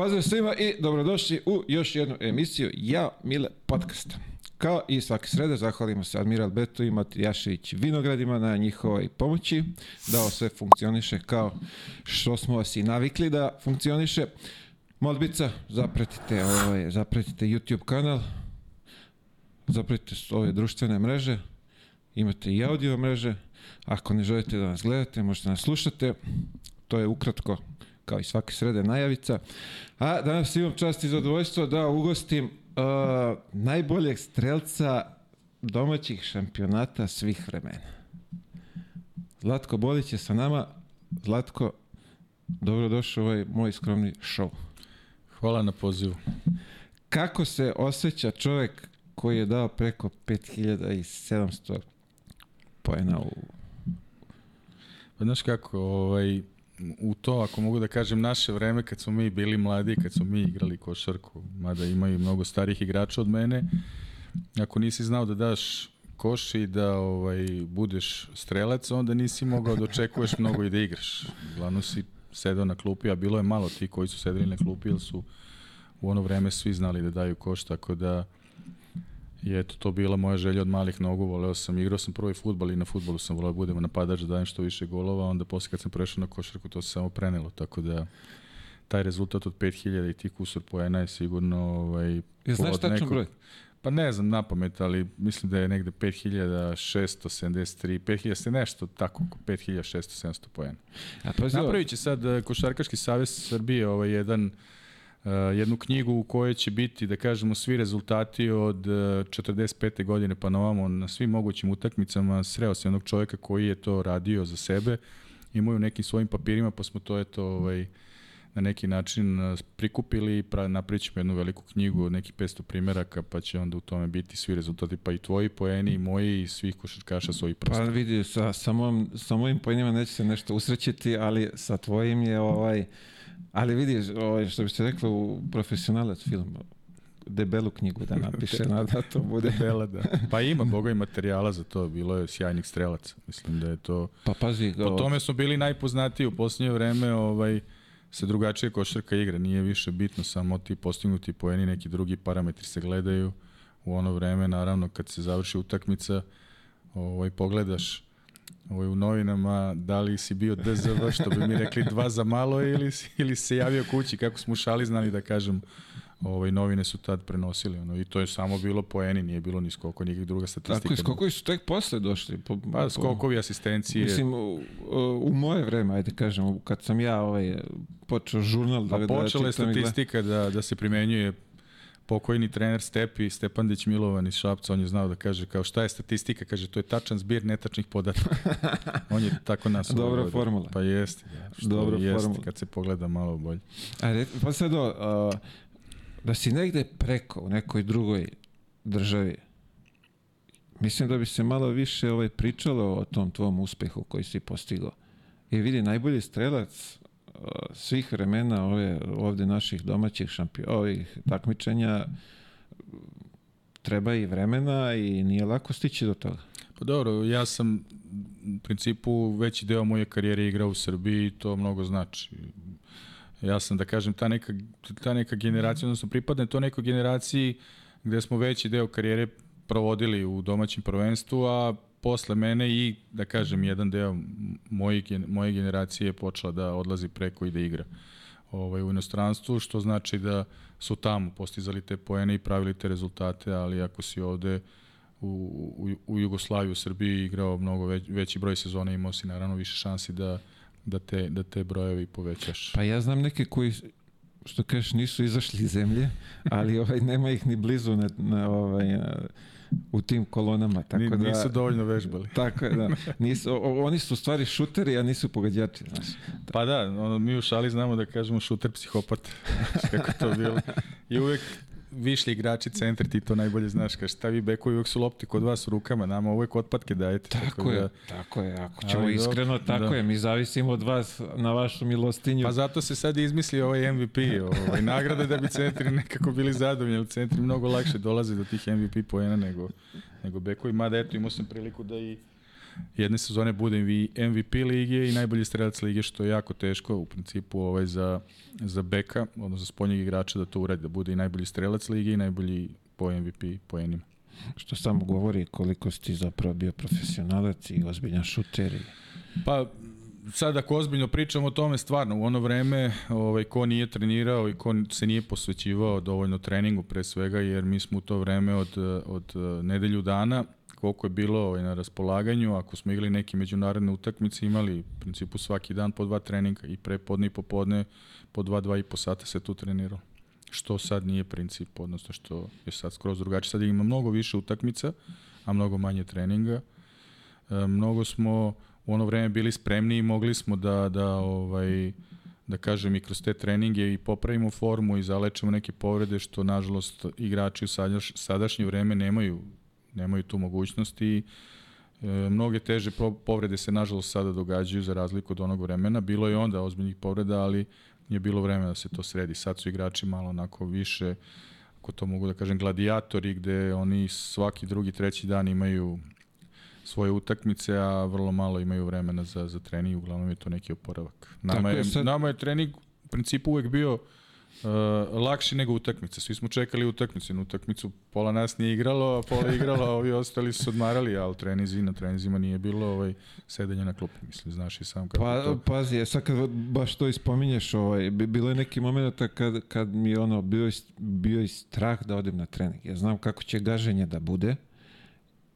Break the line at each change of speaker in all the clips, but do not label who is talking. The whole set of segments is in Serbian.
Pozdrav svima i dobrodošli u još jednu emisiju Ja Mile Podcast. Kao i svake srede zahvalimo se Admiral Beto i Matijašević Vinogradima na njihovoj pomoći da ovo sve funkcioniše kao što smo vas i navikli da funkcioniše. Molbica, zapratite, ovaj, zapratite YouTube kanal, zapratite ove društvene mreže, imate i audio mreže, ako ne želite da nas gledate, možete nas slušate, to je ukratko kao i svake srede najavica. A danas imam čast i zadovoljstvo da ugostim uh, najboljeg strelca domaćih šampionata svih vremena. Zlatko Bolić je sa nama. Zlatko, dobrodošao u ovaj moj skromni show.
Hvala na pozivu.
Kako se osjeća čovek koji je dao preko 5700 poena u...
Pa znaš kako, ovaj, u to, ako mogu da kažem, naše vreme kad smo mi bili mladi, kad smo mi igrali košarku, mada imaju mnogo starih igrača od mene, ako nisi znao da daš koš i da ovaj, budeš strelac, onda nisi mogao da očekuješ mnogo i da igraš. Glavno si sedao na klupi, a bilo je malo ti koji su sedeli na klupi, jer su u ono vreme svi znali da daju koš, tako da I eto, to bila moja želja od malih nogu, voleo sam, igrao sam prvi futbal i na futbolu sam voleo da budem napadač, da dajem što više golova, onda posle kad sam prešao na košarku to se samo prenelo, tako da taj rezultat od 5000 i ti kusur poena je sigurno ovaj,
Ja znaš tačno nekog, broj?
Pa ne znam na pamet, ali mislim da je negde 5673, 5000 nešto, tako, 5600-700 poena. A je Napravit će sad eh, Košarkaški savez Srbije ovaj jedan Uh, jednu knjigu u kojoj će biti, da kažemo, svi rezultati od uh, 45. godine pa na ovamo na svim mogućim utakmicama. Sreo se jednog čovjeka koji je to radio za sebe, imaju nekim svojim papirima, pa smo to eto, ovaj, na neki način uh, prikupili i pra, napravit ćemo jednu veliku knjigu od nekih 500 primjeraka, pa će onda u tome biti svi rezultati, pa i tvoji poeni, i moji, i svih košarkaša svojih prosta.
Pa vidi, sa, sa, mojim, sa mojim poenima neće se nešto usrećiti, ali sa tvojim je ovaj Ali vidiš, ovaj, što bi se reklo u profesionalac film, debelu knjigu da napiše, na da to bude.
Debela, da. Pa ima, boga i materijala za to, bilo je sjajnih strelaca. Mislim da je to...
Pa pazi...
Po tome smo bili najpoznatiji u posljednje vreme, ovaj, se drugačije košarka igra, nije više bitno samo ti postignuti poeni, neki drugi parametri se gledaju u ono vreme, naravno kad se završi utakmica, ovaj, pogledaš ovaj, u novinama da li si bio DZV, što bi mi rekli dva za malo ili, ili se javio kući, kako smo šali znali da kažem ovaj, novine su tad prenosili. Ono, I to je samo bilo po eni, nije bilo ni skoko, nikak druga statistika.
Tako, skokovi su tek posle došli. Po,
pa, skokovi, asistencije.
Mislim, u, u moje vreme, ajde kažem, kad sam ja ovaj, počeo žurnal da,
pa, da počela je statistika da, da se primenjuje pokojni trener Stepi, Stepandić Milovan iz Šapca, on je znao da kaže kao šta je statistika, kaže to je tačan zbir netačnih podataka. on je tako nas
Dobra uvodio. formula.
Pa jeste. Ja, što Dobra jest, formula. kad se pogleda malo bolje.
Ajde, pa sad do, uh, da si negde preko u nekoj drugoj državi, mislim da bi se malo više ovaj pričalo o tom tvom uspehu koji si postigao. I vidi, najbolji strelac svih vremena ove, ovde naših domaćih šampion, ovih takmičenja treba i vremena i nije lako stići do toga.
Pa dobro, ja sam u principu veći deo moje karijere igrao u Srbiji i to mnogo znači. Ja sam, da kažem, ta neka, ta neka generacija, odnosno pripadne to nekoj generaciji gde smo veći deo karijere provodili u domaćem prvenstvu, a posle mene i, da kažem, jedan deo moje, moje generacije je počela da odlazi preko i da igra ovaj, u inostranstvu, što znači da su tamo postizali te poene i pravili te rezultate, ali ako si ovde u, u, u Jugoslaviji, u Srbiji igrao mnogo već, veći broj sezona, imao si naravno više šansi da, da, te, da te brojevi povećaš.
Pa ja znam neke koji što kažeš nisu izašli iz zemlje, ali ovaj nema ih ni blizu na, na ovaj na, u tim kolonama. Tako
Ni,
da,
nisu dovoljno vežbali.
Tako je, da. Nisu, o, oni su u stvari šuteri, a nisu pogađači. Znaš.
Pa da, ono, mi u šali znamo da kažemo šuter psihopat. kako to bilo. I uvek višli igrači centri, ti to najbolje znaš, kaže šta vi bekovi uvek su lopti kod vas u rukama, nama uvek otpatke dajete.
Tako, tako je, da, tako je, ako ćemo ali, iskreno, da. tako da. je, mi zavisimo od vas na vašu milostinju.
Pa zato se sad izmisli ovaj MVP, ovaj, nagrada da bi centri nekako bili zadovoljni, centri mnogo lakše dolaze do tih MVP poena nego, nego bekovi, mada eto imao sam priliku da i jedne sezone bude MVP lige i najbolji strelac lige, što je jako teško u principu ovaj, za, za beka, odnosno za spoljnjeg igrača da to uradi, da bude i najbolji strelac lige i najbolji po MVP poenima.
Što samo govori koliko si ti zapravo bio profesionalac i ozbiljan šuter. I...
Pa, sad ako ozbiljno pričamo o tome, stvarno, u ono vreme ovaj, ko nije trenirao i ko se nije posvećivao dovoljno treningu pre svega, jer mi smo u to vreme od, od nedelju dana koliko je bilo ovaj, na raspolaganju, ako smo igrali neke međunarodne utakmice, imali u principu svaki dan po dva treninga i pre podne i popodne po dva, dva i po sata se tu treniralo. Što sad nije princip, odnosno što je sad skroz drugačije. Sad ima mnogo više utakmica, a mnogo manje treninga. E, mnogo smo u ono vreme bili spremni i mogli smo da, da ovaj, da kažem i kroz te treninge i popravimo formu i zalečemo neke povrede što nažalost igrači u sadaš, sadašnje vreme nemaju nemaju tu mogućnost i e, mnoge teže povrede se nažalost sada događaju za razliku od onog vremena. Bilo je onda ozbiljnih povreda, ali je bilo vreme da se to sredi. Sad su igrači malo onako više, ako to mogu da kažem, gladijatori, gde oni svaki drugi, treći dan imaju svoje utakmice, a vrlo malo imaju vremena za, za trening, uglavnom je to neki oporavak. Nama, je, sad... nama je trening u principu uvek bio uh, lakši nego utakmice. Svi smo čekali utakmicu. Na utakmicu pola nas nije igralo, a pola igralo, a ovi ostali su odmarali, ali trenizi, na trenizima nije bilo ovaj, sedenja na klupi. Mislim, znaš i sam kako
pa,
to...
Pazi, je, sad kad baš to ispominješ, ovaj, bilo je neki moment kad, kad mi ono, bio, bio i strah da odem na trening. Ja znam kako će gaženje da bude,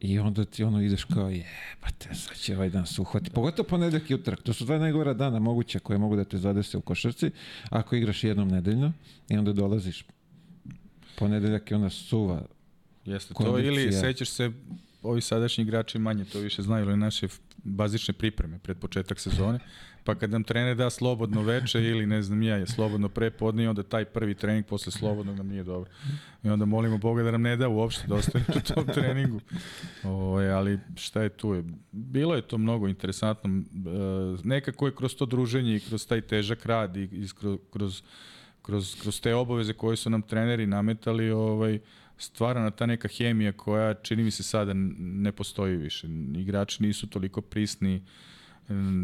I onda ti ono ideš kao jebate, sad će ovaj dan se uhvati. Pogotovo ponedeljak i utrak. To su dva najgora dana moguće koje mogu da te zadese u košarci. Ako igraš jednom nedeljno i onda dolaziš ponedeljak i onda suva
Jeste to ili sećaš se ovi sadašnji igrači manje to više znaju ili naše bazične pripreme pred početak sezone. Pa kad nam trener da slobodno veče ili ne znam ja je slobodno prepodne onda taj prvi trening posle slobodnog nam nije dobro. I onda molimo Boga da nam ne da uopšte da ostane u tom treningu. O, ali šta je tu? Je? Bilo je to mnogo interesantno. E, nekako je kroz to druženje i kroz taj težak rad i kroz, kroz, kroz, kroz te obaveze koje su nam treneri nametali ovaj, stvarana ta neka hemija koja čini mi se sada ne postoji više. Igrači nisu toliko prisni,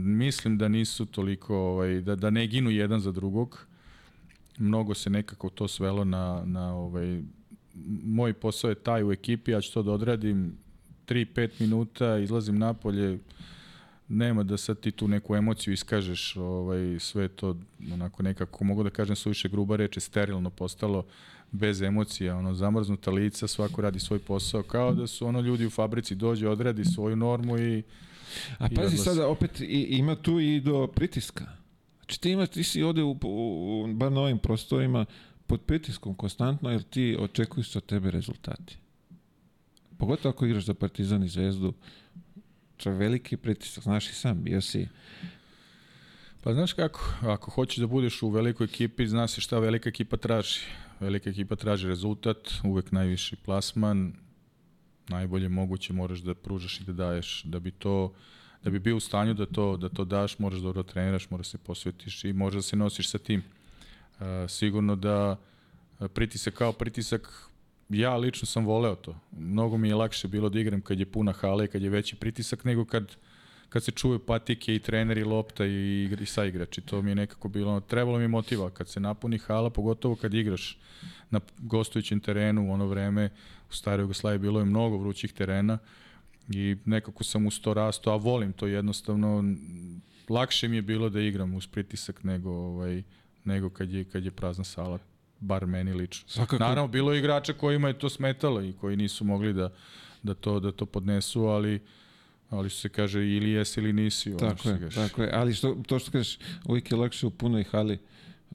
mislim da nisu toliko, ovaj, da, da ne ginu jedan za drugog. Mnogo se nekako to svelo na, na ovaj, moj posao je taj u ekipi, ja ću to da odradim 3-5 minuta, izlazim napolje, nema da sad ti tu neku emociju iskažeš, ovaj, sve to onako nekako, mogu da kažem suviše gruba reče, sterilno postalo bez emocija, ono, zamrznuta lica, svako radi svoj posao, kao da su ono ljudi u fabrici dođe, odradi svoju normu i
A i pazi sada, opet i, ima tu i do pritiska. Znači ti, ima, ti si ovde u, u, u bar na ovim prostorima pod pritiskom konstantno, jer ti očekuju od tebe rezultati. Pogotovo ako igraš za Partizan i Zvezdu, to je veliki pritisak, znaš i sam, bio si
Pa znaš kako, ako hoćeš da budeš u velikoj ekipi, znaš šta velika ekipa traži. Velika ekipa traži rezultat, uvek najviši plasman, najbolje moguće moraš da pružaš i da daješ. Da bi to da bi bio u stanju da to da to daš, moraš dobro da treniraš, moraš da se posvetiš i možeš da se nosiš sa tim. Uh, sigurno da pritisak kao pritisak ja lično sam voleo to. Mnogo mi je lakše bilo da igram kad je puna hala i kad je veći pritisak nego kad kad se čuju patike i treneri lopta i, i sa igrači. To mi je nekako bilo, trebalo mi motiva kad se napuni hala, pogotovo kad igraš na gostujućem terenu u ono vreme u staroj Jugoslaviji bilo je mnogo vrućih terena i nekako sam uz to rasto, a volim to jednostavno. Lakše mi je bilo da igram uz pritisak nego ovaj nego kad je kad je prazna sala bar meni lično. Svakako. Naravno bilo je igrača kojima je to smetalo i koji nisu mogli da da to da to podnesu, ali ali se kaže ili jesi ili nisi.
Tako je, tako je, ali što, to što kažeš, uvijek je lakše u punoj hali,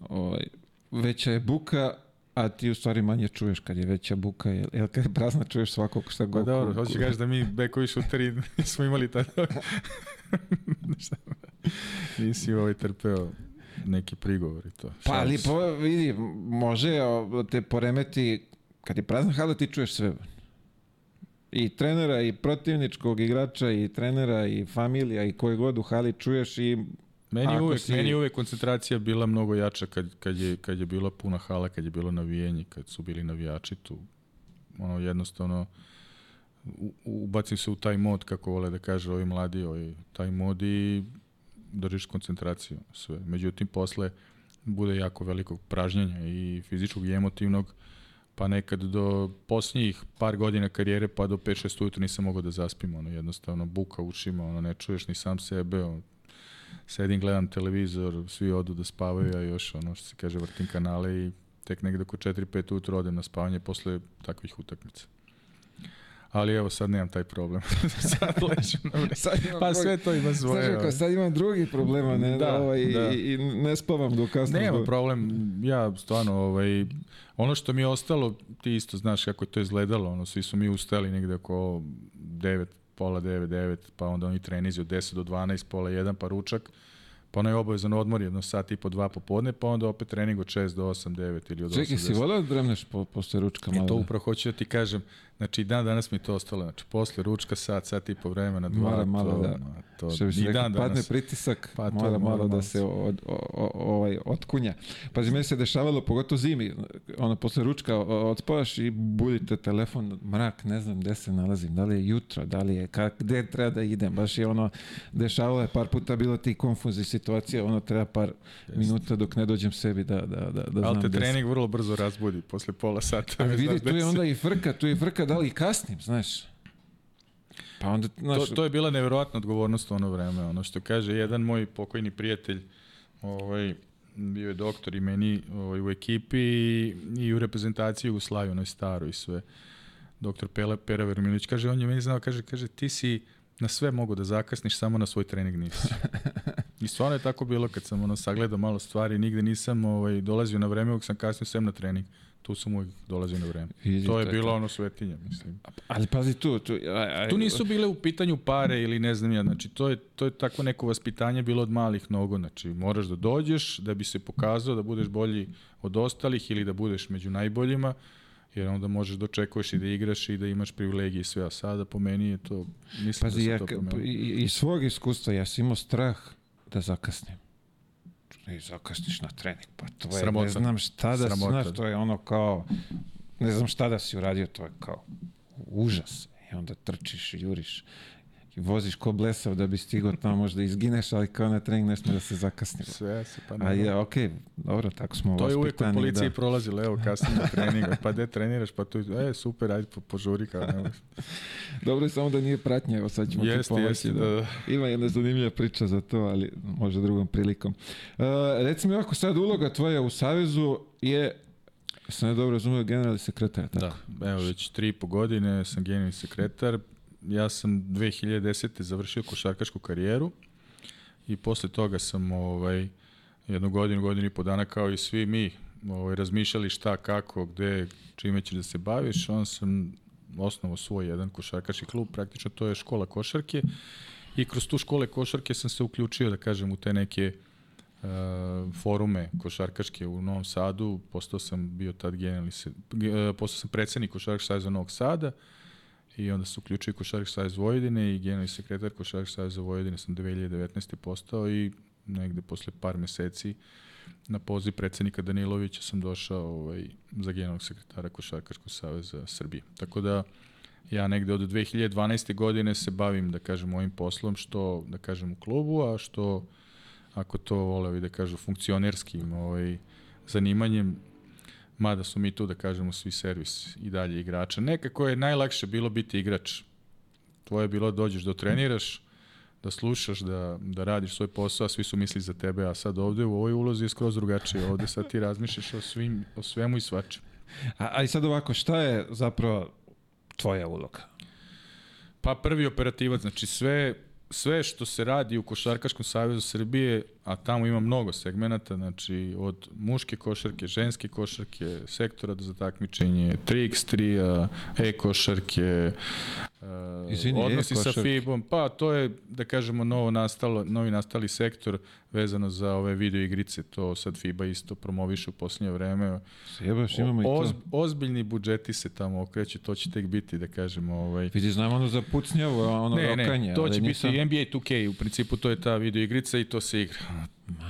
ovaj, veća je buka, a ti u stvari manje čuješ kad je veća buka, jer, jer kad je prazna čuješ svakog šta god.
Pa dobro, hoćeš kažeš da mi bekovi šuteri smo imali tada. Nisi ovaj trpeo neki prigovor i to.
Pa ali po, vidi, može te poremeti, kad je prazna hala ti čuješ sve i trenera i protivničkog igrača i trenera i familija i koje god u hali čuješ i
Meni uvek, si... meni uvek koncentracija bila mnogo jača kad, kad, je, kad je bila puna hala, kad je bilo navijenje, kad su bili navijači tu. Ono, jednostavno, u- ubacim se u taj mod, kako vole da kaže ovi mladi, ovaj, taj mod i držiš koncentraciju sve. Međutim, posle bude jako velikog pražnjenja i fizičkog i emotivnog, pa nekad do posljednjih par godina karijere pa do 5-6 ujutru nisam mogao da zaspim, ono jednostavno buka ušima, ono ne čuješ ni sam sebe, ono, sedim, gledam televizor, svi odu da spavaju, a još ono što se kaže vrtim kanale i tek negde oko 4-5 ujutru odem na spavanje posle takvih utakmica. Ali evo sad nemam taj problem. sad ležem na
Sad
Pa
drugi-
sve to ima svoje.
Znaš kako,
ovaj.
sad imam drugi problema, ne,
Da,
ovaj,
da.
I, i ne spavam do kasno.
Nema
zbog-
problem, ja stvarno, ovaj, ono što mi je ostalo, ti isto znaš kako je to izgledalo, ono, svi su mi ustali negde oko 9, pola 9, 9, pa onda oni trenizi od 10 do 12, pola 1, pa ručak, pa onaj obavezan odmor, jedno sat i po dva popodne, pa onda opet trening od 6 do 8, 9 ili od 8
Čekaj, si
10.
voleo da dremneš po, posle ručka malo?
E to upravo hoću da ti kažem, znači dan danas mi to ostalo, znači posle ručka sat, sat i po vremena, dva,
Mora malo
to,
da-
to,
Što
i
rekao,
dan
padne
danas.
pritisak,
Pa to
mora
mora
malo da se od, o, o, ovaj, otkunja. Pazi, meni se dešavalo, pogotovo zimi, ono, posle ručka odspavaš i budite telefon, mrak, ne znam gde se nalazim, da li je jutro, da li je, kak, gde treba da idem, baš je ono, dešavalo je par puta bilo ti konfuzi situacija, ono, treba par minuta dok ne dođem sebi da, da, da, da znam
Ali te trening vrlo brzo razbudi, posle pola sata. Već
vidi, tu je onda i frka, tu je i frka da li kasnim, znaš. Pa onda, znaš,
To, to je bila neverovatna odgovornost u ono vreme. Ono što kaže jedan moj pokojni prijatelj, ovaj, bio je doktor i meni ovaj, u ekipi i, i u reprezentaciji Jugoslavije, onoj staroj i sve. Doktor Pele, Pera Vermilić, kaže, on je meni znao, kaže, kaže, ti si na sve mogu da zakasniš, samo na svoj trening nisi. I stvarno je tako bilo kad sam ono sagledao malo stvari, nigde nisam ovaj, dolazio na vreme, uvijek sam kasnio sem na trening. Tu sam uvijek dolazio na vreme.
Vidi,
To je bilo ono svetinje, mislim.
ali pazi tu, tu, aj, aj,
Tu nisu bile u pitanju pare ili ne znam ja, znači to je, to je tako neko vaspitanje bilo od malih nogu, znači moraš da dođeš da bi se pokazao da budeš bolji od ostalih ili da budeš među najboljima, jer onda možeš da očekuješ i da igraš i da imaš privilegije i sve, a sada po meni je to, mislim
Pazi,
da se
ja,
to promenilo.
i, iz svog iskustva ja sam imao strah da zakasnim. I zakasniš na trening, pa to je,
Sramota.
ne znam šta da,
Sramota.
znaš, to je ono kao, ne znam šta da si uradio, to je kao užas. I onda trčiš, juriš voziš ko blesav da bi stigao tamo, možda izgineš, ali kao na trening ne da se zakasni.
Sve se pa
A
ne.
je, okej, dobro, tako smo
To je uvijek u policiji
da.
prolazilo, evo kasnije na treningu, pa gde treniraš, pa tu, e, super, ajde po, požuri, kao ne
Dobro je samo da nije pratnja, evo sad ćemo ti
Jeste,
pomoći.
jeste,
da.
da, da.
Ima jedna zanimljiva priča za to, ali možda drugom prilikom. Uh, reci mi ovako, sad uloga tvoja u Savezu je, sam ne dobro razumio, generalni sekretar, tako?
Da, evo već tri i po godine sam generalni sekretar. Ja sam 2010. završio košarkašku karijeru i posle toga sam ovaj, jednu godinu, godinu i po dana kao i svi mi ovaj, razmišljali šta, kako, gde, čime ćeš da se baviš. On sam osnovao svoj jedan košarkaški klub, praktično to je škola košarke i kroz tu škole košarke sam se uključio, da kažem, u te neke uh, forume košarkaške u Novom Sadu, postao sam bio tad generalni, se, uh, postao sam predsednik Košarkaškog saveza Novog Sada i onda se uključio i Košarkaški savez Vojvodine i generalni sekretar Košarkaškog saveza Vojvodine sam 2019. postao i negde posle par meseci na poziv predsednika Danilovića sam došao ovaj, za generalnog sekretara Košarkaškog saveza Srbije. Tako da ja negde od 2012. godine se bavim, da kažem, ovim poslom, što, da kažem, u klubu, a što, ako to vole da kažu, funkcionerskim ovaj, zanimanjem, mada su mi tu, da kažemo, svi servis i dalje igrača. Nekako je najlakše bilo biti igrač. Tvoje je bilo dođeš da treniraš, da slušaš, da, da radiš svoj posao, a svi su misli za tebe, a sad ovde u ovoj ulozi je skroz drugačije. Ovde sad ti razmišljaš o, svim, o svemu i svačem.
A, a i sad ovako, šta je zapravo tvoja uloga?
Pa prvi operativac, znači sve, sve što se radi u Košarkaškom savezu Srbije, a tamo ima mnogo segmenata, znači od muške košarke, ženske košarke, sektora za takmičenje, 3x3, e-košarke, uh,
Izvini,
odnosi sa
e-košarke.
FIBom, pa to je, da kažemo, novo nastalo, novi nastali sektor vezano za ove video igrice, to sad FIBA isto promoviše u posljednje vreme.
Se jebaš, imamo i
Oz,
to.
ozbiljni budžeti se tamo okreću, to će tek biti, da kažemo, ovaj,
Vidi, znam ono za pucnjavu, a ono
ne,
rokanje.
ne, to će
nisam...
biti NBA 2K, u principu to je ta video igrica i to se igra.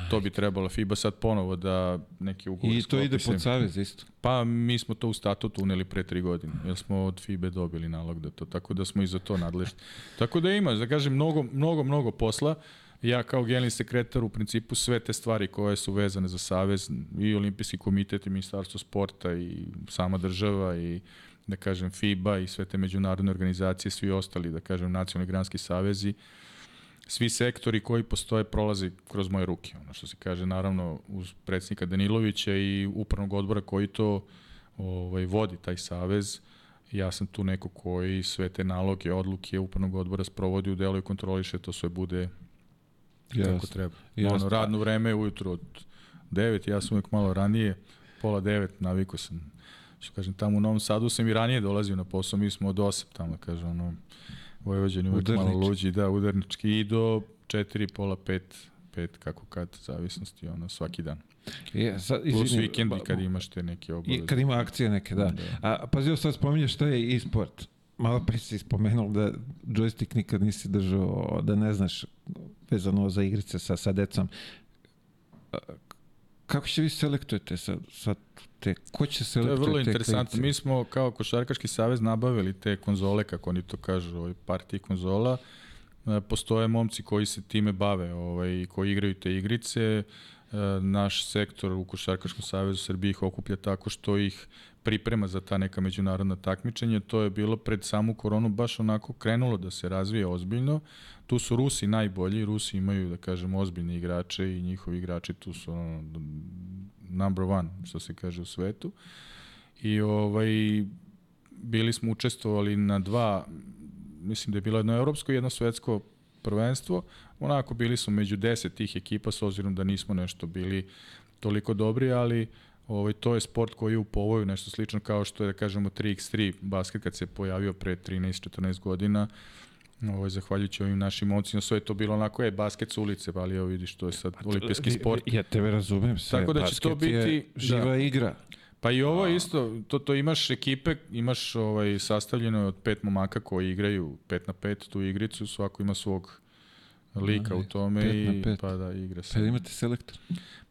To bi trebalo FIBA sad ponovo da neki ugovor
I to ide pod savez isto.
Pa mi smo to u statut uneli pre tri godine, jer smo od FIBE dobili nalog da to, tako da smo i za to nadležni. Tako da ima, da kažem, mnogo, mnogo, mnogo posla. Ja kao generalni sekretar u principu sve te stvari koje su vezane za Savez i Olimpijski komitet i Ministarstvo sporta i sama država i da kažem FIBA i sve te međunarodne organizacije, svi ostali, da kažem, nacionalni granski savezi, svi sektori koji postoje prolazi kroz moje ruke. Ono što se kaže, naravno, uz predsjednika Danilovića i upravnog odbora koji to ovaj, vodi, taj savez, ja sam tu neko koji sve te naloge, odluke upravnog odbora sprovodi u delu i kontroliše, to sve bude kako
Jasno.
treba.
Jasno.
Ono, radno vreme je ujutro od 9, ja sam uvek malo ranije, pola 9, navikao sam. Što kažem, tamo u Novom Sadu sam i ranije dolazio na posao, mi smo od 8 tamo, kaže, ono, Vojvođani uvek malo luđi, da, udarnički i do 4, pola 5, 5, kako kad, zavisnosti, ono, svaki dan.
Je, sad,
Plus
izvini,
vikendi
ba-
kad imaš te neke obaveze.
I kad ima akcije neke, da. A pazi, evo sad spominješ šta je e-sport. Malo pre si spomenuo da joystick nikad nisi držao, da ne znaš vezano za igrice sa, sa decom. Kako će vi selektujete sad, sad te, ko će
To je vrlo
te
interesantno. Mi smo kao Košarkaški savez nabavili te konzole, kako oni to kažu, ovaj partiji konzola. E, Postoje momci koji se time bave, ovaj, koji igraju te igrice. E, Naš sektor u Košarkaškom savezu Srbije ih okuplja tako što ih priprema za ta neka međunarodna takmičenja. To je bilo pred samu koronu baš onako krenulo da se razvije ozbiljno. Tu su Rusi najbolji, Rusi imaju, da kažem, ozbiljne igrače i njihovi igrači tu su ono, number one, što se kaže u svetu. I ovaj, bili smo učestvovali na dva, mislim da je bilo jedno evropsko i jedno svetsko prvenstvo. Onako bili smo među deset tih ekipa s obzirom da nismo nešto bili toliko dobri, ali ovaj, to je sport koji je u povoju nešto slično kao što je, da kažemo, 3x3 basket kad se pojavio pre 13-14 godina. Ovaj, zahvaljujući ovim našim momcima, sve je to bilo onako, je, basket su ulice, ali evo vidiš, to je sad olimpijski sport.
Ja tebe razumem sve.
Tako da će to
basket je
biti-
živa
da.
igra.
Pa i ovo je isto, to, to imaš ekipe, imaš ovaj, sastavljeno je od pet momaka koji igraju pet na pet tu igricu, svako ima svog lika u tome
pet
i
pet.
pa da igra
Pa
se.
imate selektor.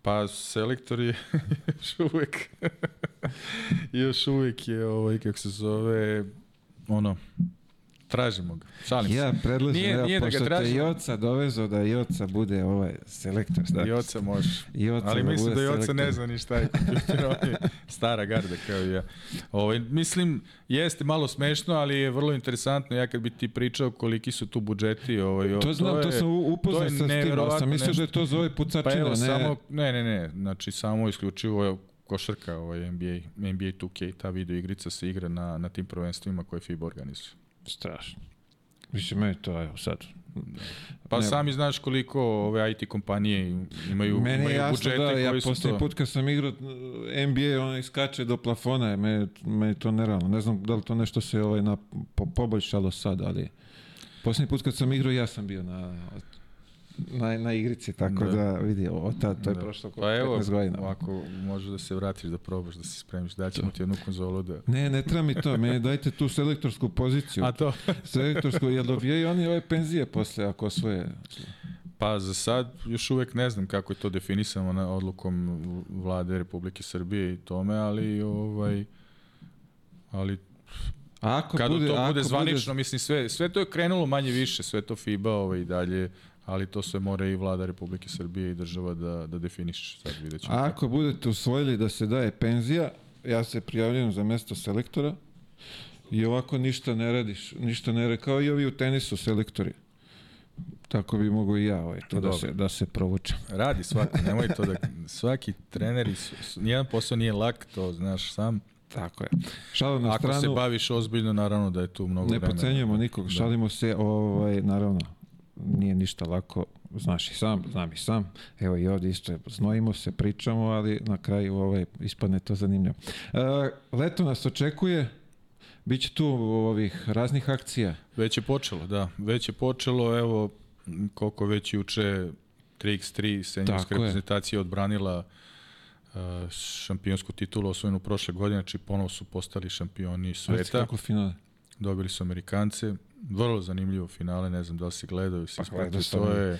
Pa selektor je još uvek još uvek je ovaj kako se zove ono tražimo ga. Šalim se.
Ja predlažem,
Nije-
evo,
nije da ga
pošto te. Joca dovezo da Joca bude ovaj selektor. Da.
Joca može.
Joca
Ali mislim
bude
da Joca
selektor.
ne zna ni šta je stara garda kao i ja. Ovaj, mislim, jeste malo smešno, ali je vrlo interesantno. Ja kad bi ti pričao koliki su tu budžeti, ovaj,
To znam, to,
je-
sam u- upoznat
to je
sa tim, ali sam mislio da je to zove
Pa
pucačina,
evo,
ne...
samo, ne, ne, ne, znači samo isključivo košarka, ovaj NBA, NBA 2K, ta video igrica se igra na, na tim prvenstvima koje FIBA organizuje.
Strašno. Mislim, meni to, evo sad.
Pa
Ne.
sami znaš koliko ove IT kompanije imaju,
Meni
imaju
jasno
budžete
da, ja
koji su
posljednji
to...
put kad sam igrao NBA, on iskače do plafona, meni, meni to nerealno. Ne znam da li to nešto se ovaj, na, po, poboljšalo sad, ali... Posljednji put kad sam igrao, ja sam bio na, na, na igrici, tako da,
Da.
vidi, o, ta, to je
Da.
prošlo oko
Pa evo,
15 godina.
ovako možeš da se vratiš da probaš, da se spremiš, daćemo ti jednu konzolu da...
Ne, ne treba mi to, meni dajte tu selektorsku poziciju.
A to?
Selektorsku, jel dobijaju oni ove penzije posle ako osvoje?
Pa za sad još uvek ne znam kako je to definisano na odlukom vlade Republike Srbije i tome, ali ovaj ali
ako
kad
bude,
to
ako
bude zvanično,
bude,
mislim sve sve to je krenulo manje više, sve to FIBA ovaj dalje, ali to sve mora i vlada Republike Srbije i država da da definiše, sad videćemo.
a
kako.
ako budete usvojili da se daje penzija, ja se prijavljam za mesto selektora i ovako ništa ne radiš, ništa ne radiš, kao i ovi u tenisu selektori. Tako bi mogo i ja ovaj, to da
Dobro.
se, da se provučem.
Radi svako, nemoj to da svaki su- nijedan posao nije lak, to znaš sam.
Tako je. Šalim na
Ako
stranu,
se baviš ozbiljno, naravno da je tu mnogo
ne
vremena.
pocenjujemo nikog,
Da.
šalimo se, ovaj, naravno, nije ništa lako, znaš i sam, znam i sam, evo i ovdje isto, znojimo se, pričamo, ali na kraju ovaj, ispadne to zanimljivo. E, leto nas očekuje, bit će tu ovih raznih akcija,
Već je počelo, da. Već je počelo, evo, koliko već juče 3x3 senjorska reprezentacija odbranila uh, šampionsku titulu osvojenu prošle godine, znači ponovo su postali šampioni sveta.
kako finale.
Dobili su Amerikance, vrlo zanimljivo finale, ne znam da li si gledao i si
Pa gledao
to je,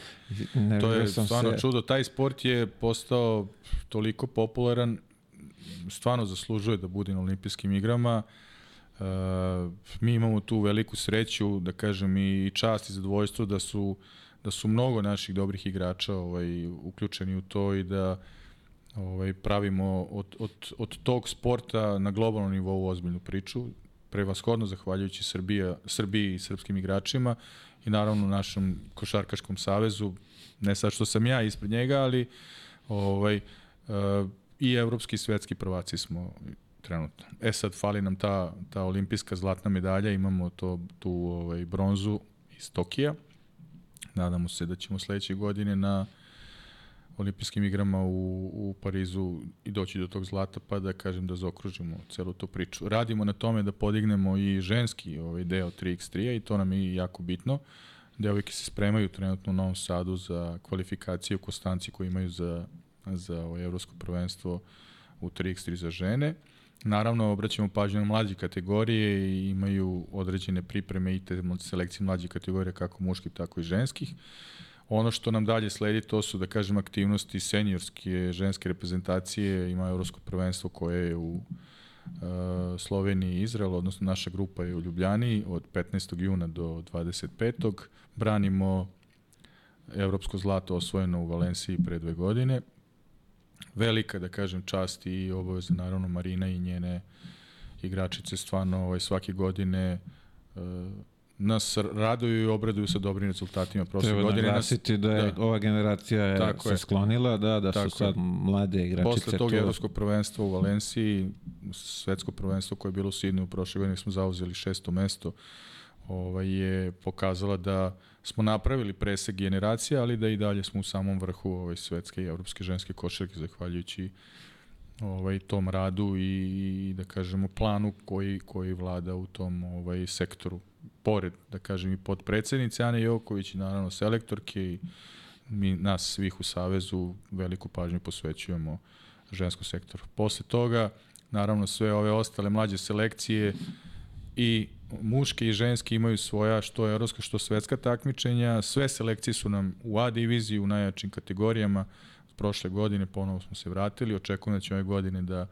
Ne,
to je stvarno
se-
čudo. Taj sport je postao toliko popularan, stvarno zaslužuje da bude na olimpijskim igrama. E, mi imamo tu veliku sreću, da kažem, i čast i zadovoljstvo da su, da su mnogo naših dobrih igrača ovaj, uključeni u to i da ovaj, pravimo od, od, od tog sporta na globalnom nivou ozbiljnu priču, prevashodno zahvaljujući Srbija, Srbiji i srpskim igračima i naravno našem košarkaškom savezu, ne sad što sam ja ispred njega, ali ovaj, uh, i evropski i svetski prvaci smo trenutno. E sad fali nam ta, ta olimpijska zlatna medalja, imamo to, tu ovaj, bronzu iz Tokija. Nadamo se da ćemo sledeće godine na olimpijskim igrama u, u Parizu i doći do tog zlata, pa da kažem da zaokružimo celu tu priču. Radimo na tome da podignemo i ženski ovaj deo 3x3-a i to nam je jako bitno. Devojke se spremaju trenutno u Novom Sadu za kvalifikaciju Kostanci koji imaju za, za ovaj, evropsko prvenstvo u 3x3 za žene. Naravno, obraćamo pažnju na mlađe kategorije i imaju određene pripreme i te selekcije mlađih kategorija kako muških, tako i ženskih. Ono što nam dalje sledi to su, da kažem, aktivnosti seniorske ženske reprezentacije, ima evropsko prvenstvo koje je u uh, Sloveniji i Izrael, odnosno naša grupa je u Ljubljani od 15. juna do 25. Branimo evropsko zlato osvojeno u Valenciji pre dve godine. Velika, da kažem, čast i obaveza naravno Marina i njene igračice stvarno ovaj, svake godine uh, nas raduju i obraduju sa dobrim rezultatima prošle
Treba
godine. Nas,
naglasiti da je
da.
ova generacija je
Tako
se
je.
sklonila, da, da
Tako
su sad mlade igračice
Posle tog
tu.
evropskog prvenstva u Valenciji, svetsko prvenstvo koje je bilo u Sidneju prošle godine, smo zauzeli šesto mesto, ovaj, je pokazala da smo napravili presek generacija, ali da i dalje smo u samom vrhu ovaj, svetske i evropske ženske košarke, zahvaljujući ovaj tom radu i, i da kažemo planu koji koji vlada u tom ovaj sektoru pored da kažem i podpredsednice Ane Joković i naravno selektorke i mi nas svih u savezu veliku pažnju posvećujemo ženskom sektoru. Posle toga naravno sve ove ostale mlađe selekcije i muške i ženske imaju svoja što evropska što svetska takmičenja. Sve selekcije su nam u A diviziji u najjačim kategorijama prošle godine ponovo smo se vratili, očekujem da će ove godine da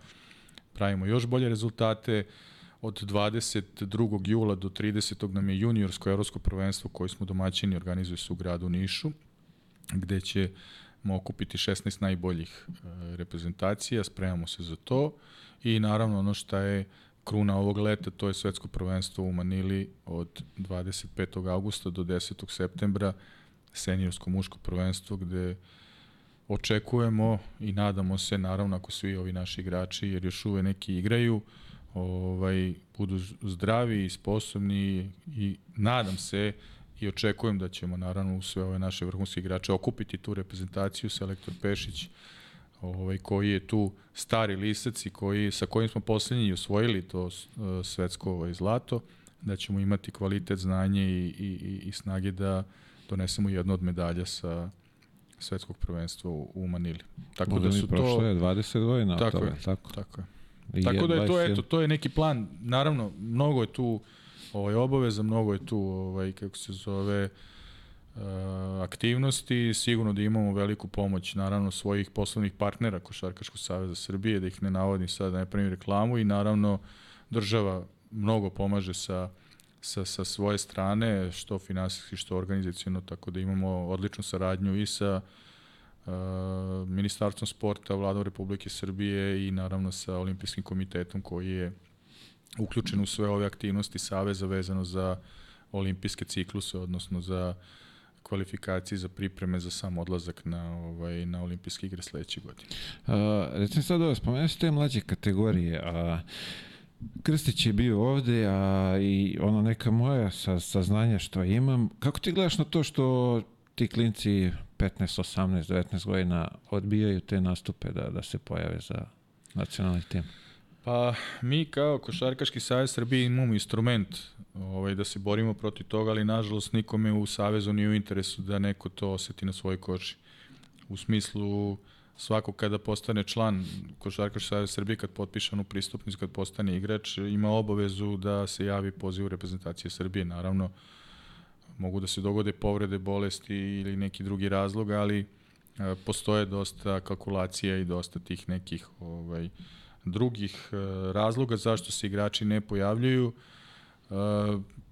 pravimo još bolje rezultate. Od 22. jula do 30. nam je juniorsko evropsko prvenstvo koje smo domaćini organizuje se u gradu Nišu, gde ćemo okupiti 16 najboljih e, reprezentacija, spremamo se za to i naravno ono što je kruna ovog leta, to je svetsko prvenstvo u Manili od 25. augusta do 10. septembra, seniorsko muško prvenstvo gde očekujemo i nadamo se, naravno ako svi ovi naši igrači, jer još uvek neki igraju, ovaj, budu zdravi i sposobni i nadam se i očekujem da ćemo naravno u sve ove naše vrhunske igrače okupiti tu reprezentaciju, selektor Pešić, ovaj, koji je tu stari lisac i koji, sa kojim smo poslednji osvojili to uh, svetsko ovaj, zlato, da ćemo imati kvalitet, znanje i, i, i snage da donesemo jednu od medalja sa svetskog prvenstva u, u Manili. Tako
Boga
da su
prošlo
to...
je 20 godina. od
Tako je.
Tako.
Tako je. Tako da je to,
21.
eto, to je neki plan. Naravno, mnogo je tu ovaj, obaveza, mnogo je tu, ovaj, kako se zove, uh, aktivnosti. Sigurno da imamo veliku pomoć, naravno, svojih poslovnih partnera Košarkaškog saveza Srbije, da ih ne navodim sad, da ne pravim reklamu i naravno država mnogo pomaže sa sa, sa svoje strane, što finansijski, što organizacijono, tako da imamo odličnu saradnju i sa uh, Ministarstvom sporta, Vladom Republike Srbije i naravno sa Olimpijskim komitetom koji je uključen u sve ove aktivnosti Saveza vezano za olimpijske cikluse, odnosno za kvalifikacije za pripreme za sam odlazak na ovaj na olimpijske igre sledeće godine.
A, recimo sad ovo, spomenuo ste te mlađe kategorije, a Krstić je bio ovde, a i ono neka moja sa, saznanja što imam. Kako ti gledaš na to što ti klinci 15, 18, 19 godina odbijaju te nastupe da, da se pojave za nacionalni tim?
Pa mi kao Košarkaški savez Srbije imamo instrument ovaj, da se borimo protiv toga, ali nažalost nikome u savezu nije u interesu da neko to oseti na svojoj koži. U smislu svako kada postane član Košarkaški savez Srbije, kad potpiše onu pristupnicu, kad postane igrač, ima obavezu da se javi pozivu reprezentacije Srbije. Naravno, Mogu da se dogode povrede, bolesti ili neki drugi razlog, ali e, postoje dosta kalkulacija i dosta tih nekih ovaj, drugih e, razloga zašto se igrači ne pojavljuju. E,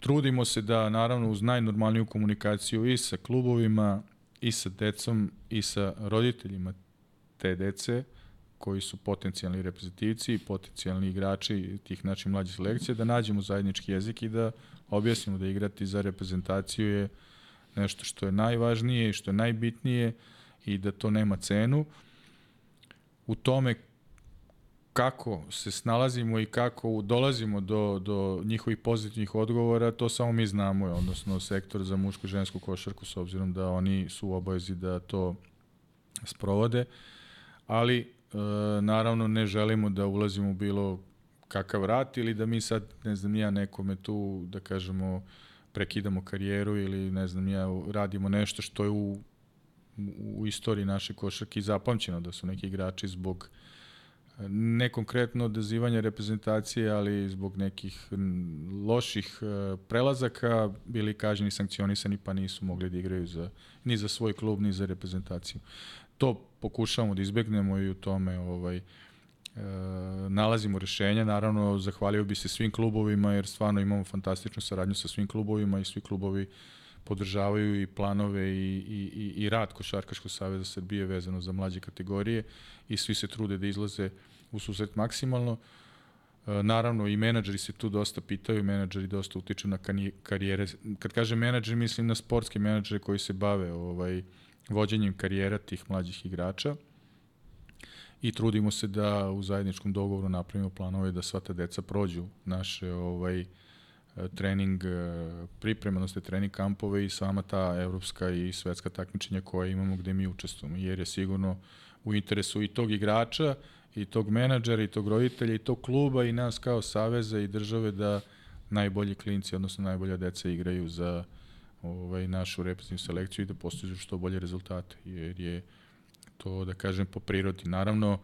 trudimo se da naravno uz najnormalniju komunikaciju i sa klubovima i sa decom i sa roditeljima te dece koji su potencijalni reprezentativci potencijalni igrači tih naših mlađih selekcija, da nađemo zajednički jezik i da objasnimo da igrati za reprezentaciju je nešto što je najvažnije i što je najbitnije i da to nema cenu. U tome kako se snalazimo i kako dolazimo do, do njihovih pozitivnih odgovora, to samo mi znamo, odnosno sektor za mušku i žensku košarku, s obzirom da oni su u obavezi da to sprovode, ali naravno ne želimo da ulazimo u bilo kakav rat ili da mi sad, ne znam ja, nekome tu, da kažemo, prekidamo karijeru ili ne znam ja, radimo nešto što je u, u istoriji naše košarke zapamćeno, da su neki igrači zbog ne konkretno odazivanja reprezentacije, ali zbog nekih loših e, prelazaka bili kažnjeni, sankcionisani, pa nisu mogli da igraju za, ni za svoj klub, ni za reprezentaciju. To pokušavamo da izbegnemo i u tome ovaj, e, nalazimo rešenja. Naravno, zahvalio bi se svim klubovima, jer stvarno imamo fantastičnu saradnju sa svim klubovima i svi klubovi podržavaju i planove i, i, i, i rad Košarkaškog saveza Srbije vezano za mlađe kategorije i svi se trude da izlaze u susret maksimalno. E, naravno i menadžeri se tu dosta pitaju, menadžeri dosta utiču na karijere. Kad kažem menadžer, mislim na sportske menadžere koji se bave ovaj, vođenjem karijera tih mlađih igrača i trudimo se da u zajedničkom dogovoru napravimo planove da sva ta deca prođu naše ovaj, trening priprema, trening kampove i sama ta evropska i svetska takmičenja koja imamo gde mi učestvujemo, jer je sigurno u interesu i tog igrača i tog menadžera i tog roditelja i tog kluba i nas kao saveza i države da najbolji klinci, odnosno najbolja deca igraju za ovaj, našu reprezentativnu selekciju i da postižu što bolje rezultate, jer je to, da kažem, po prirodi. Naravno,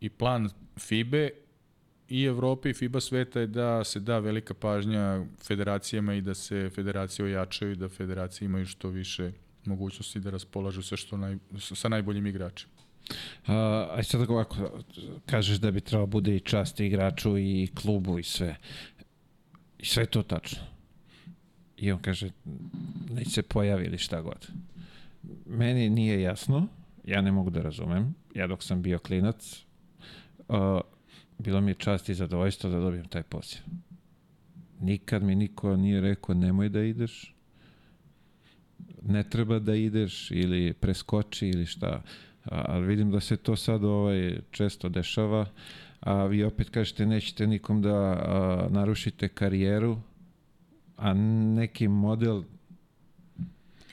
i plan FIBE i Evrope i FIBA sveta je da se da velika pažnja federacijama i da se federacije ojačaju i da federacije imaju što više mogućnosti da raspolažu sa, što naj, sa najboljim igračima.
A, aj sad ovako, kažeš da bi trebalo bude i čast igraču i klubu i sve. I sve to tačno. I on kaže, neće se pojavi ili šta god. Meni nije jasno, ja ne mogu da razumem, ja dok sam bio klinac, uh, bilo mi je čast i zadovoljstvo da dobijem taj poziv. Nikad mi niko nije rekao nemoj da ideš, ne treba da ideš ili preskoči ili šta ali vidim da se to sad ovaj, često dešava, a vi opet kažete nećete nikom da a, narušite karijeru, a neki model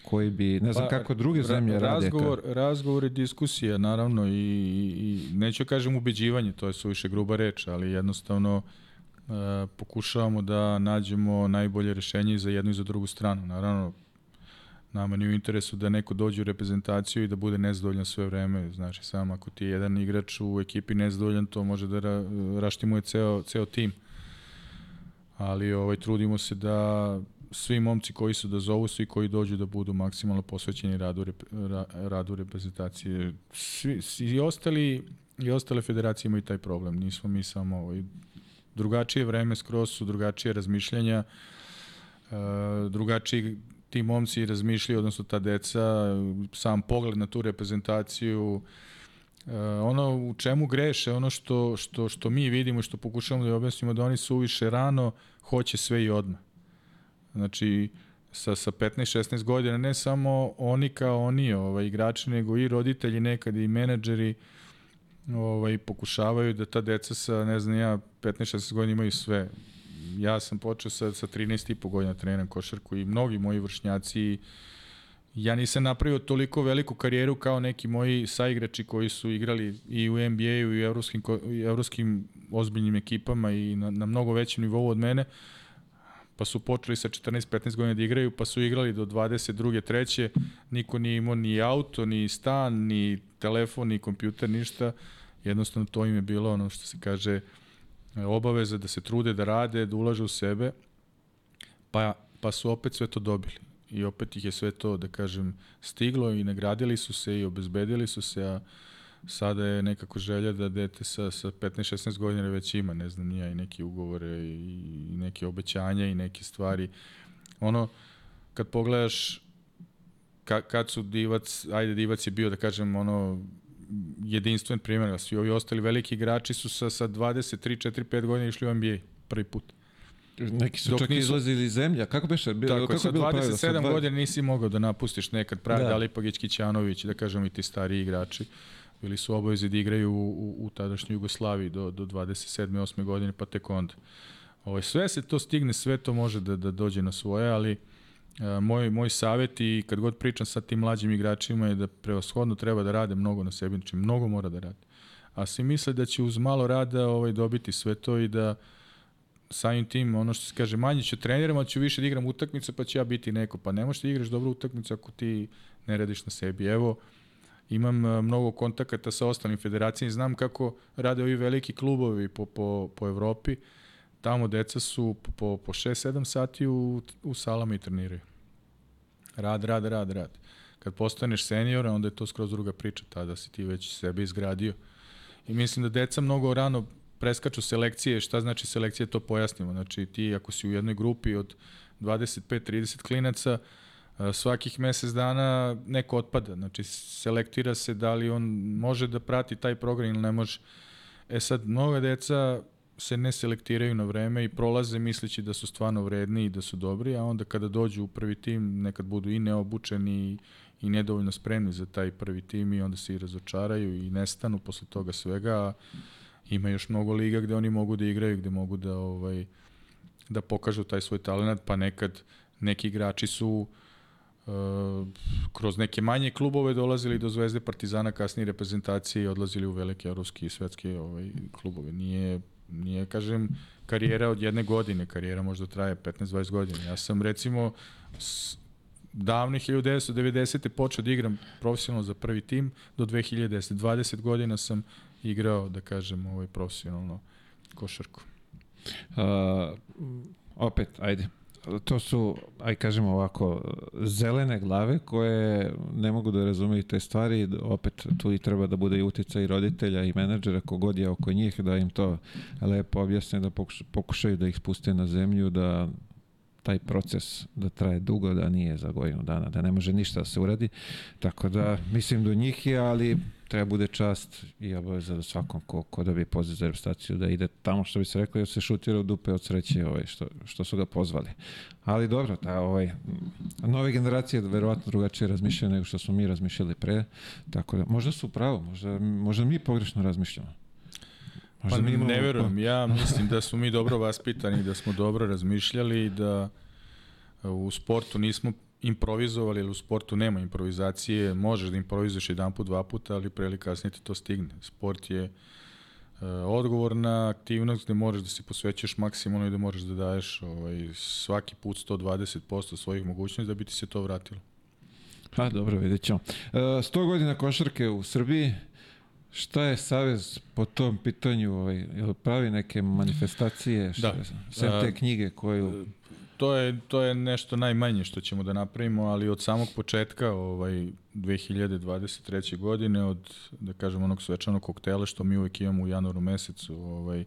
koji bi, ne znam pa, kako druge zemlje
ra
razgovor,
rade. Ka... Razgovor i diskusija, naravno, i, i neću kažem ubeđivanje, to je suviše gruba reč, ali jednostavno e, pokušavamo da nađemo najbolje rešenje za jednu i za drugu stranu. Naravno, Nama nije u interesu da neko dođe u reprezentaciju i da bude nezadovoljan sve vreme. Znači, samo ako ti je jedan igrač u ekipi nezadovoljan, to može da ra, raštimuje ceo, ceo tim. Ali ovaj, trudimo se da svi momci koji su da zovu, svi koji dođu da budu maksimalno posvećeni radu, rep, ra, radu reprezentacije. Svi, i, ostali, I ostale federacije imaju taj problem. Nismo mi samo ovaj, drugačije vreme, skroz su drugačije razmišljanja, uh, drugačiji ti momci razmišljaju, odnosno ta deca, sam pogled na tu reprezentaciju, ono u čemu greše, ono što, što, što mi vidimo i što pokušavamo da objasnimo, da oni su više rano, hoće sve i odmah. Znači, sa, sa 15-16 godina, ne samo oni kao oni ovaj, igrači, nego i roditelji nekad i menadžeri ovaj, pokušavaju da ta deca sa, ne znam ja, 15-16 godina imaju sve ja sam počeo sa, sa 13 i po godina da treniram košarku i mnogi moji vršnjaci ja nisam napravio toliko veliku karijeru kao neki moji saigrači koji su igrali i u NBA-u i u evropskim, i evropskim ozbiljnim ekipama i na, na mnogo većem nivou od mene pa su počeli sa 14-15 godina da igraju, pa su igrali do 22. treće, niko nije imao ni auto, ni stan, ni telefon, ni kompjuter, ništa, jednostavno to im je bilo ono što se kaže obaveza da se trude da rade, da ulaže u sebe. Pa pa su opet sve to dobili. I opet ih je sve to, da kažem, stiglo i nagradili su se i obezbedili su se, a sada je nekako želja da dete sa, sa 15-16 godina već ima, ne znam, nija i neke ugovore i, i neke obećanja i neke stvari. Ono, kad pogledaš ka, kad su Divac, ajde Divac je bio da kažem ono jedinstven primjer, svi ovi ostali veliki igrači su sa, sa 23, 4, 5 godina išli u NBA prvi put.
Neki su Dok čak nisu... izlazili iz zemlja. Kako beše? Bilo,
Tako,
kako
sa 27 godina nisi mogao da napustiš nekad pravi da. Dalipagić Kićanović, da kažem i ti stari igrači. Bili su obavezi da igraju u, u, u tadašnjoj Jugoslaviji do, do 27. 8. godine, pa tek onda. Ovo, ovaj, sve se to stigne, sve to može da, da dođe na svoje, ali E, moj, moj savjet i kad god pričam sa tim mlađim igračima je da prevashodno treba da rade mnogo na sebi, znači mnogo mora da rade. A svi misle da će uz malo rada ovaj, dobiti sve to i da samim tim, ono što se kaže, manje ću treniram, ali ću više da igram utakmice, pa ću ja biti neko. Pa ne možeš da igraš dobru utakmicu ako ti ne radiš na sebi. Evo, imam e, mnogo kontakata sa ostalim federacijama i znam kako rade ovi veliki klubovi po, po, po Evropi. Tamo deca su po, po 6-7 sati u, u salama i treniraju. Rad, rad, rad, rad. Kad postaneš senior, onda je to skroz druga priča, tada si ti već sebe izgradio. I mislim da deca mnogo rano preskaču selekcije, šta znači selekcija, to pojasnimo. Znači ti ako si u jednoj grupi od 25-30 klinaca, svakih mesec dana neko otpada. Znači selektira se da li on može da prati taj program ili ne može. E sad, mnoga deca se ne selektiraju na vreme i prolaze misleći da su stvarno vredni i da su dobri, a onda kada dođu u prvi tim nekad budu i neobučeni i nedovoljno spremni za taj prvi tim i onda se i razočaraju i nestanu posle toga svega. A ima još mnogo liga gde oni mogu da igraju, gde mogu da ovaj da pokažu taj svoj talent, pa nekad neki igrači su uh, kroz neke manje klubove dolazili do Zvezde Partizana, kasnije reprezentacije i odlazili u velike evropske i svetske ovaj, klubove. Nije nije, kažem, karijera od jedne godine, karijera možda traje 15-20 godina. Ja sam, recimo, s, davne 1990. počeo da igram profesionalno za prvi tim do 2010. 20 godina sam igrao, da kažem, ovaj profesionalno košarku.
Uh, opet, ajde, to su, aj kažemo ovako, zelene glave koje ne mogu da razumeju te stvari, opet tu i treba da bude i utica i roditelja i menadžera kogod je oko njih, da im to lepo objasne, da pokušaju da ih spuste na zemlju, da taj proces da traje dugo, da nije za godinu dana, da ne može ništa da se uradi. Tako da, mislim do njih je, ali treba bude čast i obaveza da svakom ko, ko dobije poziv za reprezentaciju da ide tamo što bi se reklo da se šutira u dupe od sreće ovaj, što, što su ga pozvali. Ali dobro, ta, ovaj, nove generacije verovatno drugačije razmišljaju nego što smo mi razmišljali pre, tako da možda su pravo, možda, možda mi pogrešno razmišljamo.
Možda pa mi imamo, ne verujem, ja mislim da smo mi dobro vaspitani, da smo dobro razmišljali i da u sportu nismo improvizovali, ali u sportu nema improvizacije, možeš da improvizuješ jedan put, dva puta, ali pre ili kasnije ti to stigne. Sport je uh, odgovorna aktivnost gde moraš da se posvećaš maksimalno i da moraš da daješ ovaj, svaki put 120% svojih mogućnosti da bi ti se to vratilo.
Ha, dobro, vidjet ćemo. Uh, 100 godina košarke u Srbiji, Šta je Savez po tom pitanju? Ovaj, pravi neke manifestacije? Šta, da. Sve te knjige koju
to je, to je nešto najmanje što ćemo da napravimo, ali od samog početka ovaj, 2023. godine, od, da kažem, onog svečanog koktela što mi uvek imamo u januaru mesecu, ovaj,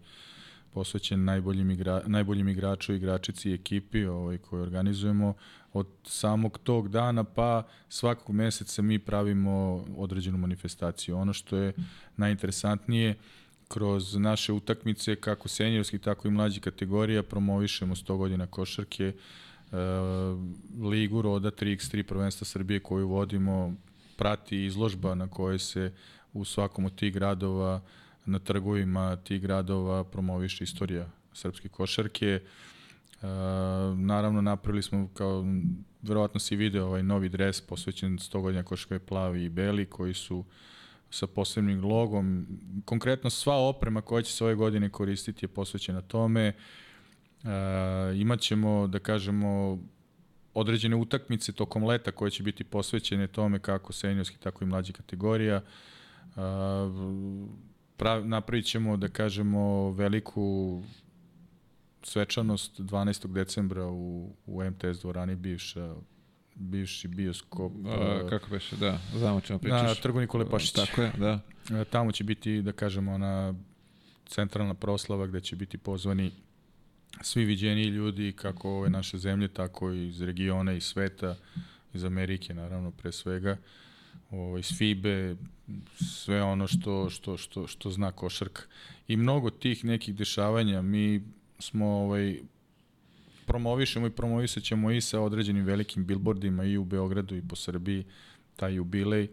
posvećen najboljim, igra, najboljim igraču, igračici i ekipi ovaj, koje organizujemo. Od samog tog dana pa svakog meseca mi pravimo određenu manifestaciju. Ono što je najinteresantnije, kroz naše utakmice, kako senjorskih, tako i mlađi kategorija, promovišemo 100 godina košarke, e, ligu Roda 3x3 prvenstva Srbije koju vodimo, prati izložba na kojoj se u svakom od tih gradova, na trgovima tih gradova promoviše istorija srpske košarke. E, naravno, napravili smo, kao verovatno si video, ovaj novi dres posvećen 100 godina košarke plavi i beli, koji su uh, sa posebnim logom. Konkretno sva oprema koja će se ove godine koristiti je posvećena tome. E, imaćemo, da kažemo, određene utakmice tokom leta koje će biti posvećene tome kako seniorski, tako i mlađi kategorija. E, prav, napravit ćemo, da kažemo, veliku svečanost 12. decembra u, u MTS dvorani bivša bivši bioskop.
A, kako beše, da, znamo čemu pričaš.
Na trgu Nikole Pašića.
Tako je, da.
E, Tamo će biti, da kažemo, ona centralna proslava gde će biti pozvani svi viđeni ljudi kako ove naše zemlje, tako i iz regiona i sveta, iz Amerike naravno pre svega, ovo, iz FIBE, sve ono što, što, što, što zna košarka. I mnogo tih nekih dešavanja mi smo ovaj, promovišemo i promovisat ćemo i sa određenim velikim billboardima i u Beogradu i po Srbiji, taj jubilej.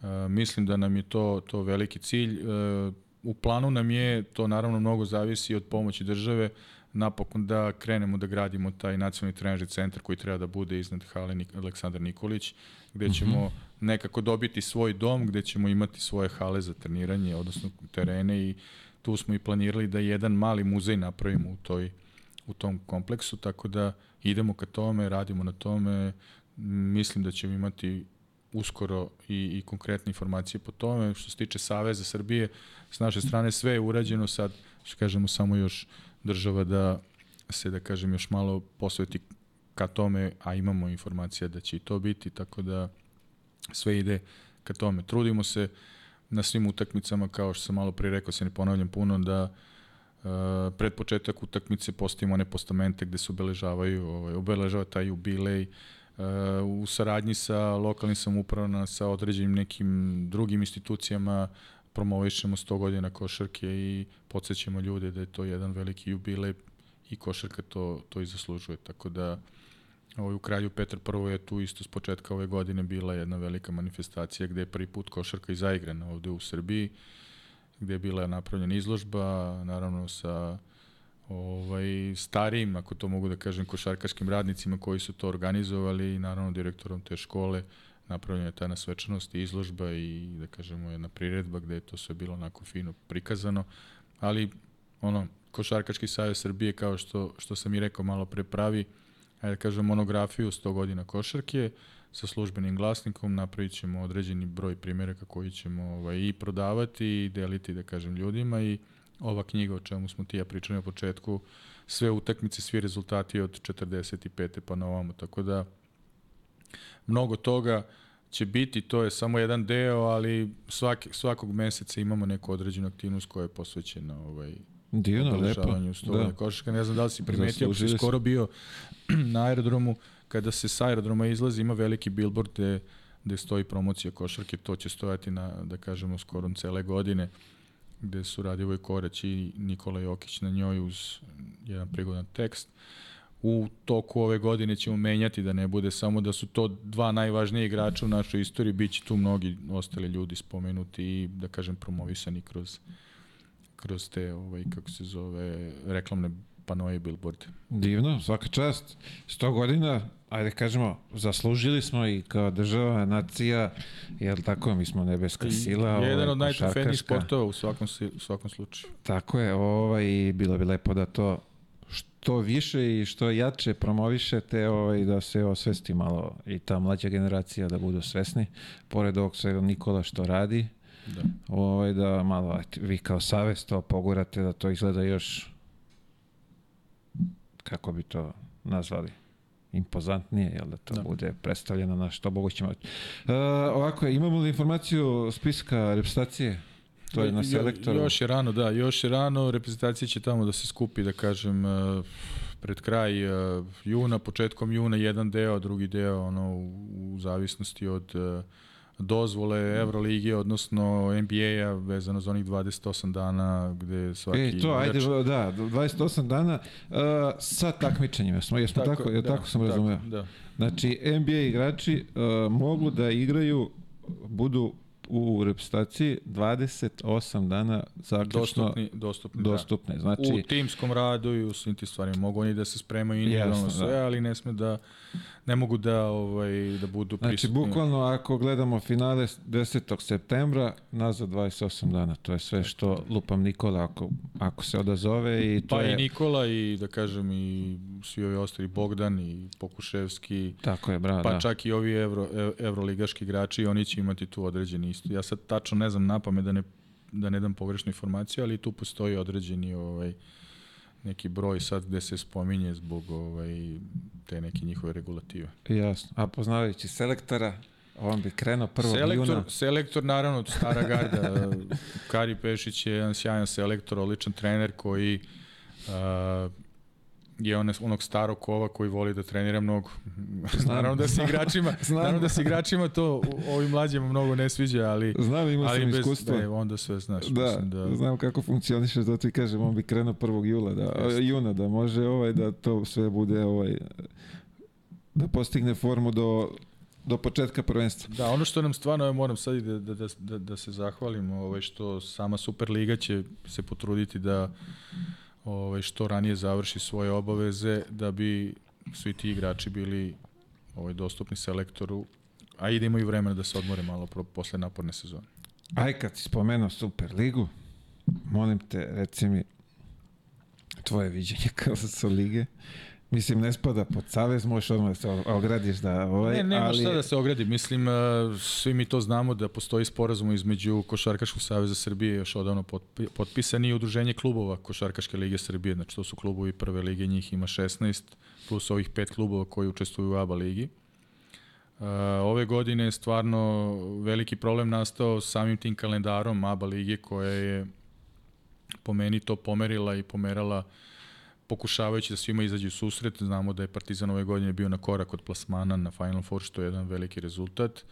Uh, mislim da nam je to, to veliki cilj. Uh, u planu nam je, to naravno mnogo zavisi od pomoći države, napokon da krenemo da gradimo taj nacionalni trenažni centar koji treba da bude iznad hale Nik Aleksandar Nikolić, gde ćemo mm -hmm. nekako dobiti svoj dom, gde ćemo imati svoje hale za treniranje, odnosno terene i tu smo i planirali da jedan mali muzej napravimo u toj u tom kompleksu, tako da idemo ka tome, radimo na tome, mislim da ćemo imati uskoro i, i konkretne informacije po tome. Što se tiče Saveza Srbije, s naše strane sve je urađeno, sad, što kažemo, samo još država da se, da kažem, još malo posveti ka tome, a imamo informacija da će i to biti, tako da sve ide ka tome. Trudimo se na svim utakmicama, kao što sam malo pre rekao, se ne ponavljam puno, da Uh, pred početak utakmice postavimo one postamente gde se obeležavaju, ovaj, obeležava taj jubilej uh, u saradnji sa lokalnim samoupravama, sa određenim nekim drugim institucijama promovišemo 100 godina košarke i podsjećamo ljude da je to jedan veliki jubilej i košarka to, to i zaslužuje. Tako da ovaj, u kralju Petar I je tu isto s početka ove godine bila jedna velika manifestacija gde je prvi put košarka i zaigrana ovde u Srbiji. Gde je bila napravljena izložba, naravno sa ovaj, starijim, ako to mogu da kažem, košarkaškim radnicima koji su to organizovali i naravno direktorom te škole. Napravljena je ta svečanost i izložba i da kažemo jedna priredba gde je to sve bilo onako fino prikazano, ali ono, Košarkaški savez Srbije kao što, što sam i rekao malo pre pravi, ajde da kažem monografiju 100 godina košarke, sa službenim glasnikom napravit ćemo određeni broj primjeraka koji ćemo ovaj, i prodavati i deliti, da kažem, ljudima i ova knjiga o čemu smo ti ja pričali na početku, sve utakmice, svi rezultati od 45. pa na ovamo, tako da mnogo toga će biti, to je samo jedan deo, ali svaki, svakog meseca imamo neku određenu aktivnost koja je posvećena ovaj,
Divno, lepo.
Da. Košarka, ne znam da li si primetio, si skoro bio na aerodromu, kada se sa aerodroma izlazi, ima veliki billboard gde, gde stoji promocija košarke, to će stojati na, da kažemo, skorom cele godine, gde su Radivoj Korać i Nikola Jokić na njoj uz jedan prigodan tekst. U toku ove godine ćemo menjati da ne bude samo da su to dva najvažnije igrača u našoj istoriji, bit će tu mnogi ostali ljudi spomenuti i da kažem promovisani kroz kroz te ovaj kako se zove reklamne panoje i billboard.
Divno, svaka čast. 100 godina, ajde kažemo, zaslužili smo i kao država, nacija, jel tako, mi smo nebeska sila.
Jedan ovaj, od najtrofejnijih sportova u svakom, u svakom slučaju.
Tako je, ovaj, bilo bi lepo da to što više i što jače promovišete ovaj, da se osvesti malo i ta mlađa generacija da budu svesni, pored ovog svega Nikola što radi, da, ovaj, da malo vi kao savest to pogurate da to izgleda još kako bi to nazvali, impozantnije, jel da to da. bude predstavljeno na što moguće moći. Uh, ovako, imamo li informaciju spiska reprezentacije? To je na selektoru.
Jo, još je rano, da, još je rano, reprezentacija će tamo da se skupi, da kažem, uh, pred kraj uh, juna, početkom juna jedan deo, drugi deo ono u, u zavisnosti od uh, dozvole Evrolige, odnosno NBA-a vezano za onih 28 dana gde svaki...
E, to, ajde, da, 28 dana uh, sa takmičenjima. Smo, jesmo tako, tako, da, tako sam razumeo. Da. Znači, NBA igrači uh, mogu da igraju, budu u reprezentaciji 28 dana zaključno
dostupni, dostupni,
da. dostupne. Da. Znači,
u timskom radu i u svim tim stvarima. Mogu oni da se spremaju individualno da. sve, da. ali ne sme da ne mogu da ovaj da budu
znači, prisutni. Znači bukvalno ako gledamo finale 10. septembra nazad 28 dana. To je sve što lupam Nikola ako ako se odazove i to
pa
je
i Nikola i da kažem i svi ovi ostali Bogdan i Pokuševski.
Tako je, bravo,
Pa
da.
čak i ovi evro evroligaški igrači, oni će imati tu određeni isto. Ja sad tačno ne znam napame da ne da ne dam pogrešnu informaciju, ali tu postoji određeni ovaj neki broj sad gde se spominje zbog ovaj, te neke njihove regulative.
Jasno. A poznavajući selektora, on bi krenuo prvo
selektor,
juna.
Selektor, naravno, stara garda. Kari Pešić je jedan sjajan selektor, odličan trener koji uh, je on onog starog kova koji voli da trenira mnogo. Znam, naravno da se igračima, znam. naravno da se igračima to ovim mlađima mnogo ne sviđa, ali
znam, ima ali sam bez, iskustvo.
Da, onda sve znaš.
Da, da, znam kako funkcioniše, da ti kažem, on bi krenuo 1. jula, da, Jeste. juna, da može ovaj da to sve bude ovaj da postigne formu do do početka prvenstva.
Da, ono što nam stvarno, ja moram sad da, da, da, da se zahvalim, ovaj, što sama Superliga će se potruditi da ovaj, što ranije završi svoje obaveze da bi svi ti igrači bili ovaj, dostupni selektoru, a i da imaju vremena da se odmore malo pro, posle naporne sezone.
Aj kad si spomenuo Superligu, molim te, reci mi tvoje viđenje KLS lige. Mislim, ne spada pod savez, možeš odmah da se ogradiš da... Ovaj,
ne, nema
ali...
šta da se ogradi. Mislim, uh, svi mi to znamo da postoji sporazum između Košarkaškog saveza Srbije još odavno potpisan i udruženje klubova Košarkaške lige Srbije. Znači, to su klubovi prve lige, njih ima 16, plus ovih pet klubova koji učestvuju u ABA ligi. Uh, ove godine je stvarno veliki problem nastao samim tim kalendarom ABA lige koja je po meni to pomerila i pomerala uh, pokušavajući da svima izađe u susret. Znamo da je Partizan ove godine bio na korak od plasmana na Final Four, što je jedan veliki rezultat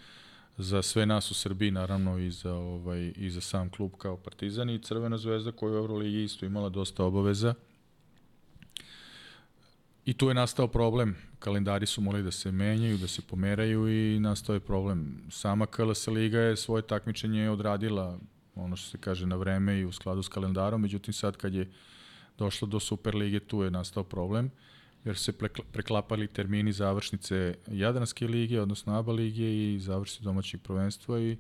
za sve nas u Srbiji, naravno i za, ovaj, i za sam klub kao Partizan i Crvena zvezda koja u Euroligi isto imala dosta obaveza. I tu je nastao problem. Kalendari su morali da se menjaju, da se pomeraju i nastao je problem. Sama KLS Liga je svoje takmičenje odradila, ono što se kaže, na vreme i u skladu s kalendarom, međutim sad kad je došlo do Superlige, tu je nastao problem, jer se preklapali termini završnice Jadranske lige, odnosno ABA lige i završnice domaćeg prvenstva i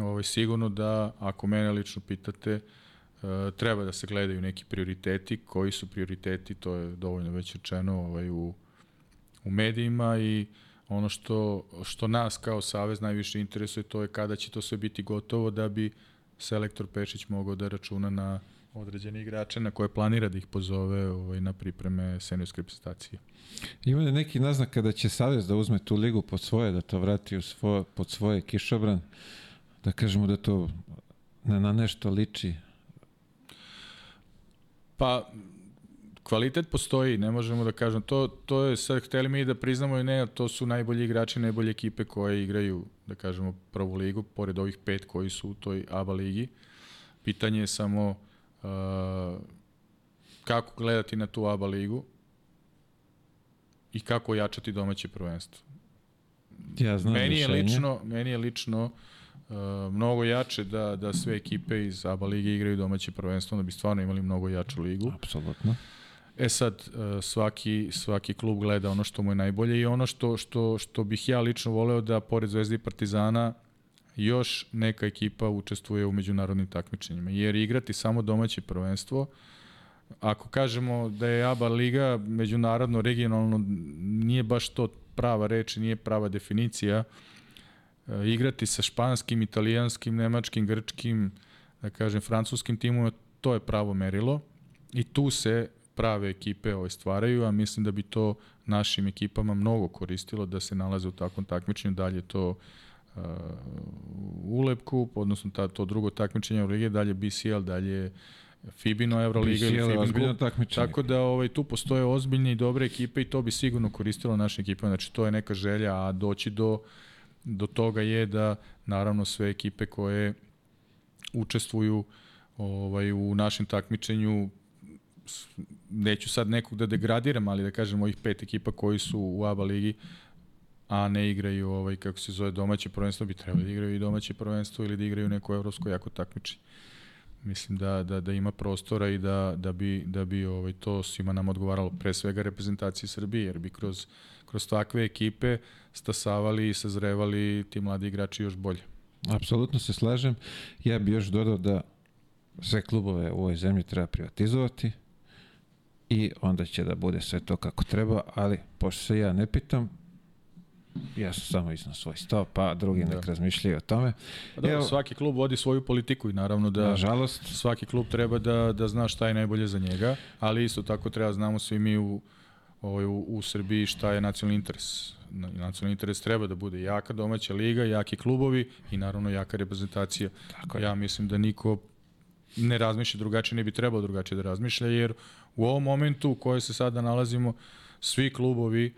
ovaj, sigurno da, ako mene lično pitate, e, treba da se gledaju neki prioriteti, koji su prioriteti, to je dovoljno već rečeno ovaj, u, u medijima i ono što, što nas kao Savez najviše interesuje to je kada će to sve biti gotovo da bi selektor Pešić mogao da računa na određeni igrače na koje planira da ih pozove ovaj, na pripreme seniorske reprezentacije.
Ima li neki naznak kada će Savez da uzme tu ligu pod svoje, da to vrati u svoje, pod svoje kišobran, da kažemo da to na, na nešto liči?
Pa, kvalitet postoji, ne možemo da kažem. To, to je sad, hteli mi da priznamo i ne, to su najbolji igrači, najbolje ekipe koje igraju, da kažemo, prvu ligu, pored ovih pet koji su u toj ABA ligi. Pitanje je samo kako gledati na tu ABA ligu i kako jačati domaće prvenstvo.
Ja znam
meni je lično, meni je lično uh, mnogo jače da, da sve ekipe iz ABA lige igraju domaće prvenstvo, da bi stvarno imali mnogo jaču ligu.
Apsolutno.
E sad, uh, svaki, svaki klub gleda ono što mu je najbolje i ono što, što, što bih ja lično voleo da pored Zvezde i Partizana još neka ekipa učestvuje u međunarodnim takmičenjima. Jer igrati samo domaće prvenstvo, ako kažemo da je ABA liga međunarodno, regionalno, nije baš to prava reč, nije prava definicija. E, igrati sa španskim, italijanskim, nemačkim, grčkim, da kažem, francuskim timom, to je pravo merilo. I tu se prave ekipe ovaj stvaraju, a mislim da bi to našim ekipama mnogo koristilo da se nalaze u takvom takmičenju, dalje to uh, ULEP kup, odnosno ta, to drugo takmičenje u Lige, dalje BCL, dalje Fibino Euroliga
ili Fibin takmičenje.
Tako da ovaj, tu postoje ozbiljne i dobre ekipe i to bi sigurno koristilo naše ekipe. Znači to je neka želja, a doći do, do toga je da naravno sve ekipe koje učestvuju ovaj, u našem takmičenju neću sad nekog da degradiram, ali da kažem ovih pet ekipa koji su u ABA ligi a ne igraju ovaj kako se zove domaće prvenstvo, bi trebali da igraju i domaće prvenstvo ili da igraju neko evropsko jako takmiči. Mislim da, da, da ima prostora i da, da bi, da bi ovaj, to svima nam odgovaralo pre svega reprezentacije Srbije, jer bi kroz, kroz takve ekipe stasavali i sazrevali ti mladi igrači još bolje.
Apsolutno se slažem. Ja bih još dodao da sve klubove u ovoj zemlji treba privatizovati i onda će da bude sve to kako treba, ali pošto se ja ne pitam, Ja sam samo iznao svoj stav, pa drugi nek razmišljaju o tome.
Pa dobro,
Evo,
svaki klub vodi svoju politiku i naravno da
nažalost,
svaki klub treba da, da zna šta je najbolje za njega, ali isto tako treba znamo svi mi u, ovaj, u, u Srbiji šta je nacionalni interes. Na- Nacionalni interes treba da bude jaka domaća liga, jaki klubovi i naravno jaka reprezentacija.
Tako je.
ja mislim da niko ne razmišlja drugačije, ne bi trebalo drugačije da razmišlja, jer u ovom momentu u kojoj se sada nalazimo, svi klubovi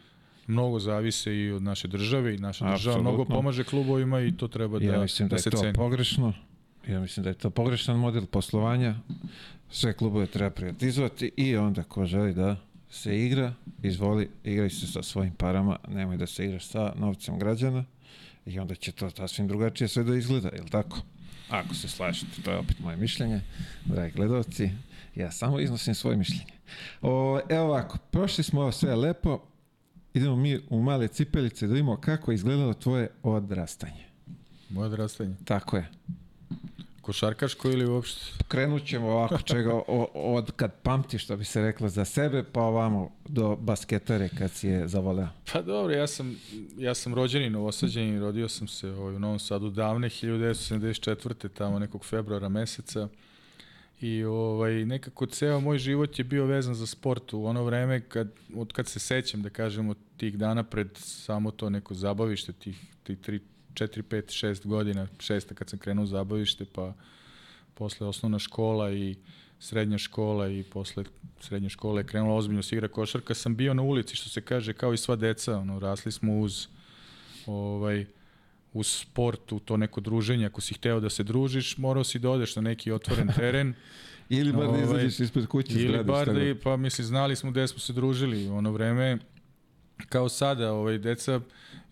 mnogo zavise i od naše države i naša država
Apsolutno.
mnogo pomaže klubovima i to treba da,
ja mislim da,
da
je
se
to
ceni.
pogrešno. Ja mislim da je to pogrešan model poslovanja. Sve klubove treba privatizovati i onda ko želi da se igra, izvoli, igraj se sa svojim parama, nemoj da se igraš sa novcem građana i onda će to sasvim drugačije sve da izgleda, je li tako? Ako se slažete, to je opet moje mišljenje, dragi gledalci, ja samo iznosim svoje mišljenje. O, evo ovako, prošli smo ovo sve lepo, idemo mi u male cipelice da vidimo kako je izgledalo tvoje odrastanje.
Moje odrastanje.
Tako je.
Košarkaško ili uopšte?
Krenut ćemo ovako čega o, od kad pamti što bi se reklo za sebe, pa ovamo do basketare kad si je zavoleo.
Pa dobro, ja sam, ja sam rođeni novosađeni, rodio sam se ovaj, u Novom Sadu davne, 1974. tamo nekog februara meseca. I ovaj, nekako ceo moj život je bio vezan za sport u ono vreme kad, od kad se sećam, da kažemo, tih dana pred samo to neko zabavište, tih, tih 3, 4, 5, 6 godina, šesta kad sam krenuo u zabavište, pa posle osnovna škola i srednja škola i posle srednje škole je krenula ozbiljno se igra košarka, sam bio na ulici, što se kaže, kao i sva deca, ono, rasli smo uz ovaj, uz sport, u to neko druženje, ako si hteo da se družiš, morao si da odeš na neki otvoren teren,
Ili bar da
Ovaj,
izađeš ispred kuće
ili
zgrade.
bar da, i- pa misli, znali smo gde smo se družili u ono vreme, kao sada, ovaj, deca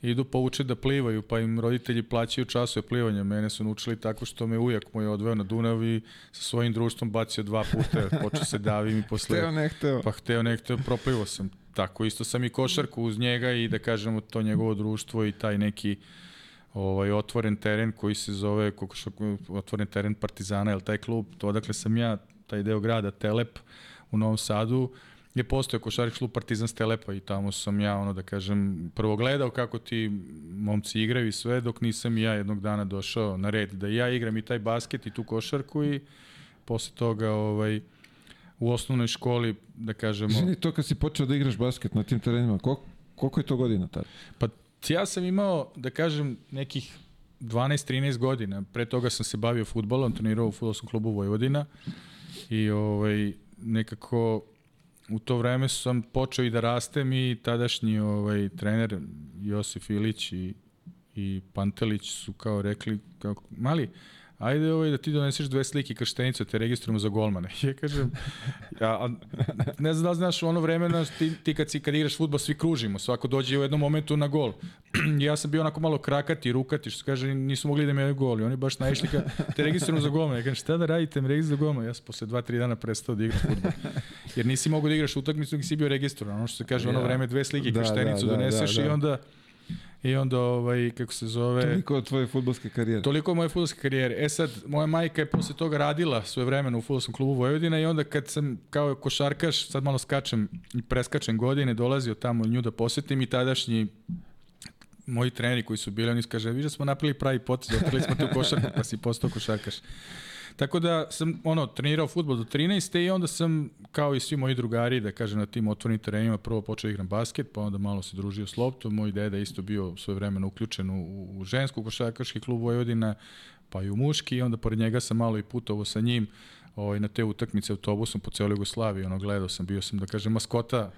idu pa uče da plivaju, pa im roditelji plaćaju časove plivanja. Mene su naučili tako što me ujak moj odveo na Dunav i sa svojim društvom bacio dva puta, počeo se davim i posle...
Hteo, ne hteo.
Pa hteo ne hteo, proplivo sam. Tako isto sam i košarku uz njega i da kažemo to njegovo društvo i taj neki ovaj otvoren teren koji se zove košarku, otvoren teren Partizana, jel taj klub, to odakle sam ja, taj deo grada Telep u Novom Sadu, je postojao košarkaški klub Partizan s Telepa i tamo sam ja, ono da kažem, prvo gledao kako ti momci igraju i sve, dok nisam ja jednog dana došao na red da ja igram i taj basket i tu košarku i posle toga ovaj, u osnovnoj školi, da kažemo...
Izvini, to kad si počeo da igraš basket na tim terenima, koliko, koliko je to godina tada?
Pa ja sam imao, da kažem, nekih 12-13 godina. Pre toga sam se bavio futbolom, trenirao u futbolskom klubu Vojvodina i ovaj, nekako u to vreme sam počeo i da rastem i tadašnji ovaj, trener Josif Ilić i, i Pantelić su kao rekli, kao, mali, ajde ovaj, da ti doneseš dve slike krštenicu, te registrujemo za golmana. Ja kažem, ja, a, ne znam da li znaš, ono vreme, znaš, ti, ti kad, si, kad igraš futbol, svi kružimo, svako dođe u jednom momentu na gol. ja sam bio onako malo krakati, rukati, što kaže, nisu mogli da me gol. I oni baš naišli ka, te registrujemo za golmana. Ja kažem, šta da radite, me registrujemo za golmana. Ja sam posle 2-3 dana prestao da igram futbol. Jer nisi mogu da igraš utakmicu, dok si bio registrovan. Ono što se kaže, ono vreme, dve slike,
Da,
krštenicu
da, da,
doneseš
da, da.
i onda I onda, ovaj, kako se zove...
Toliko od tvoje futbolske karijere.
Toliko moje fudbalske karijere. E sad, moja majka je posle toga radila svoje vremena u fudbalskom klubu Vojvodina i onda kad sam kao košarkaš, sad malo skačem i preskačem godine, dolazio tamo nju da posetim i tadašnji moji treneri koji su bili, oni kaže, vi da smo napravili pravi potez, otkrili smo te u košarku, pa si postao košarkaš. Tako da sam ono trenirao fudbal do 13. i onda sam kao i svi moji drugari da kažem na tim otvorenim terenima prvo počeo da igram basket, pa onda malo se družio s loptom. Moj deda isto bio svoje vremena uključen u, u žensku košarkaški klub Vojvodina, pa i u muški i onda pored njega sam malo i putovao sa njim ovaj, na te utakmice autobusom po celoj Jugoslaviji. Ono, gledao sam, bio sam da kažem maskota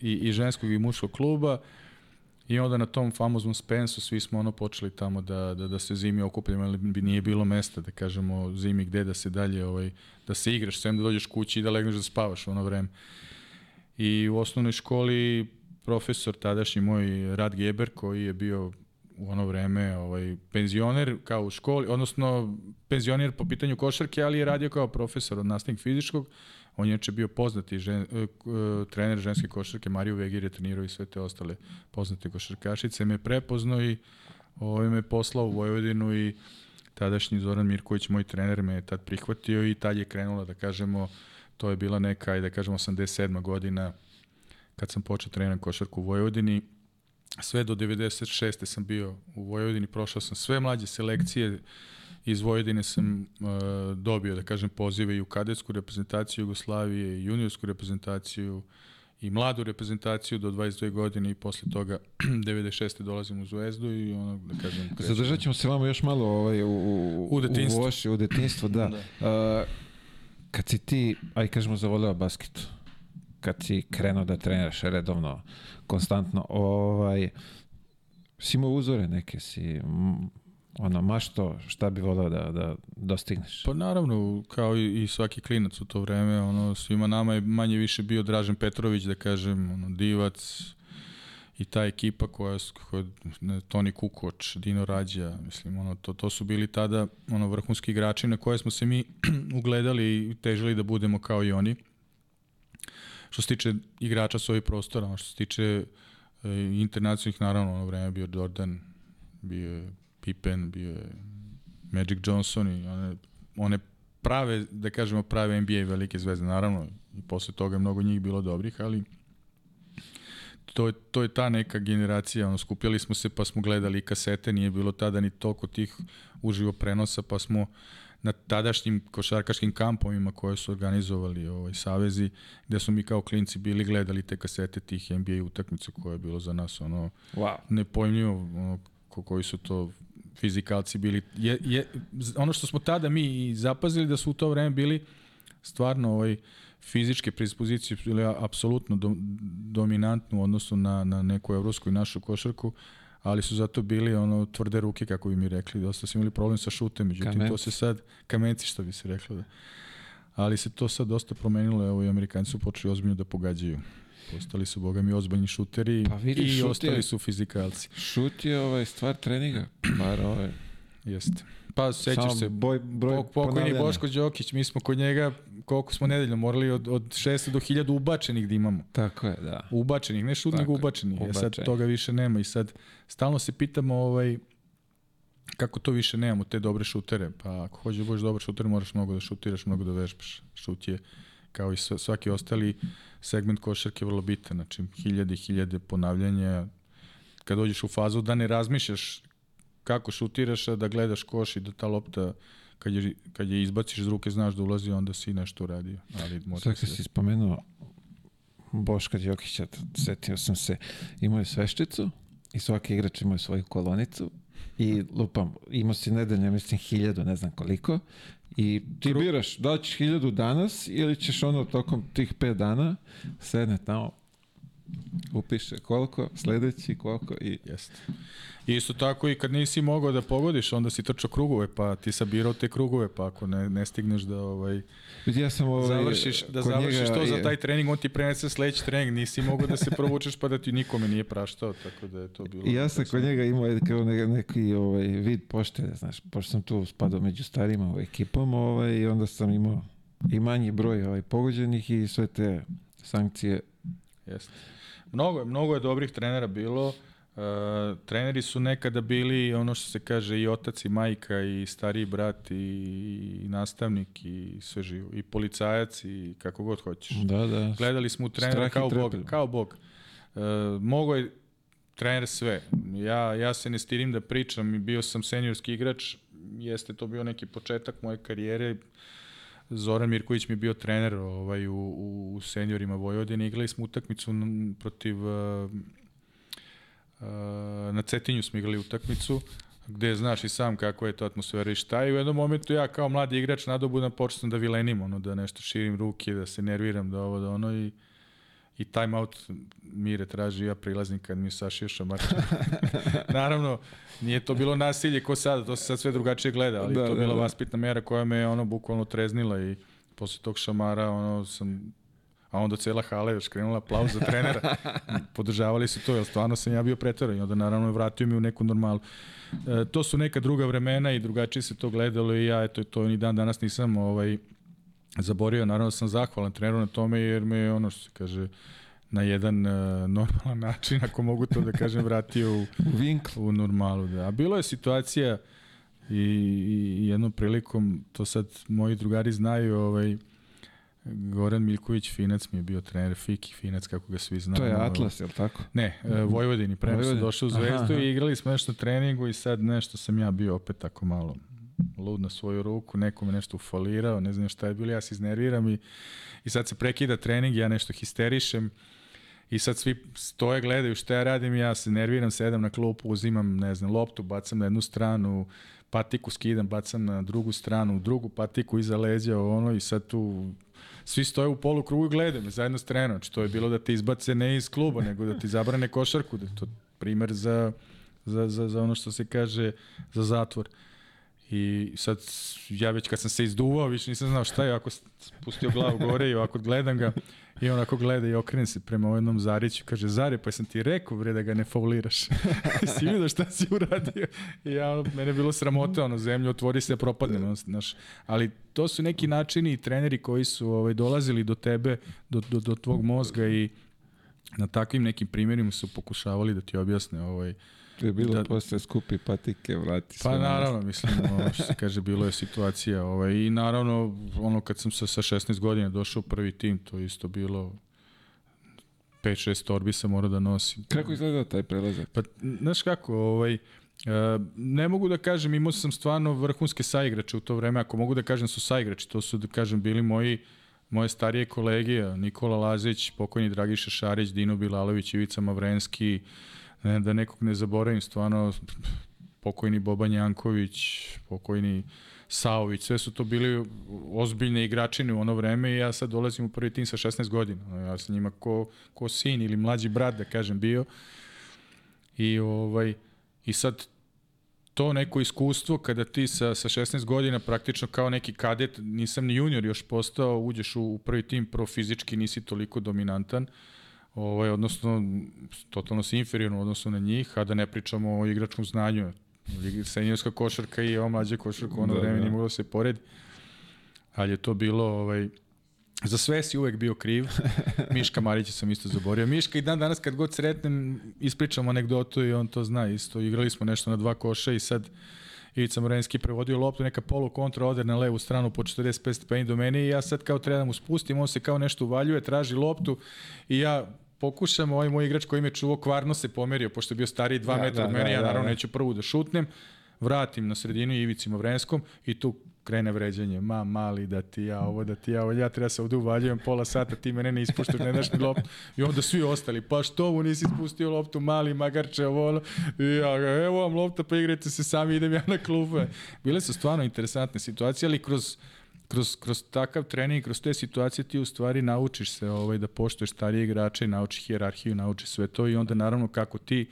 i, i ženskog i muškog kluba. I onda na tom famoznom Spensu svi smo ono počeli tamo da, da, da se zimi okupljamo, ali bi nije bilo mesta, da kažemo, zimi gde da se dalje, ovaj, da se igraš, sem da dođeš kući i da legneš da spavaš ono vreme. I u osnovnoj školi profesor, tadašnji moj Rad Geber, koji je bio u ono vreme ovaj, penzioner kao u školi, odnosno penzioner po pitanju košarke, ali je radio kao profesor od nastavnik fizičkog, On je inače bio poznati žen, e, e, trener ženske košarke, Mariju Vegir je trenirao i sve te ostale poznate košarkašice. Me prepoznao i ovaj, me poslao u Vojvodinu i tadašnji Zoran Mirković, moj trener, me je tad prihvatio i tad je krenula, da kažemo, to je bila neka, ajde da kažemo, 87. godina kad sam počeo treniram košarku u Vojvodini sve do 96. sam bio u Vojvodini, prošao sam sve mlađe selekcije, iz Vojvodine sam uh, dobio, da kažem, pozive i u kadetsku reprezentaciju Jugoslavije, i juniorsku reprezentaciju, i mladu reprezentaciju do 22 godine i posle toga 96. dolazim u Zvezdu i ono, da kažem...
Krećem. Zadržat ćemo se vama još malo ovaj, u, u,
u detinstvu.
U, voši, u detinstvu, da. da. Uh, kad si ti, aj kažemo, zavoleo basket, kad si krenuo da treniraš redovno, konstantno, ovaj, si imao uzore neke, si ono, mašto, šta bi volao da, da dostigneš?
Pa naravno, kao i, i svaki klinac u to vreme, ono, svima nama je manje više bio Dražen Petrović, da kažem, ono, divac, i ta ekipa koja, koja Toni Kukoč, Dino Rađa, mislim, ono, to, to su bili tada ono, vrhunski igrači na koje smo se mi ugledali i težili da budemo kao i oni. Što se tiče igrača s ovih prostora, što se tiče e, internacionalnih, naravno, ono vreme bio Jordan, bio je Pippen, bio je Magic Johnson i one, one prave, da kažemo, prave NBA velike zvezde, naravno, i posle toga je mnogo njih bilo dobrih, ali to je, to je ta neka generacija, ono, skupljali smo se pa smo gledali kasete, nije bilo tada ni toliko tih uživo prenosa, pa smo na tadašnjim košarkaškim kampovima koje su organizovali ovaj savezi, gde su mi kao klinci bili gledali te kasete tih NBA utakmica koje je bilo za nas ono
wow.
nepojmljivo ono, ko, koji su to fizikalci bili. Je, je, ono što smo tada mi zapazili da su u to vreme bili stvarno ovaj, fizičke predispozicije bile apsolutno do, dominantne u odnosu na, na neku evropsku i našu košarku, ali su zato bili ono tvrde ruke, kako bi mi rekli. Dosta su imali problem sa šutem, međutim Kamenci. to se sad, kamenci što bi se reklo. Da. Ali se to sad dosta promenilo, evo i Amerikanci su počeli ozbiljno da pogađaju. Postali su, boga mi, ozbiljni šuteri pa vidi, i šut ostali je, su fizikalci.
Šut je ovaj stvar treninga, bar ovaj.
Jeste. Pa sećaš se, boj, broj pokojni Boško Đokić, mi smo kod njega, koliko smo nedeljno morali, od, od 600 do 1000 ubačenih da imamo.
Tako je, da.
Ubačenih, ne šut, nego ubačenih. Ja e sad toga više nema i sad stalno se pitamo ovaj, kako to više nemamo, te dobre šutere. Pa ako hoćeš da budeš dobar šuter, moraš mnogo da šutiraš, mnogo da vežbaš. Šut je, kao i svaki ostali segment košarke vrlo bitan, znači hiljade i hiljade ponavljanja, kad dođeš u fazu da ne razmišljaš kako šutiraš, a da gledaš koš i da ta lopta kad je, kad je izbaciš iz ruke znaš da ulazi, onda si nešto uradio. Ali
Sad kad si spomenuo Boška Đokića, setio sam se, imao je sveščicu i svaki igrač imao je svoju kolonicu i lupam, imao si nedeljno, mislim, hiljadu, ne znam koliko, I ti biraš da li ćeš hiljadu danas ili ćeš ono tokom tih pet dana sedne tamo, upiše koliko, sledeći koliko i...
Jeste. Isto tako i kad nisi mogao da pogodiš, onda si trčao krugove, pa ti sabirao te krugove, pa ako ne, ne stigneš da ovaj,
ja sam ovaj,
završiš, da završiš njega, to za taj trening, on ti prenese sledeći trening, nisi mogao da se provučeš pa da ti nikome nije praštao, tako da je to bilo...
I ja sam kod njega imao kao ne, neki ovaj, vid poštene, znaš, pošto sam tu spadao među starima u ekipom, ovaj, i onda sam imao i manji broj ovaj, pogođenih i sve te sankcije.
Jeste. Mnogo je, mnogo je dobrih trenera bilo, Uh, treneri su nekada bili ono što se kaže i otac i majka i stariji brat i, i nastavnik i sve živo i policajac i kako god hoćeš.
Da, da.
Gledali smo u trenera kao bog, kao bog. Uh, mogo je trener sve. Ja, ja se ne stirim da pričam, bio sam seniorski igrač, jeste to bio neki početak moje karijere. Zoran Mirković mi je bio trener ovaj, u, u seniorima Vojvodine. Igrali smo utakmicu protiv uh, na Cetinju smo igrali utakmicu, gde znaš i sam kako je to atmosfera i šta i u jednom momentu ja kao mladi igrač nadobudam počnem da vilenim, ono, da nešto širim ruke, da se nerviram, da ovo, da ono i i time out Mire traži ja prilazim kad mi sašio šamarče. Naravno, nije to bilo nasilje ko sada, to se sad sve drugačije gleda, ali da, to je da, bila da. vaspitna mera koja me ono bukvalno treznila i posle tog šamara ono sam a onda cela hala je krenula aplauz za trenera. Podržavali su to, jer stvarno sam ja bio pretvoran i onda naravno vratio mi u neku normalu. E, to su neka druga vremena i drugačije se to gledalo i ja eto to ni dan danas nisam ovaj zaborio, naravno sam zahvalan treneru na tome jer me ono što se kaže na jedan uh, normalan način, ako mogu to da kažem, vratio u,
u,
u normalu. Da. A bilo je situacija i, i jednom prilikom, to sad moji drugari znaju, ovaj, Goran Miljković Finac mi je bio trener, Fiki Finac, kako ga svi znamo.
To je Atlas, je li tako?
Ne, e, Vojvodini, pre nego sam
Vojvodini.
došao u Zvezdu
Aha, aha.
i igrali smo nešto treningu i sad nešto sam ja bio opet tako malo lud na svoju ruku, neko me nešto ufalirao, ne znam šta je bilo, ja se iznerviram i, i sad se prekida trening, ja nešto histerišem i sad svi stoje, gledaju šta ja radim, ja se nerviram, sedam na klupu, uzimam, ne znam, loptu, bacam na jednu stranu, patiku skidam, bacam na drugu stranu, drugu patiku iza leđa, ono, i sad tu svi stoje u polu krugu i gledaju me zajedno s trenerom. Znači, to je bilo da ti izbace ne iz kluba, nego da ti zabrane košarku, da to primer za, za, za, za ono što se kaže za zatvor. I sad, ja već kad sam se izduvao, više nisam znao šta je, ako spustio glavu gore i ovako gledam ga i onako gleda i okrene se prema jednom Zariću, kaže, Zare, pa sam ti rekao, bre, da ga ne fauliraš. si vidio šta si uradio? I ja, mene je bilo sramote, ono, zemlju otvori se, propadne, ono, znaš. Ali to su neki načini i treneri koji su ovaj, dolazili do tebe, do, do, do tvog mozga i na takvim nekim primjerima su pokušavali da ti objasne ovaj,
To je bilo
Da-
da, posle skupi patike, vrati
Pa
sve na
naravno, mislim, ono, što se kaže, bilo je situacija. Ovaj, I naravno, ono kad sam sa, sa 16 godina došao u prvi tim, to je isto bilo 5-6 torbi sam morao da nosim.
Kako izgledao taj prelazak?
Pa, znaš kako, ovaj, e, ne mogu da kažem, imao sam stvarno vrhunske saigrače u to vreme, ako mogu da kažem su saigrači, to su, da kažem, bili moji moje starije kolege, Nikola Lazić, pokojni Dragiša Šarić, Dino Bilalović, Ivica Mavrenski, ne, da nekog ne zaboravim, stvarno pokojni Boban Janković, pokojni Saović, sve su to bili ozbiljne igračine u ono vreme i ja sad dolazim u prvi tim sa 16 godina. Ja sam njima ko, ko sin ili mlađi brat, da kažem, bio. I, ovaj, I sad to neko iskustvo kada ti sa, sa 16 godina praktično kao neki kadet, nisam ni junior još postao, uđeš u, u prvi tim pro fizički, nisi toliko dominantan, ovaj, odnosno totalno si inferiorno u odnosu na njih, a da ne pričamo o igračkom znanju. Senjorska košarka i ova mlađa košarka u ono
Da,
vreme
da.
nije moglo da se poredi. Ali je to bilo ovaj, Za sve si uvek bio kriv. Miška Marića sam isto zaborio. Miška i dan danas kad god sretnem ispričam anegdotu i on to zna isto. Igrali smo nešto na dva koša i sad Ivica Morenski prevodio loptu, neka polu kontra ode na levu stranu po 45 stepeni do mene i ja sad kao treba da mu spustim, on se kao nešto uvaljuje, traži loptu i ja pokušam, ovaj moj igrač koji me čuvao kvarno se pomerio, pošto je bio stariji 2
Da,
metra
da,
od mene,
da,
ja
da,
naravno
da.
neću prvu da šutnem, vratim na sredinu Ivici Movrenskom i tu krene vređanje, ma mali da ti ja ovo, da ti ja ovo, ja treba se ovde uvaljujem pola sata, ti mene ne ispuštaš, ne daš mi loptu. I onda svi ostali, pa što mu nisi ispustio loptu, mali magarče, ovo. I ja ga, evo vam lopta, pa igrajte se sami, idem ja na klupe. Bile su stvarno interesantne situacije, ali kroz kroz, kroz takav trening, kroz te situacije ti u stvari naučiš se ovaj, da poštuješ starije igrače, naučiš hijerarhiju, naučiš sve to i onda naravno kako ti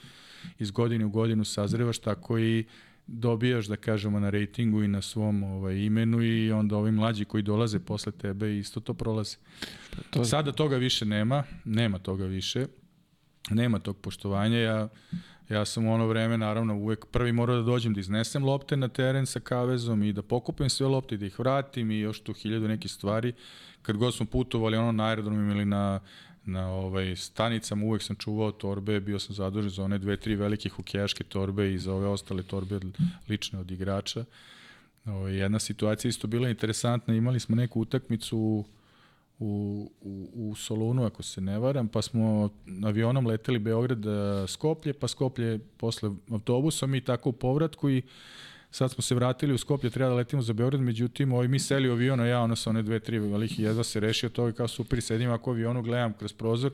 iz godine u godinu sazrevaš, tako i dobijaš, da kažemo, na rejtingu i na svom ovaj, imenu i onda ovi mlađi koji dolaze posle tebe isto to prolaze.
To,
Sada toga više nema, nema toga više, nema tog poštovanja. Ja, ja sam u ono vreme, naravno, uvek prvi morao da dođem da iznesem lopte na teren sa kavezom i da pokupim sve lopte i da ih vratim i još tu hiljadu nekih stvari. Kad god smo putovali ono na aerodromima ili na, na ovaj, stanicama, uvek sam čuvao torbe, bio sam zadužen za one dve, tri velike hokejaške torbe i za ove ostale torbe lične od igrača. Ovaj, jedna situacija isto bila interesantna, imali smo neku utakmicu u u, u, Solunu, ako se ne varam, pa smo avionom leteli Beograd eh, Skoplje, pa Skoplje posle autobusom i tako u povratku i sad smo se vratili u Skoplje, treba da letimo za Beograd, međutim, ovaj, mi seli u avion, a ja ono sa one dve, tri velike, jedva se rešio to i kao super, sedim ako avionu, gledam kroz prozor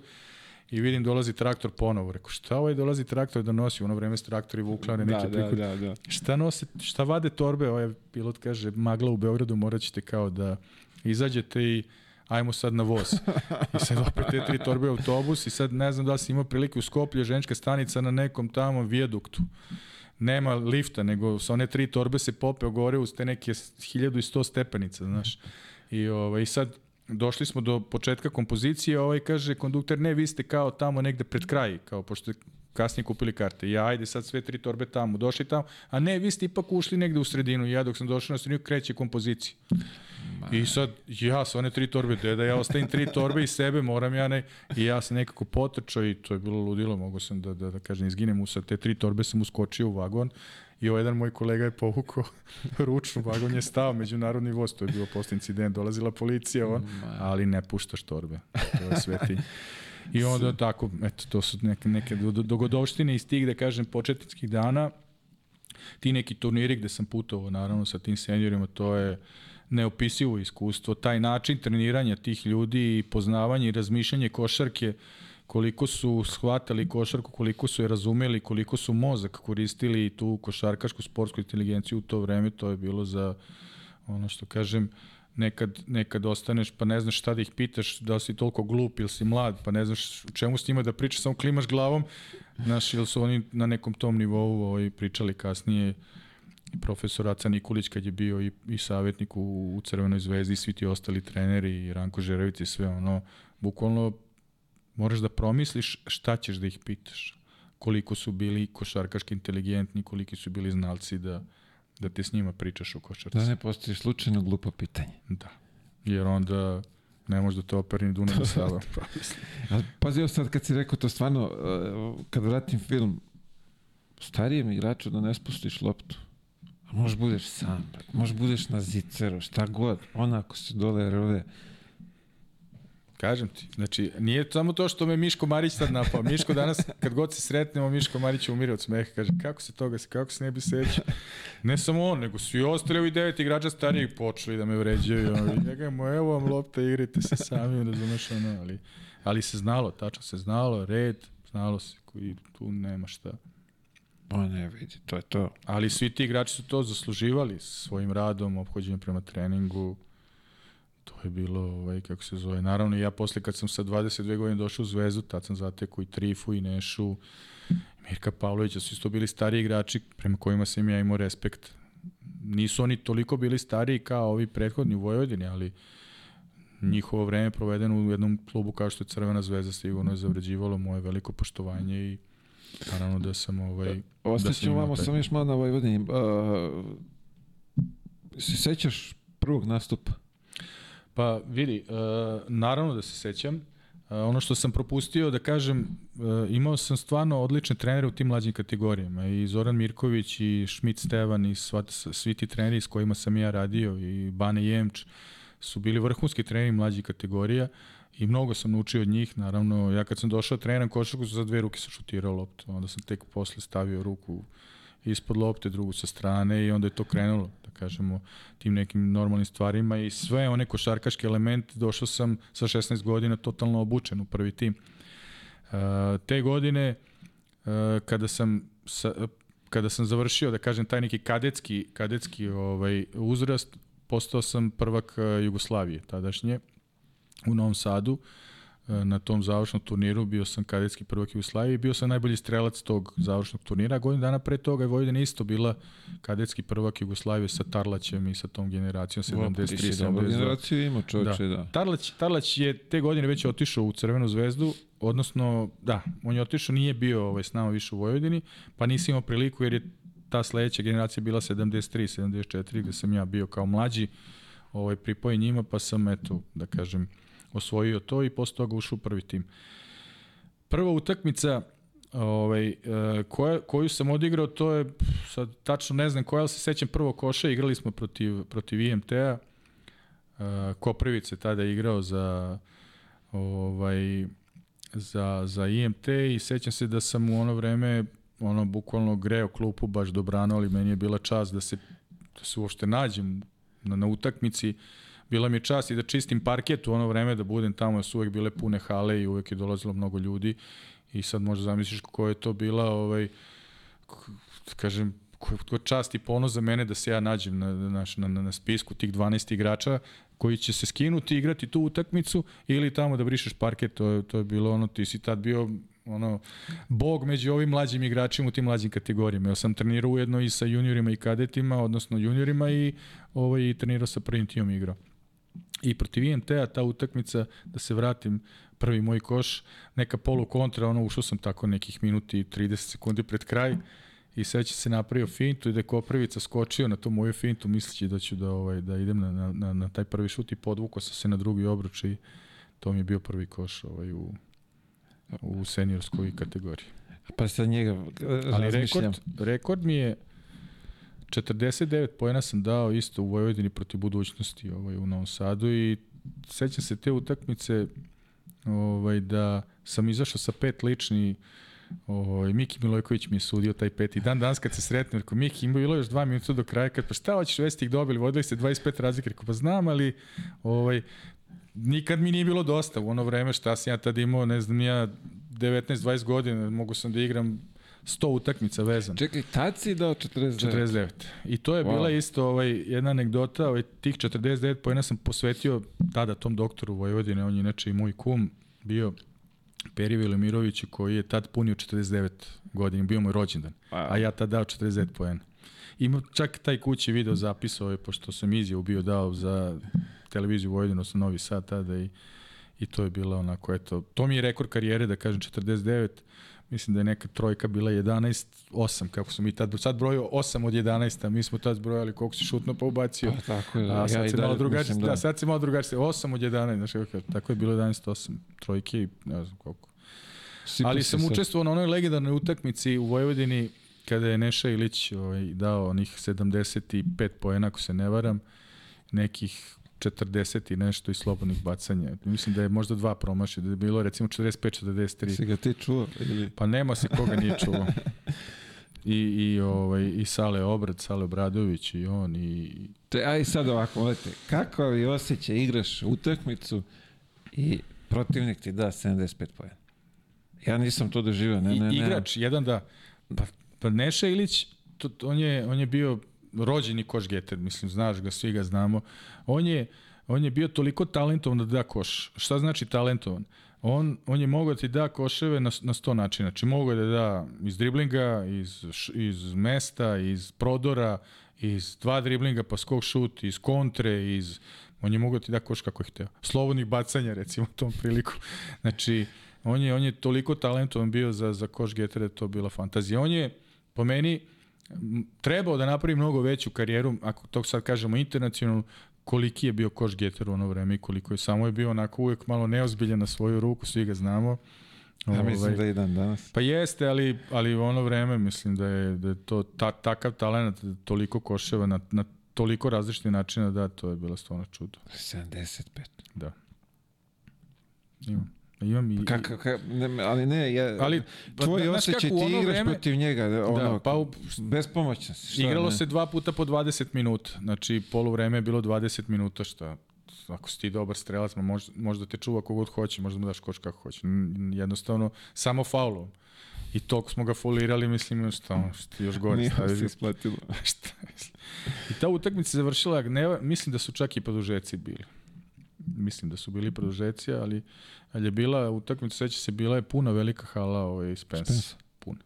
i vidim dolazi traktor ponovo. Rekao, šta ovaj dolazi traktor da nosi? U ono vreme su traktori vuklane, neki
da, da,
prikod.
da, da.
Šta nose, šta vade torbe? Ovaj pilot kaže, magla u Beogradu, morat ćete kao da izađete i ajmo sad na voz. I sad opet te tri torbe autobus i sad ne znam da li si imao prilike u Skoplje, ženska stanica na nekom tamo vijaduktu. Nema lifta, nego sa one tri torbe se popeo gore uz te neke 1100 stepenica, znaš. I, ovaj, i sad došli smo do početka kompozicije, ovaj kaže kondukter, ne, vi ste kao tamo negde pred kraj, kao pošto kasnije kupili karte. Ja, ajde sad sve tri torbe tamo, došli tamo, a ne, vi ste ipak ušli negde u sredinu. Ja dok sam došao na sredinu, kreće kompozicija. I sad, ja sa one tri torbe, da ja ostavim tri torbe i sebe, moram ja ne, i ja sam nekako potrčao i to je bilo ludilo, mogo sam da, da, da kažem, izginem sa te tri torbe, sam uskočio u vagon i ovaj jedan moj kolega je povukao ručnu, vagon je stao, međunarodni voz, to je bio posto incident, dolazila policija, on, ali ne puštaš torbe, to je sveti. I onda tako, eto, to su neke, neke dogodovštine iz tih, da kažem, početničkih dana, ti neki turniri gde sam putovao, naravno, sa tim seniorima, to je neopisivo iskustvo. Taj način treniranja tih ljudi i poznavanje i razmišljanje košarke, koliko su shvatali košarku, koliko su je razumeli, koliko su mozak koristili tu košarkašku sportsku inteligenciju u to vreme, to je bilo za ono što kažem, nekad, nekad ostaneš pa ne znaš šta da ih pitaš, da si toliko glup ili si mlad, pa ne znaš čemu s njima da pričaš, samo klimaš glavom, znaš, ili su oni na nekom tom nivou ovaj, pričali kasnije profesor Aca Nikolić kad je bio i, i savjetnik u, u Crvenoj zvezdi, svi ti ostali treneri i Ranko Žerović i sve ono, bukvalno moraš da promisliš šta ćeš da ih pitaš. Koliko su bili košarkaški inteligentni, koliki su bili znalci da, da ti s njima pričaš o košarci.
Da ne postoji slučajno glupo pitanje.
Da. Jer onda ne može da te operi ni Dunav Sava.
Ali pazi, sad kad si rekao to stvarno, uh, kad vratim film, starijem igraču da ne spustiš loptu. A možeš budeš sam, možeš budeš na ziceru, šta god. Onako se dole rove.
Kažem ti, znači, nije samo to što me Miško Marić sad napao. Miško danas, kad god se sretnemo, Miško Marić umire od smeha. Kaže, kako se toga, kako se ne bi sećao? Ne samo on, nego svi ostali ovi devet igrača starijih počeli da me vređaju. Ono, njega mu, evo vam lopta, igrite se sami, razumeš ono, ali, ali se znalo, tačno se znalo, red, znalo se, koji tu nema šta.
O ne, vidi, to je to.
Ali svi ti igrači su to zasluživali svojim radom, obhođenjem prema treningu, To je bilo, ovaj, kako se zove, naravno ja posle kad sam sa 22 godine došao u Zvezdu, tad sam zatekao i Trifu i Nešu, Mirka Pavlovića, su isto bili stari igrači prema kojima sam ja imao respekt. Nisu oni toliko bili stariji kao ovi prethodni u Vojvodini, ali njihovo vreme provedeno u jednom klubu kao što je Crvena zvezda sigurno je zavređivalo moje veliko poštovanje i naravno da sam ovaj
Ostaćemo da vamo sam još malo na Vojvodini. Uh, se sećaš prvog nastupa?
Pa vidi, uh, naravno da se sećam. Uh, ono što sam propustio da kažem, uh, imao sam stvarno odlične trenere u tim mlađim kategorijama. I Zoran Mirković i Šmit Stevan i sva, svi ti treneri s kojima sam ja radio i Bane Jemč su bili vrhunski treneri mlađih kategorija i mnogo sam naučio od njih. Naravno, ja kad sam došao treneram košarku, za dve ruke sam šutirao loptu. Onda sam tek posle stavio ruku ispod lopte, drugu sa strane i onda je to krenulo, kažemo, tim nekim normalnim stvarima i sve one košarkaške elemente došao sam sa 16 godina totalno obučen u prvi tim. Uh, te godine uh, kada sam sa, kada sam završio da kažem taj neki kadetski kadetski ovaj uzrast postao sam prvak uh, Jugoslavije tadašnje u Novom Sadu. Uh, E, na tom završnom turniru, bio sam kadetski prvak Jugoslavije i bio sam najbolji strelac tog završnog turnira. Godin dana pre toga je Vojvodina isto bila kadetski prvak Jugoslavije sa Tarlaćem i sa tom generacijom 73
72. generaciju ima čovječe, da.
da. Tarlać, Tarlać je te godine već otišao u Crvenu zvezdu, odnosno, da, on je otišao, nije bio ovaj, s nama više u Vojvodini, pa nisi imao priliku jer je ta sledeća generacija bila 73, 74, gde sam ja bio kao mlađi, ovaj, pripojen njima, pa sam, eto, da kažem, osvojio to i posle toga ušao u prvi tim. Prva utakmica ovaj, e, koja, koju sam odigrao, to je, sad tačno ne znam koja, ali se sećam prvo koša, igrali smo protiv, protiv IMT-a, e, Koprivice tada igrao za ovaj, za, za IMT i sećam se da sam u ono vreme ono bukvalno greo klupu baš dobrano, ali meni je bila čast da se da se uopšte nađem na, na utakmici. Uh, bila mi čast i da čistim parket u ono vreme, da budem tamo, su uvek bile pune hale i uvek je dolazilo mnogo ljudi i sad možda zamisliš kako je to bila, ovaj, kažem, ko čast i ponos za mene da se ja nađem na, na, na, na spisku tih 12 igrača koji će se skinuti, igrati tu utakmicu ili tamo da brišeš parket, to je, to je bilo ono, ti si tad bio ono, bog među ovim mlađim igračima u tim mlađim kategorijama. Ja sam trenirao ujedno i sa juniorima i kadetima, odnosno juniorima i ovaj, i trenirao sa prvim timom igrao. I protiv IMT-a ta utakmica, da se vratim, prvi moj koš, neka polu kontra, ono, ušao sam tako nekih minuti i 30 sekundi pred kraj i seća se napravio fintu i da je Koprivica skočio na tu moju fintu misleći da ću da, ovaj, da idem na, na, na taj prvi šut i podvukao sam se na drugi obruč i to mi je bio prvi koš ovaj, u, u seniorskoj kategoriji.
Pa sa njega
Ali rekord, rekord mi je 49 pojena sam dao isto u Vojvodini protiv budućnosti ovaj, u Novom Sadu i sećam se te utakmice ovaj, da sam izašao sa pet lični Ovaj Miki Milojković mi je sudio taj peti dan danas kad se sretnem, rekao Miki ima bilo još 2 minuta do kraja, kad pa šta hoćeš vesti ih dobili, vodili se 25 razlike, rekao pa znam, ali ovaj nikad mi nije bilo dosta u ono vreme šta sam ja tad imao, ne znam, ja 19-20 godina, mogu sam da igram 100 utakmica vezan.
Čekaj, tad si dao 49?
49. I to je wow. bila isto ovaj, jedna anegdota, ovaj, tih 49 pojena sam posvetio tada tom doktoru Vojvodine, on je inače i moj kum, bio Peri Velimirović koji je tad punio 49 godina, bio moj rođendan, a, a ja tad dao 49 pojena. Ima čak taj kući video zapisao je, pošto sam izjavu bio dao za televiziju Vojvodinu, odnosno Novi Sad tada i, i to je bilo onako, eto, to mi je rekord karijere, da kažem, 49, mislim da je neka trojka bila 11, 8, kako smo mi tad, sad brojio 8 od 11, a mi smo tad brojali koliko si šutno pa ubacio.
Pa, tako je, da.
A sad
ja
se malo drugačije, da. da, sad se malo drugačije, 8 od 11, znači kako, tako je bilo 11, 8 trojke i ne znam koliko.
Sipa
Ali sam učestvovao na onoj legendarnoj utakmici u Vojvodini kada je Neša Ilić ovaj, dao onih 75 poena, ako se ne varam, nekih 40 i nešto i slobodnih bacanja. Mislim da je možda dva promašio, da je bilo recimo 45-43.
Si ga ti čuo? Ili?
Pa nema se koga nije čuo. I, i, ovaj, i Sale Obrad, Sale Obradović i on i
Te, aj sad ovako, molite, kako vi osjeća igraš utakmicu i protivnik ti da 75 pojena? Ja nisam to doživio, ne, ne, ne.
igrač, jedan da. Pa, pa Neša Ilić, to, on, je, on je bio rođeni koš geter, mislim, znaš ga, svi ga znamo. On je, on je bio toliko talentovan da da koš. Šta znači talentovan? On, on je mogao da ti da koševe na, na sto načina. Znači, mogao je da da iz driblinga, iz, iz mesta, iz prodora, iz dva driblinga, pa skok šut, iz kontre, iz... On je mogao da ti da koš kako je hteo. Slobodnih bacanja, recimo, u tom priliku. Znači, on je, on je toliko talentovan bio za, za koš getere, to bila fantazija. On je, po meni, trebao da napravi mnogo veću karijeru, ako to sad kažemo internacionalno, koliki je bio koš geter u ono vreme i koliko je samo je bio onako uvek malo neozbiljan na svoju ruku, svi ga znamo.
Ja mislim
Ovaj,
da i dan danas.
Pa jeste, ali, ali u ono vreme mislim da je, da je to ta, takav talent, toliko koševa na, na toliko različitih načina, da, to je bilo stvarno čudo.
75.
Da. Imam. Imam i...
Kako, ka, ne, ali ne, ja,
Ali, pa,
tvoj
znaš
osjećaj ti igraš
vreme-
protiv njega, da, ono,
Da, pa u,
bespomoćno si.
Igralo
ne?
se dva puta po 20 minuta. Znači, poluvreme je bilo 20 minuta, šta ako si ti dobar strelac, ma može, može da te čuva kogod hoće, može da mu daš koš kako hoće. Jednostavno, samo faulom. I toliko smo ga folirali, mislim, šta, šta još gore
Nije
staviš.
se isplatilo.
šta. I ta utakmica završila, ne, mislim da su čak i produžeci bili. Mislim da su bili produžeci, ali, ali je bila utakmica, seća se, bila je puna velika hala ovaj, Spence.
Spence.
Puna.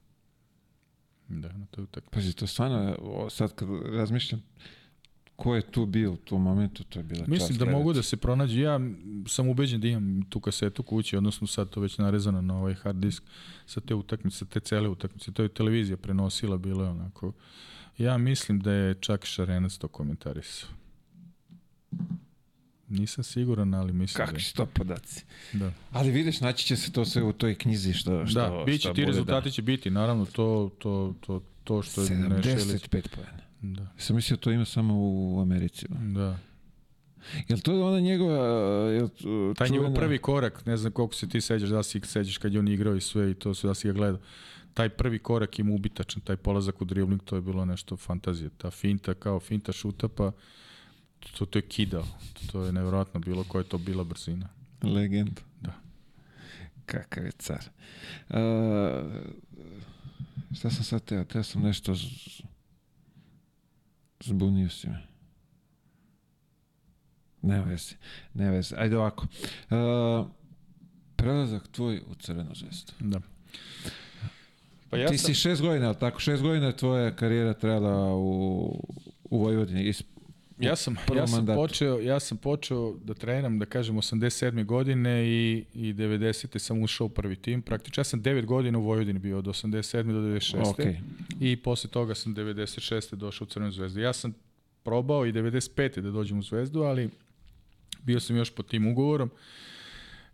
Da, na toj utakmici.
Pazi, to stvarno, o, sad kad razmišljam, ko je tu bio u tom momentu, to je bila čast
Mislim da
gledati.
mogu da se pronađe. Ja sam ubeđen da imam tu kasetu kući, odnosno sad to već narezano na ovaj hard disk sa te utakmice, sa te cele utakmice. To je televizija prenosila, bilo je onako. Ja mislim da je čak Šarenac to komentarisao. Nisam siguran, ali mislim
Kakvi
da
su to podaci?
je. Da,
Ali vidiš, naći će se to sve u toj knjizi što, što,
da bit će,
što
ti
bude,
rezultati će biti, naravno, to, to, to, to što je
da.
Nešelić.
75 pojena.
Da,
Sam mislio to ima samo u Americi.
da.
Jel to ona njegova... Jel, to-
Taj njegov
čuvena-
prvi korak, ne znam koliko se ti sećaš, da si sećaš kad je on igrao i sve i to sve, da si ga gledao. Taj prvi korak im ubitačan, taj polazak u dribling, to je bilo nešto fantazije. Ta finta kao finta šuta, pa to, to je kidao. To je nevjerojatno bilo koja je to bila brzina.
Legenda.
Da.
Kakav je car. Uh, šta sam sad teo? Teo sam nešto... Z... Zbunio si me. Ne veze. Ne veze. Ajde ovako. Uh, prelazak tvoj u Crvenu zvezdu.
Da. Pa
Ja Ti si šest godina, ali tako? Šest godina je tvoja karijera trajala u, u Vojvodini. Is,
Ja sam, ja sam
mandatu.
počeo, ja sam počeo da treniram, da kažem, 87. godine i, i 90. sam ušao u prvi tim. Praktično ja sam 9 godina u Vojvodini bio, od 87. do 96.
Okej.
I posle toga sam 96. došao u Crvenu zvezdu. Ja sam probao i 95. da dođem u zvezdu, ali bio sam još pod tim ugovorom.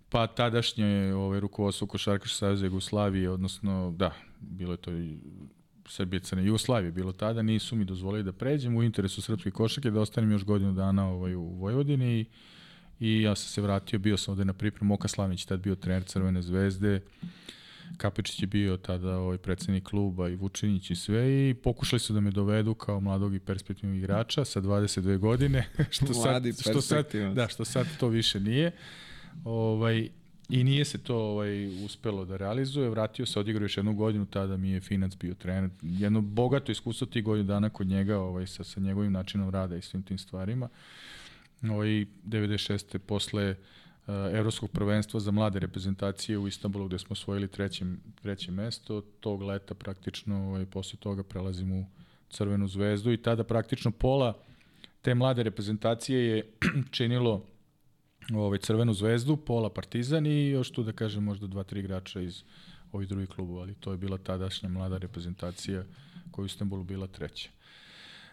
Pa tadašnje ovaj, rukovodstvo Košarkaš Saveza Jugoslavije, odnosno, da, bilo je to i Srbije Crne Jugoslavije bilo tada, nisu mi dozvolili da pređem u interesu srpske košake, da ostanem još godinu dana ovaj, u Vojvodini i, i ja sam se vratio, bio sam ovde na pripremu, Oka Slavnić tad bio trener Crvene zvezde, Kapičić je bio tada ovaj predsednik kluba i Vučinić i sve i pokušali su da me dovedu kao mladog i perspektivnog igrača sa 22 godine, što
Mladi,
sad, što sad, da, što sad to više nije. Ovaj, I nije se to ovaj uspelo da realizuje, vratio se, odigrao još jednu godinu, tada mi je Finac bio trener. Jedno bogato iskustvo tih godinu dana kod njega, ovaj, sa, sa njegovim načinom rada i svim tim stvarima. Ovaj, 96. posle uh, evropskog prvenstva za mlade reprezentacije u Istanbulu gde smo osvojili treće, treće mesto, tog leta praktično ovaj, posle toga prelazim u Crvenu zvezdu i tada praktično pola te mlade reprezentacije je činilo ovaj, Crvenu zvezdu, pola Partizan i još tu da kažem možda dva, tri igrača iz ovih drugih klubova, ali to je bila tadašnja mlada reprezentacija koja u Istanbulu bila treća.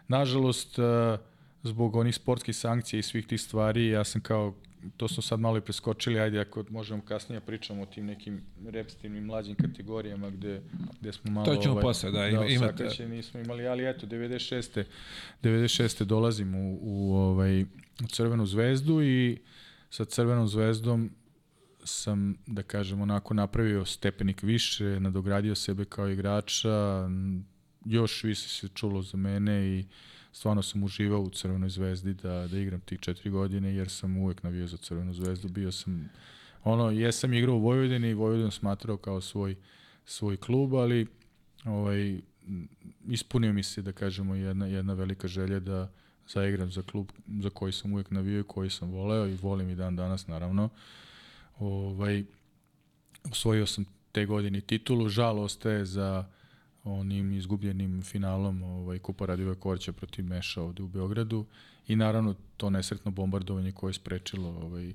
Nažalost, eh, zbog onih sportskih sankcija i svih tih stvari, ja sam kao, to smo sad malo i preskočili, ajde ako možemo kasnije da pričamo o tim nekim repstivnim mlađim kategorijama gde, gde smo malo...
To ćemo posle, da, ima- imate-
osakaćeni nismo imali, ali eto, 96. 96. dolazim u, u, ovaj, u Crvenu zvezdu i sa Crvenom zvezdom sam, da kažem, onako napravio stepenik više, nadogradio sebe kao igrača, još više se čulo za mene i stvarno sam uživao u Crvenoj zvezdi da, da igram tih četiri godine, jer sam uvek navio za Crvenu zvezdu, bio sam, ono, jesam igrao u Vojvodini i Vojvodinu smatrao kao svoj, svoj klub, ali ovaj, ispunio mi se, da kažemo, jedna, jedna velika želja da zaigram za klub za koji sam uvek navio i koji sam voleo i volim i dan danas, naravno. Ovaj, osvojio sam te godine titulu, žal ostaje za onim izgubljenim finalom ovaj, Kupa Radivoja Korća protiv Meša ovde u Beogradu i naravno to nesretno bombardovanje koje je sprečilo ovaj,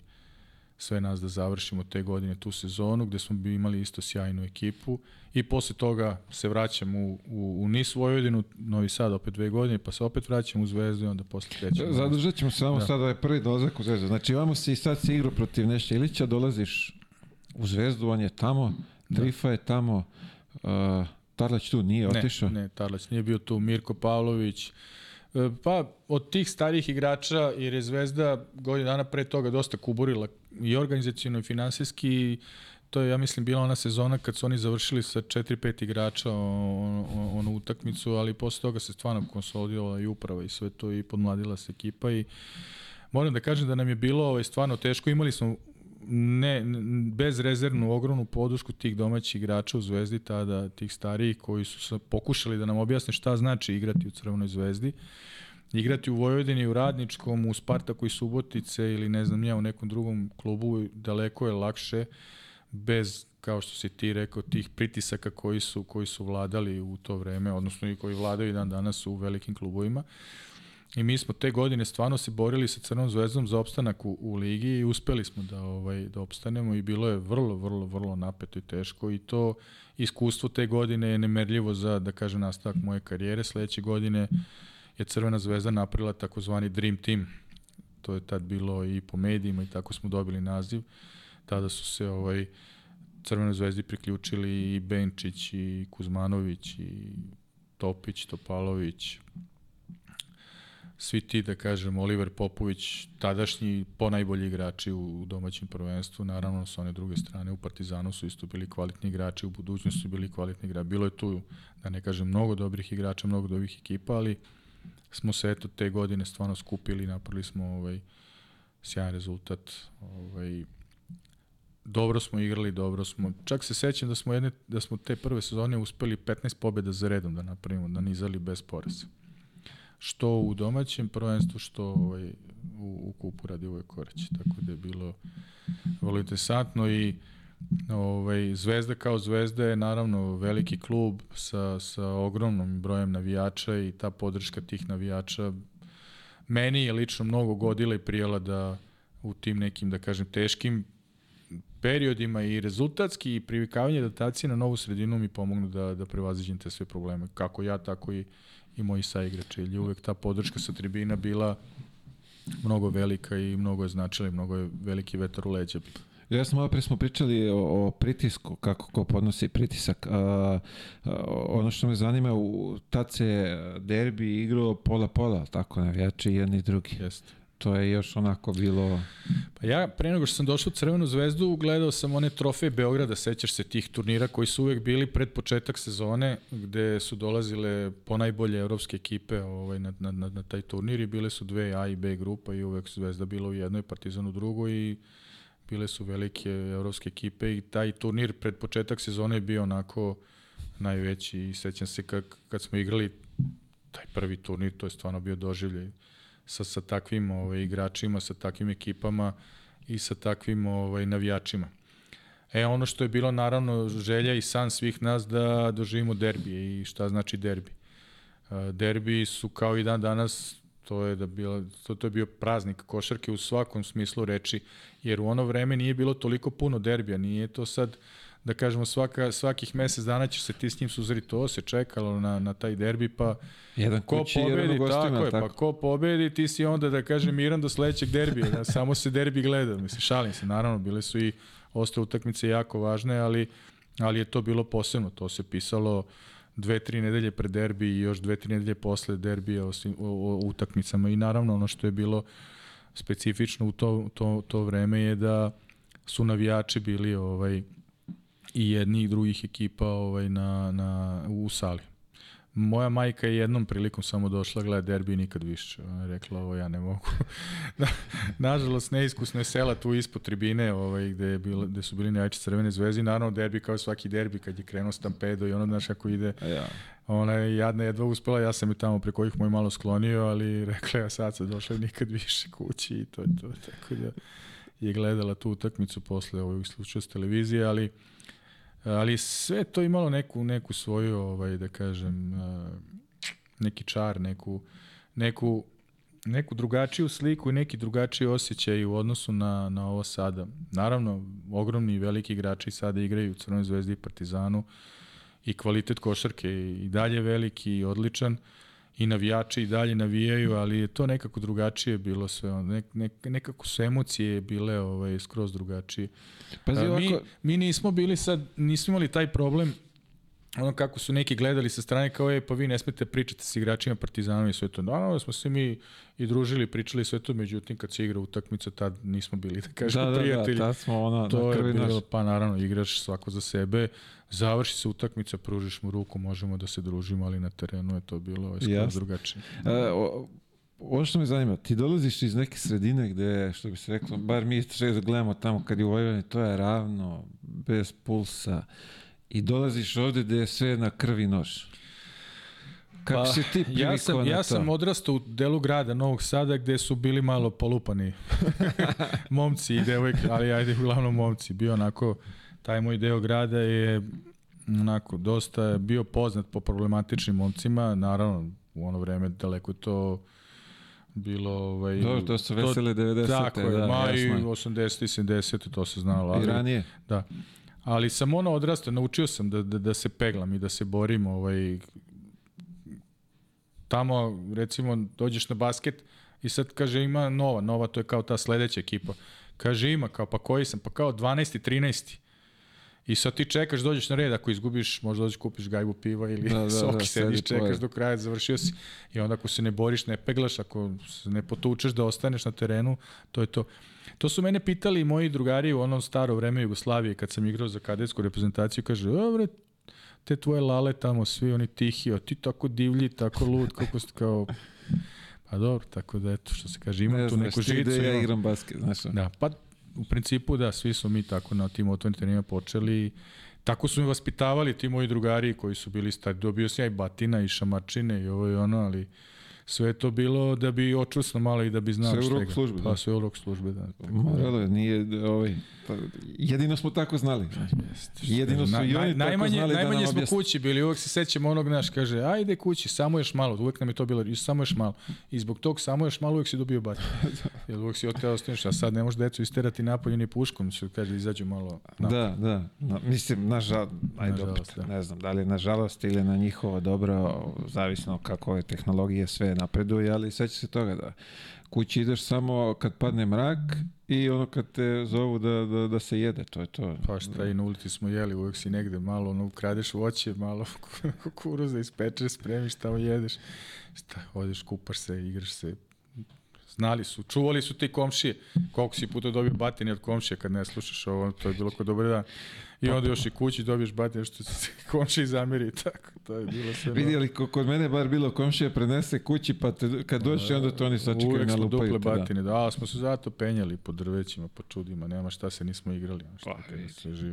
sve nas da završimo te godine tu sezonu gde smo bi imali isto sjajnu ekipu i posle toga se vraćam u, u, u Nis Vojvodinu, Novi Sad opet dve godine, pa se opet vraćam u Zvezdu i onda posle krećemo.
Zadržat ćemo se samo
Da.
da. sada je prvi dolazak u Zvezdu. Znači, vamo si i sad si igrao protiv Neša Ilića, dolaziš u Zvezdu, on je tamo,
Da.
Trifa je tamo, uh, Tarlać tu nije otišao.
Ne, ne, Tarlać nije bio tu, Mirko Pavlović. E, Pa, od tih starijih igrača, jer je Zvezda godinu dana pre toga dosta kuburila i organizacijno i finansijski, to je, ja mislim, bila ona sezona kad su oni završili sa 4-5 igrača onu utakmicu, ali posle toga se stvarno konsolidovala i uprava i sve to i podmladila se ekipa i moram da kažem da nam je bilo ovaj, stvarno teško. Imali smo ne, n- bezrezervnu ogromnu podušku tih domaćih igrača u Zvezdi tada, tih starijih koji su sa, pokušali da nam objasne šta znači igrati u Crvenoj Zvezdi. Igrati u Vojvodini, u Radničkom, u Spartaku i Subotice ili ne znam ja u nekom drugom klubu daleko je lakše bez kao što si ti rekao tih pritisaka koji su koji su vladali u to vreme odnosno i koji vladaju dan danas u velikim klubovima. I mi smo te godine stvarno se borili sa Crnom zvezdom za opstanak u, u ligi i uspeli smo da ovaj da opstanemo i bilo je vrlo vrlo vrlo napeto i teško i to iskustvo te godine je nemerljivo za da kažem nastavak moje karijere. Sledeće godine je Crvena zvezda napravila takozvani Dream Team. To je tad bilo i po medijima i tako smo dobili naziv. Tada su se ovaj Crvenoj zvezdi priključili i Benčić i Kuzmanović i Topić, Topalović, svi ti, da kažem, Oliver Popović, tadašnji ponajbolji igrači u domaćem prvenstvu, naravno sa one druge strane u Partizanu su isto bili kvalitni igrači, u budućnosti su bili kvalitni igrači. Bilo je tu, da ne kažem, mnogo dobrih igrača, mnogo dobrih ekipa, ali smo se eto te godine stvarno skupili i napravili smo ovaj, sjajan rezultat. Ovaj, dobro smo igrali, dobro smo. Čak se sećam da smo jedne da smo te prve sezone uspeli 15 pobeda za redom da napravimo, da nizali bez poreza što u domaćem prvenstvu, što ovaj, u, u kupu Radivoj Koreć. Tako da je bilo vrlo interesantno i ovaj, Zvezda kao Zvezda je naravno veliki klub sa, sa ogromnom brojem navijača i ta podrška tih navijača meni je lično mnogo godila i prijela da u tim nekim, da kažem, teškim periodima i rezultatski i privikavanje adaptacije na novu sredinu mi pomognu da, da prevaziđem te sve probleme. Kako ja, tako i, i moji saigrači. Je uvek ta podrška sa tribina bila mnogo velika i mnogo je značila i mnogo je veliki vetar u leđa.
Ja sam malo pre smo pričali o, o pritisku, kako ko podnosi pritisak. A, a, ono što me zanima, u, tad se derbi igrao pola-pola, tako navijači jedni i drugi.
Jeste.
To je još onako bilo...
Pa ja, pre nego što sam došao u Crvenu zvezdu, gledao sam one trofeje Beograda, sećaš se tih turnira koji su uvek bili pred početak sezone, gde su dolazile po najbolje evropske ekipe ovaj, na, na, na, na taj turnir i bile su dve A i B grupa i uvek su Zvezda bila u jednoj, Partizan u drugoj i bile su velike evropske ekipe i taj turnir pred početak sezone je bio onako najveći i sećam se kad, kad smo igrali taj prvi turnir, to je stvarno bio doživljaj sa, sa takvim ovaj, igračima, sa takvim ekipama i sa takvim ovaj, navijačima. E, ono što je bilo naravno želja i san svih nas da doživimo derbije i šta znači derbi. E, derbi su kao i dan danas to je da bilo to, to je bio praznik košarke u svakom smislu reči jer u ono vreme nije bilo toliko puno derbija nije to sad da kažemo svaka svakih mesec dana će se ti s njim suzreti to se čekalo na na taj derbi pa
Jedan
ko
kući,
pobedi
jedan gostima,
tako je
tako.
pa ko pobedi ti si onda da kažem miran do sledećeg derbija da samo se derbi gleda mislim šalim se naravno bile su i ostale utakmice jako važne ali ali je to bilo posebno to se pisalo dve, tri nedelje pre derbi i još dve, tri nedelje posle derbija o, svim- o, o utakmicama i naravno ono što je bilo specifično u to, to, to vreme je da su navijači bili ovaj i jedni i drugih ekipa ovaj na, na, u sali. Moja majka je jednom prilikom samo došla gleda derbi i nikad više. Ona je rekla ovo ja ne mogu. nažalost neiskusno je sela tu ispod tribine ovaj, gde, je bilo, gde su bili najjači crvene zvezde. Naravno derbi kao svaki derbi kad je krenuo stampedo i ono znaš kako ide
Ja.
Ona je jadna jedva uspela, ja sam je tamo preko ovih moj malo sklonio, ali rekla je sad se došla nikad više kući i to je to. Tako da je gledala tu utakmicu posle ovog slučaja s televizije, ali ali sve to imalo neku neku svoju ovaj da kažem eh, neki čar, neku neku neku drugačiju sliku i neki drugačiji osjećaj u odnosu na, na ovo sada. Naravno, ogromni i veliki igrači sada igraju u Crvenoj zvezdi i Partizanu i kvalitet košarke i dalje veliki i odličan i navijači i dalje navijaju, ali je to nekako drugačije bilo sve. Nek, nek, nekako su emocije bile ovaj, skroz drugačije.
Pazi,
mi,
ovako,
mi nismo bili sad, nismo imali taj problem ono kako su neki gledali sa strane kao je pa vi ne smete pričati sa igračima Partizana i sve to. Naravno da smo se mi i družili, pričali sve to, međutim kad se igra utakmica tad nismo bili da kažemo
da, da, da,
prijatelji.
tad smo ono,
to
na
je
krvi
bilo,
naš.
pa naravno igraš svako za sebe, završi se utakmica, pružiš mu ruku, možemo da se družimo, ali na terenu je to bilo ovaj,
Jasno.
drugačije.
E, o- ovo što me zanima, ti dolaziš iz neke sredine gde, što bi se reklo, bar mi šest gledamo tamo kad je u Vojvodini, to je ravno, bez pulsa. I dolaziš ovde gde je sve na krvi nož. Kako
Pa,
si ti
ja sam,
na
ja sam odrastao u delu grada Novog Sada gde su bili malo polupani momci i devojke, ali ajde uglavnom momci. Bio onako, taj moj deo grada je onako, dosta je bio poznat po problematičnim momcima, naravno u ono vreme daleko je to bilo ovaj
Dobro, to su vesele 90.
Tako je,
da,
ma i
jasno.
80 i 70 to se znalo, ali
I ranije.
Da. Ali sam ono odrastao, naučio sam da, da, da se peglam i da se borim. Ovaj, tamo, recimo, dođeš na basket i sad kaže ima nova, nova to je kao ta sledeća ekipa. Kaže ima, kao pa koji sam, pa kao 12. 13. I sad ti čekaš, dođeš na red, ako izgubiš, možda dođeš kupiš gajbu piva ili
Da,
da, soki,
da,
sediš, čekaš do kraja, završio si. I onda ako se ne boriš, ne peglaš, ako se ne potučeš da ostaneš na terenu, to je to. To su mene pitali moji drugari u onom staro vreme Jugoslavije kad sam igrao za kadetsku reprezentaciju, kaže, dobre, te tvoje lale tamo, svi oni tihi, a ti tako divlji, tako lud, kako ste kao... Pa dobro, tako da eto, što se kaže, imam
Ne
tu
znaš
neku žicu.
gde ja
imam-
igram basket, znaš.
Da, pa u principu da, svi smo mi tako na tim otvorenim terenima počeli. Tako su me vaspitavali ti moji drugari koji su bili stari. Dobio sam ja i batina i šamačine i ovo i ono, ali sve je to bilo da bi očusno malo i da bi znao
Sve
šta ga-
službe,
Pa
da.
sve u rok službe, da. Da-
Moralo je, nije, ovaj, pa, jedino smo tako znali. znaš. Jedino su
Na-
i oni tako
najmanje,
znali da
najmanje
nam
smo
objasne.
kući bili, uvek se sećamo onog naš, kaže, ajde kući, samo još malo, uvek nam je to bilo, "Još samo još malo. I zbog tog samo još malo uvek si dobio bat. Jer uvek si oteo ostaneš, a sad ne možeš decu isterati napolje ni puškom, što kaže, izađu malo napolje.
Da, da. Na, mislim, nažal, aj
Nažalost,
dobro,
da.
ne znam, da li je nažalost ili na njihovo dobro, zavisno kako ove tehnologije sve napreduje, ali seća se toga da kući ideš samo kad padne mrak i ono kad te zovu da, da, da se jede, to je to.
Pa šta i na ulici smo jeli, uvek si negde malo, ono, kradeš voće, malo kukuruza ispečeš, spremiš, tamo jedeš. Šta, odeš, kupaš se, igraš se, Znali su, čuvali su ti komšije. Koliko si puta dobio batine od komšije kad ne slušaš ovo, to je bilo kod dobar dan. I onda još i kući dobiješ batine što se komšiji zameri tako. To je bilo sve.
Vidjeli, kod mene bar bilo komšija prenese kući, pa te, kad dođeš onda to oni sačekaju
Uvijek
na
smo
lupaju.
duple
te,
batine, da. da. smo se zato penjali po drvećima, po čudima, nema šta se nismo igrali, šta
Pa,
kad.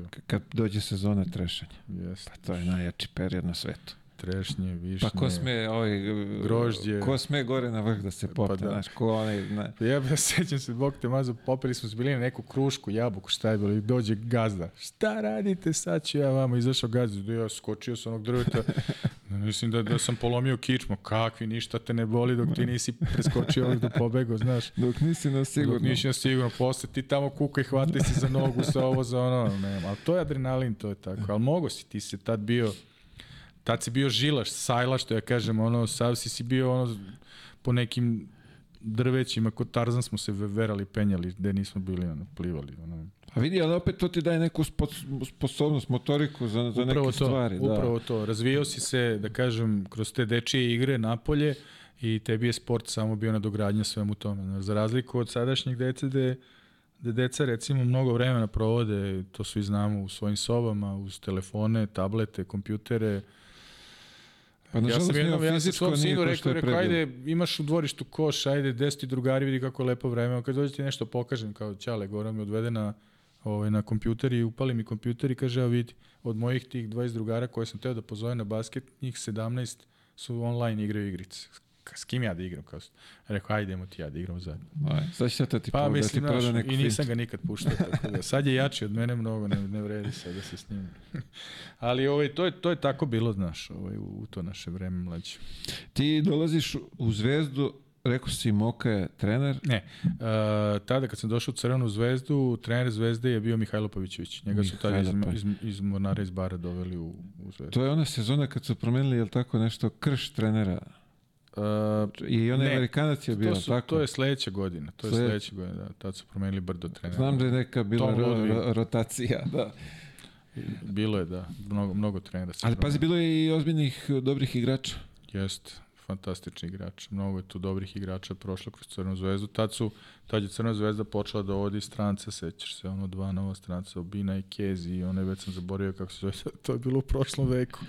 Da. Kad dođe sezona trešanja.
Jeste.
Pa to je najjači period na svetu.
Trešnje, višnje.
Pa ko sme, ovaj,
Grožđe.
Ko sme gore na vrh da se popne,
Pa da.
znaš, ko onaj, na,
Ja ja sećam se, Bog te mazo, popeli smo se bili na neku krušku, jabuku, šta je bilo, i dođe gazda. Šta radite, sad ću ja vama, izašao gazda, ja skočio sa onog drveta, mislim da, da sam polomio kičmu, kakvi, ništa te ne boli dok ti nisi preskočio ovdje do pobego, znaš.
dok nisi na sigurno.
Dok nisi na sigurno, posle ti tamo kuka i hvati se za nogu, sa ovo, za ono, ne, ali to je adrenalin, to je tako, ali mogo si, ti si tad bio, tad si bio žilaš, sajla, što ja kažem, ono, sav si si bio, ono, po nekim drvećima, kod Tarzan smo se verali, penjali, gde nismo bili, ono, plivali, ono.
A vidi, ali opet to ti daje neku spo, sposobnost, motoriku za, za
upravo
neke
to,
stvari. da.
Upravo to, razvijao si se, da kažem, kroz te dečije igre napolje i tebi je sport samo bio nadogradnja svemu tome. Za razliku od sadašnjih dece gde, gde deca recimo mnogo vremena provode, to svi znamo, u svojim sobama, uz telefone, tablete, kompjutere,
Pa,
ja sam jednom, ja sam svom sinu rekao, rekao, ajde, imaš u dvorištu koš, ajde, gde su ti drugari, vidi kako je lepo vreme, kad dođe ti nešto pokažem, kao Ćale, Gora mi odvede na, ovaj, na kompjuter i upali mi kompjuter i kaže, evo vidi, od mojih tih 20 drugara koje sam teo da pozove na basket, njih 17 su online igraju igrice. S kim ja da igram? Kao, rekao, ajde, idemo ti ja da igramo zajedno.
Aj, Sad to ti
Pa
pa, da ti
mislim,
proda neku
i nisam ga nikad puštao. Tako da, sad je jači od mene mnogo, ne, ne vredi sad da se s njim. Ali ovaj, to, je, to je tako bilo, znaš, ovaj, u, u to naše vreme mlađe.
Ti dolaziš u Zvezdu, rekao si Moka je trener,
Ne, uh, tada kad sam došao u Crvenu zvezdu, trener zvezde je bio Mihajlo Pavićević. Njega su tada iz,
Mihajlo
iz, iz Mornara iz Bara doveli u, u zvezdu.
to je ona sezona kad su promenili, jel tako, nešto krš trenera.
Uh,
I onaj
Ne,
Amerikanac je bio,
su,
tako?
to je sledeća godina. To je
Slede-
sledeća godina, da. Tad su promenili brdo trenera.
Znam da je neka bila ro, ro, rotacija, da.
Bilo je, da. Mnogo, mnogo trenera.
Ali pazi, bilo je i ozbiljnih dobrih igrača.
Jest, fantastični igrač. Mnogo je tu dobrih igrača prošlo kroz Crvenu zvezdu. Tad, su, tad je Crvena zvezda počela da vodi strance, sećaš se, ono dva nova stranca, Obina i Kezi, i onaj već sam zaboravio kako se zove, to je bilo u prošlom veku.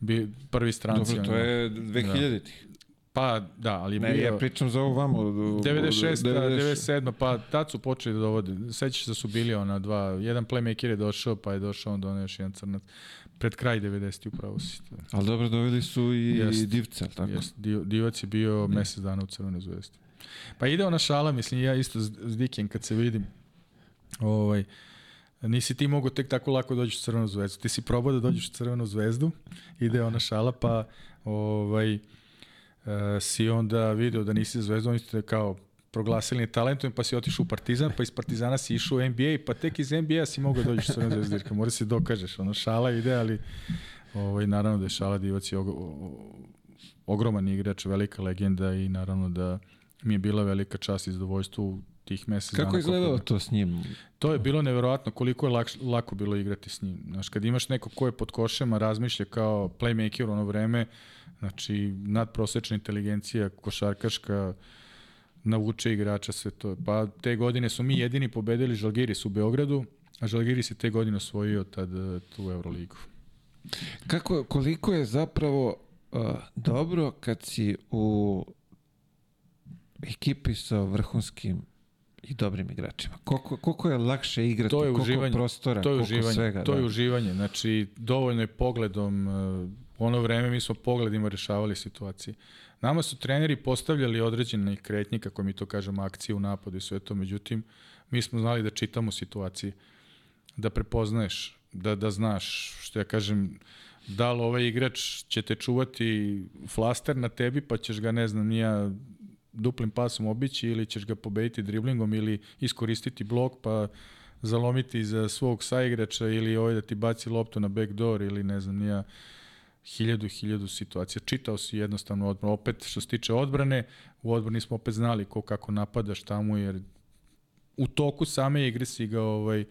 Bi, prvi stranci.
Dobro, to je 2000-ih.
Pa, da, ali je
Ne,
bio...
ja pričam za ovo vamo.
96, 97, pa tad su počeli da dovode. Sećaš se da su bili ona dva, jedan playmaker je došao, pa je došao onda onaj još jedan crnac. Pred kraj 90 upravo si.
Ali dobro, doveli su i,
Jest.
i divca, jel tako?
Jest, Divac je bio mesec dana u Crvenoj zvezdi. Pa ide ona šala, mislim, ja isto s, Dikijem kad se vidim, ovaj, nisi ti mogu tek tako lako dođeš u Crvenu zvezdu. Ti si probao da dođeš u Crvenu zvezdu, ide ona šala, pa ovaj, si onda video da nisi za zvezdu, oni su te kao proglasili talentom, pa si otišao u Partizan, pa iz Partizana si išao u NBA, pa tek iz NBA si mogao dođeš u Crvenu zvezdu, jer mora se dokažeš, ono šala ide, ali ovaj, naravno da je šala Divac je og, ogroman igrač, velika legenda i naravno da mi je bila velika čast i zadovoljstvo u tih mesec dana.
Kako je
koliko-
izgledalo to s njim?
To je bilo neverovatno koliko je lakš, lako bilo igrati s njim. Znaš, kad imaš neko ko je pod košema, razmišlja kao playmaker u ono vreme, znači nadprosečna inteligencija, košarkaška, navuče igrača sve to. Pa te godine su mi jedini pobedili Žalgiris u Beogradu, a Žalgiris je te godine osvojio tad eh, tu Euroligu.
Kako, koliko je zapravo uh, dobro kad si u ekipi sa vrhunskim i dobrim igračima? Koliko, koliko je lakše igrati,
To je
koliko
uživanje.
prostora,
to je
koliko
uživanje.
svega.
to je
da.
uživanje. Znači, dovoljno je pogledom. eh, Ono vreme mi smo pogledima rešavali situacije. Nama su treneri postavljali određene kretnje, kako mi to kažemo, akcije u napadu i sve to. Međutim, mi smo znali da čitamo situacije, da prepoznaješ, da, da znaš, što ja kažem, da li ovaj igrač će te čuvati flaster na tebi, pa ćeš ga, ne znam, nija duplim pasom obići ili ćeš ga pobediti driblingom ili iskoristiti blok pa zalomiti za svog saigrača ili ovaj da ti baci loptu na backdoor ili ne znam nija hiljadu, hiljadu situacija. Čitao si jednostavno odbranu. Opet, što se tiče odbrane, u odbrani smo opet znali ko kako napada, šta mu, jer u toku same igre si ga ovaj, e,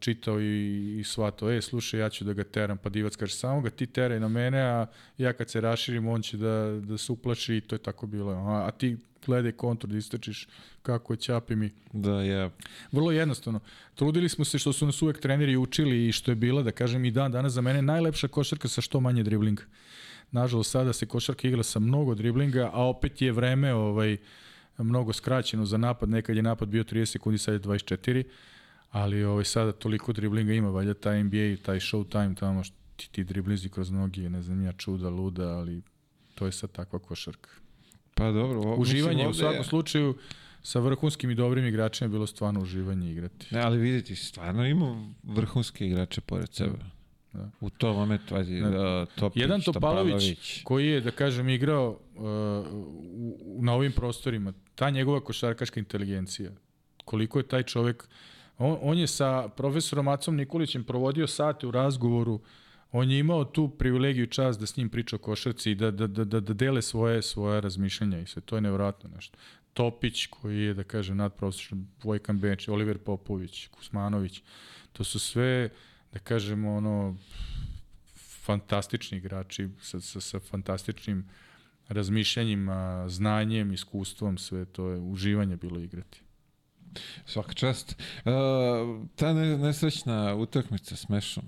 čitao i, i svato, e, slušaj, ja ću da ga teram, pa divac kaže, samo ga ti teraj na mene, a ja kad se raširim, on će da, da se uplaši i to je tako bilo. A, a ti gledaj kontru da istračiš kako je ćapi mi.
Da, ja.
Vrlo jednostavno. Trudili smo se što su nas uvek treneri učili i što je bila, da kažem, i dan danas za mene najlepša košarka sa što manje driblinga. Nažalost, sada se košarka igra sa mnogo driblinga, a opet je vreme ovaj, mnogo skraćeno za napad. Nekad je napad bio 30 sekundi, sad je 24 ali ovaj, sada toliko driblinga ima, valjda taj NBA, taj showtime tamo, što ti, ti driblizi kroz nogi, ne znam ja, čuda, luda, ali to je sad takva košarka.
Pa dobro. O,
Uživanje
mislim,
u svakom
je-
slučaju sa vrhunskim i dobrim igračima je bilo stvarno uživanje igrati.
Ne, ali vidite, stvarno ima vrhunske igrače pored sebe.
Da.
U tom momentu, ajde,
Da.
da. Topić,
Jedan Topalović
Topalović.
koji je, da kažem, igrao uh, u, na ovim prostorima, ta njegova košarkaška inteligencija, koliko je taj čovek, on, on je sa profesorom Acom Nikolićem provodio sate u razgovoru, on je imao tu privilegiju i čast da s njim priča o košarci i da, da, da, da, da dele svoje, svoje razmišljanja i sve, to je nevjerojatno nešto. Topić koji je, da kažem, nadprosječno, Vojkan Beč, Oliver Popović, Kusmanović, to su sve, da kažemo, ono, fantastični igrači sa, sa, sa fantastičnim razmišljanjima, znanjem, iskustvom, sve to je uživanje bilo igrati.
Svaka čast. Uh, ta ne, nesrećna utakmica s Mešom.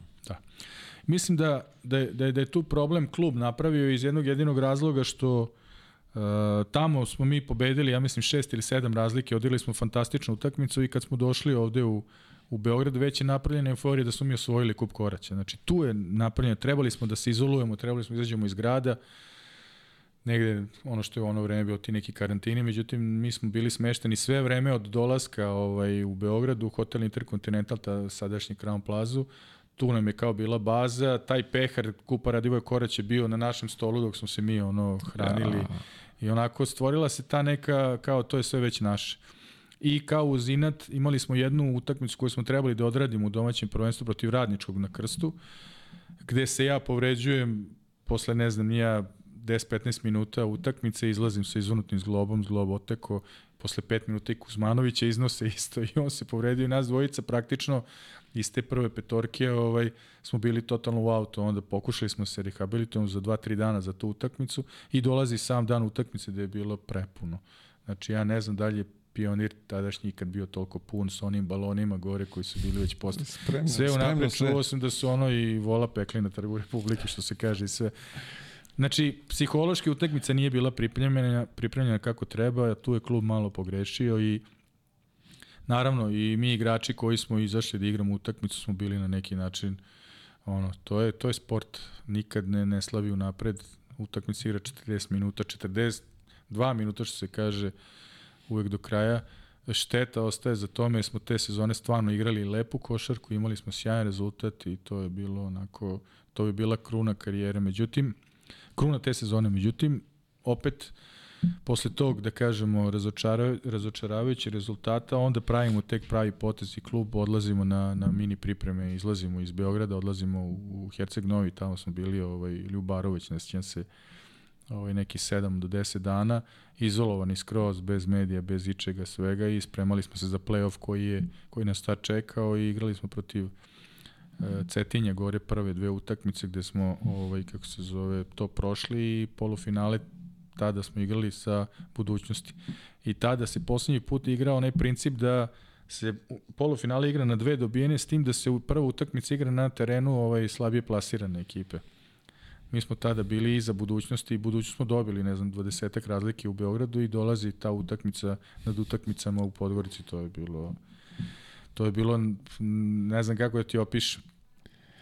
Mislim da, da, je, da, je, da je tu problem klub napravio iz jednog jedinog razloga što uh, tamo smo mi pobedili, ja mislim, šest ili sedam razlike, odigrali smo fantastičnu utakmicu i kad smo došli ovde u, u Beograd, već je napravljena euforija da smo mi osvojili kup Koraća. Znači, tu je napravljeno, trebali smo da se izolujemo, trebali smo da izađemo iz grada, negde ono što je u ono vreme bio ti neki karantini, međutim mi smo bili smešteni sve vreme od dolaska ovaj, u Beogradu, u hotel Intercontinental, ta sadašnji Crown Plazu, tu nam je kao bila baza, taj pehar Kupa Radivoje Korać je bio na našem stolu dok smo se mi ono hranili
Ja.
i onako stvorila se ta neka, kao to je sve već naše. I kao uz Inat imali smo jednu utakmicu koju smo trebali da odradimo u domaćem prvenstvu protiv Radničkog na Krstu, gde se ja povređujem posle ne znam nija 10-15 minuta utakmice, izlazim sa izvonutnim zglobom, zglob oteko, posle 5 minuta i Kuzmanovića iznose isto i on se povredio i nas dvojica praktično iz te prve petorke ovaj, smo bili totalno u auto, onda pokušali smo se rehabilitujemo za 2-3 dana za tu utakmicu i dolazi sam dan utakmice da je bilo prepuno. Znači ja ne znam da li je pionir tadašnji ikad bio toliko pun sa onim balonima gore koji su bili već posle.
Spremno,
Sve unapred čuo sam da su ono i vola pekli na trgu Republike, što se kaže i sve. Znači, psihološki utakmica nije bila pripremljena, pripremljena kako treba, tu je klub malo pogrešio i naravno i mi igrači koji smo izašli da igramo utakmicu smo bili na neki način ono, to je, to je sport, nikad ne, ne slavi unapred, utakmica igra 40 minuta, 42 minuta što se kaže uvek do kraja, šteta ostaje za tome jer smo te sezone stvarno igrali lepu košarku, imali smo sjajan rezultat i to je bilo onako, to bi bila kruna karijere. Međutim, kruna te sezone, međutim, opet posle tog, da kažemo, razočara, razočaravajući rezultata, onda pravimo tek pravi potez i klub, odlazimo na, na mini pripreme, izlazimo iz Beograda, odlazimo u, u Herceg Novi, tamo smo bili, ovaj, Ljubarović, ne sjećam se, ovaj, neki 7 do 10 dana, izolovani skroz, bez medija, bez ičega, svega i spremali smo se za play-off koji, je, koji nas tad čekao i igrali smo protiv Cetinja gore prve dve utakmice gde smo ovaj kako se zove to prošli i polufinale tada smo igrali sa budućnosti. I tada se poslednji put igrao onaj princip da se polufinale igra na dve dobijene s tim da se u prva utakmica igra na terenu ovaj slabije plasirane ekipe. Mi smo tada bili iza budućnosti i budućnost smo dobili, ne znam, 20 razlike u Beogradu i dolazi ta utakmica nad utakmicama u Podgorici, to je bilo to je bilo, ne znam kako da ti opišem.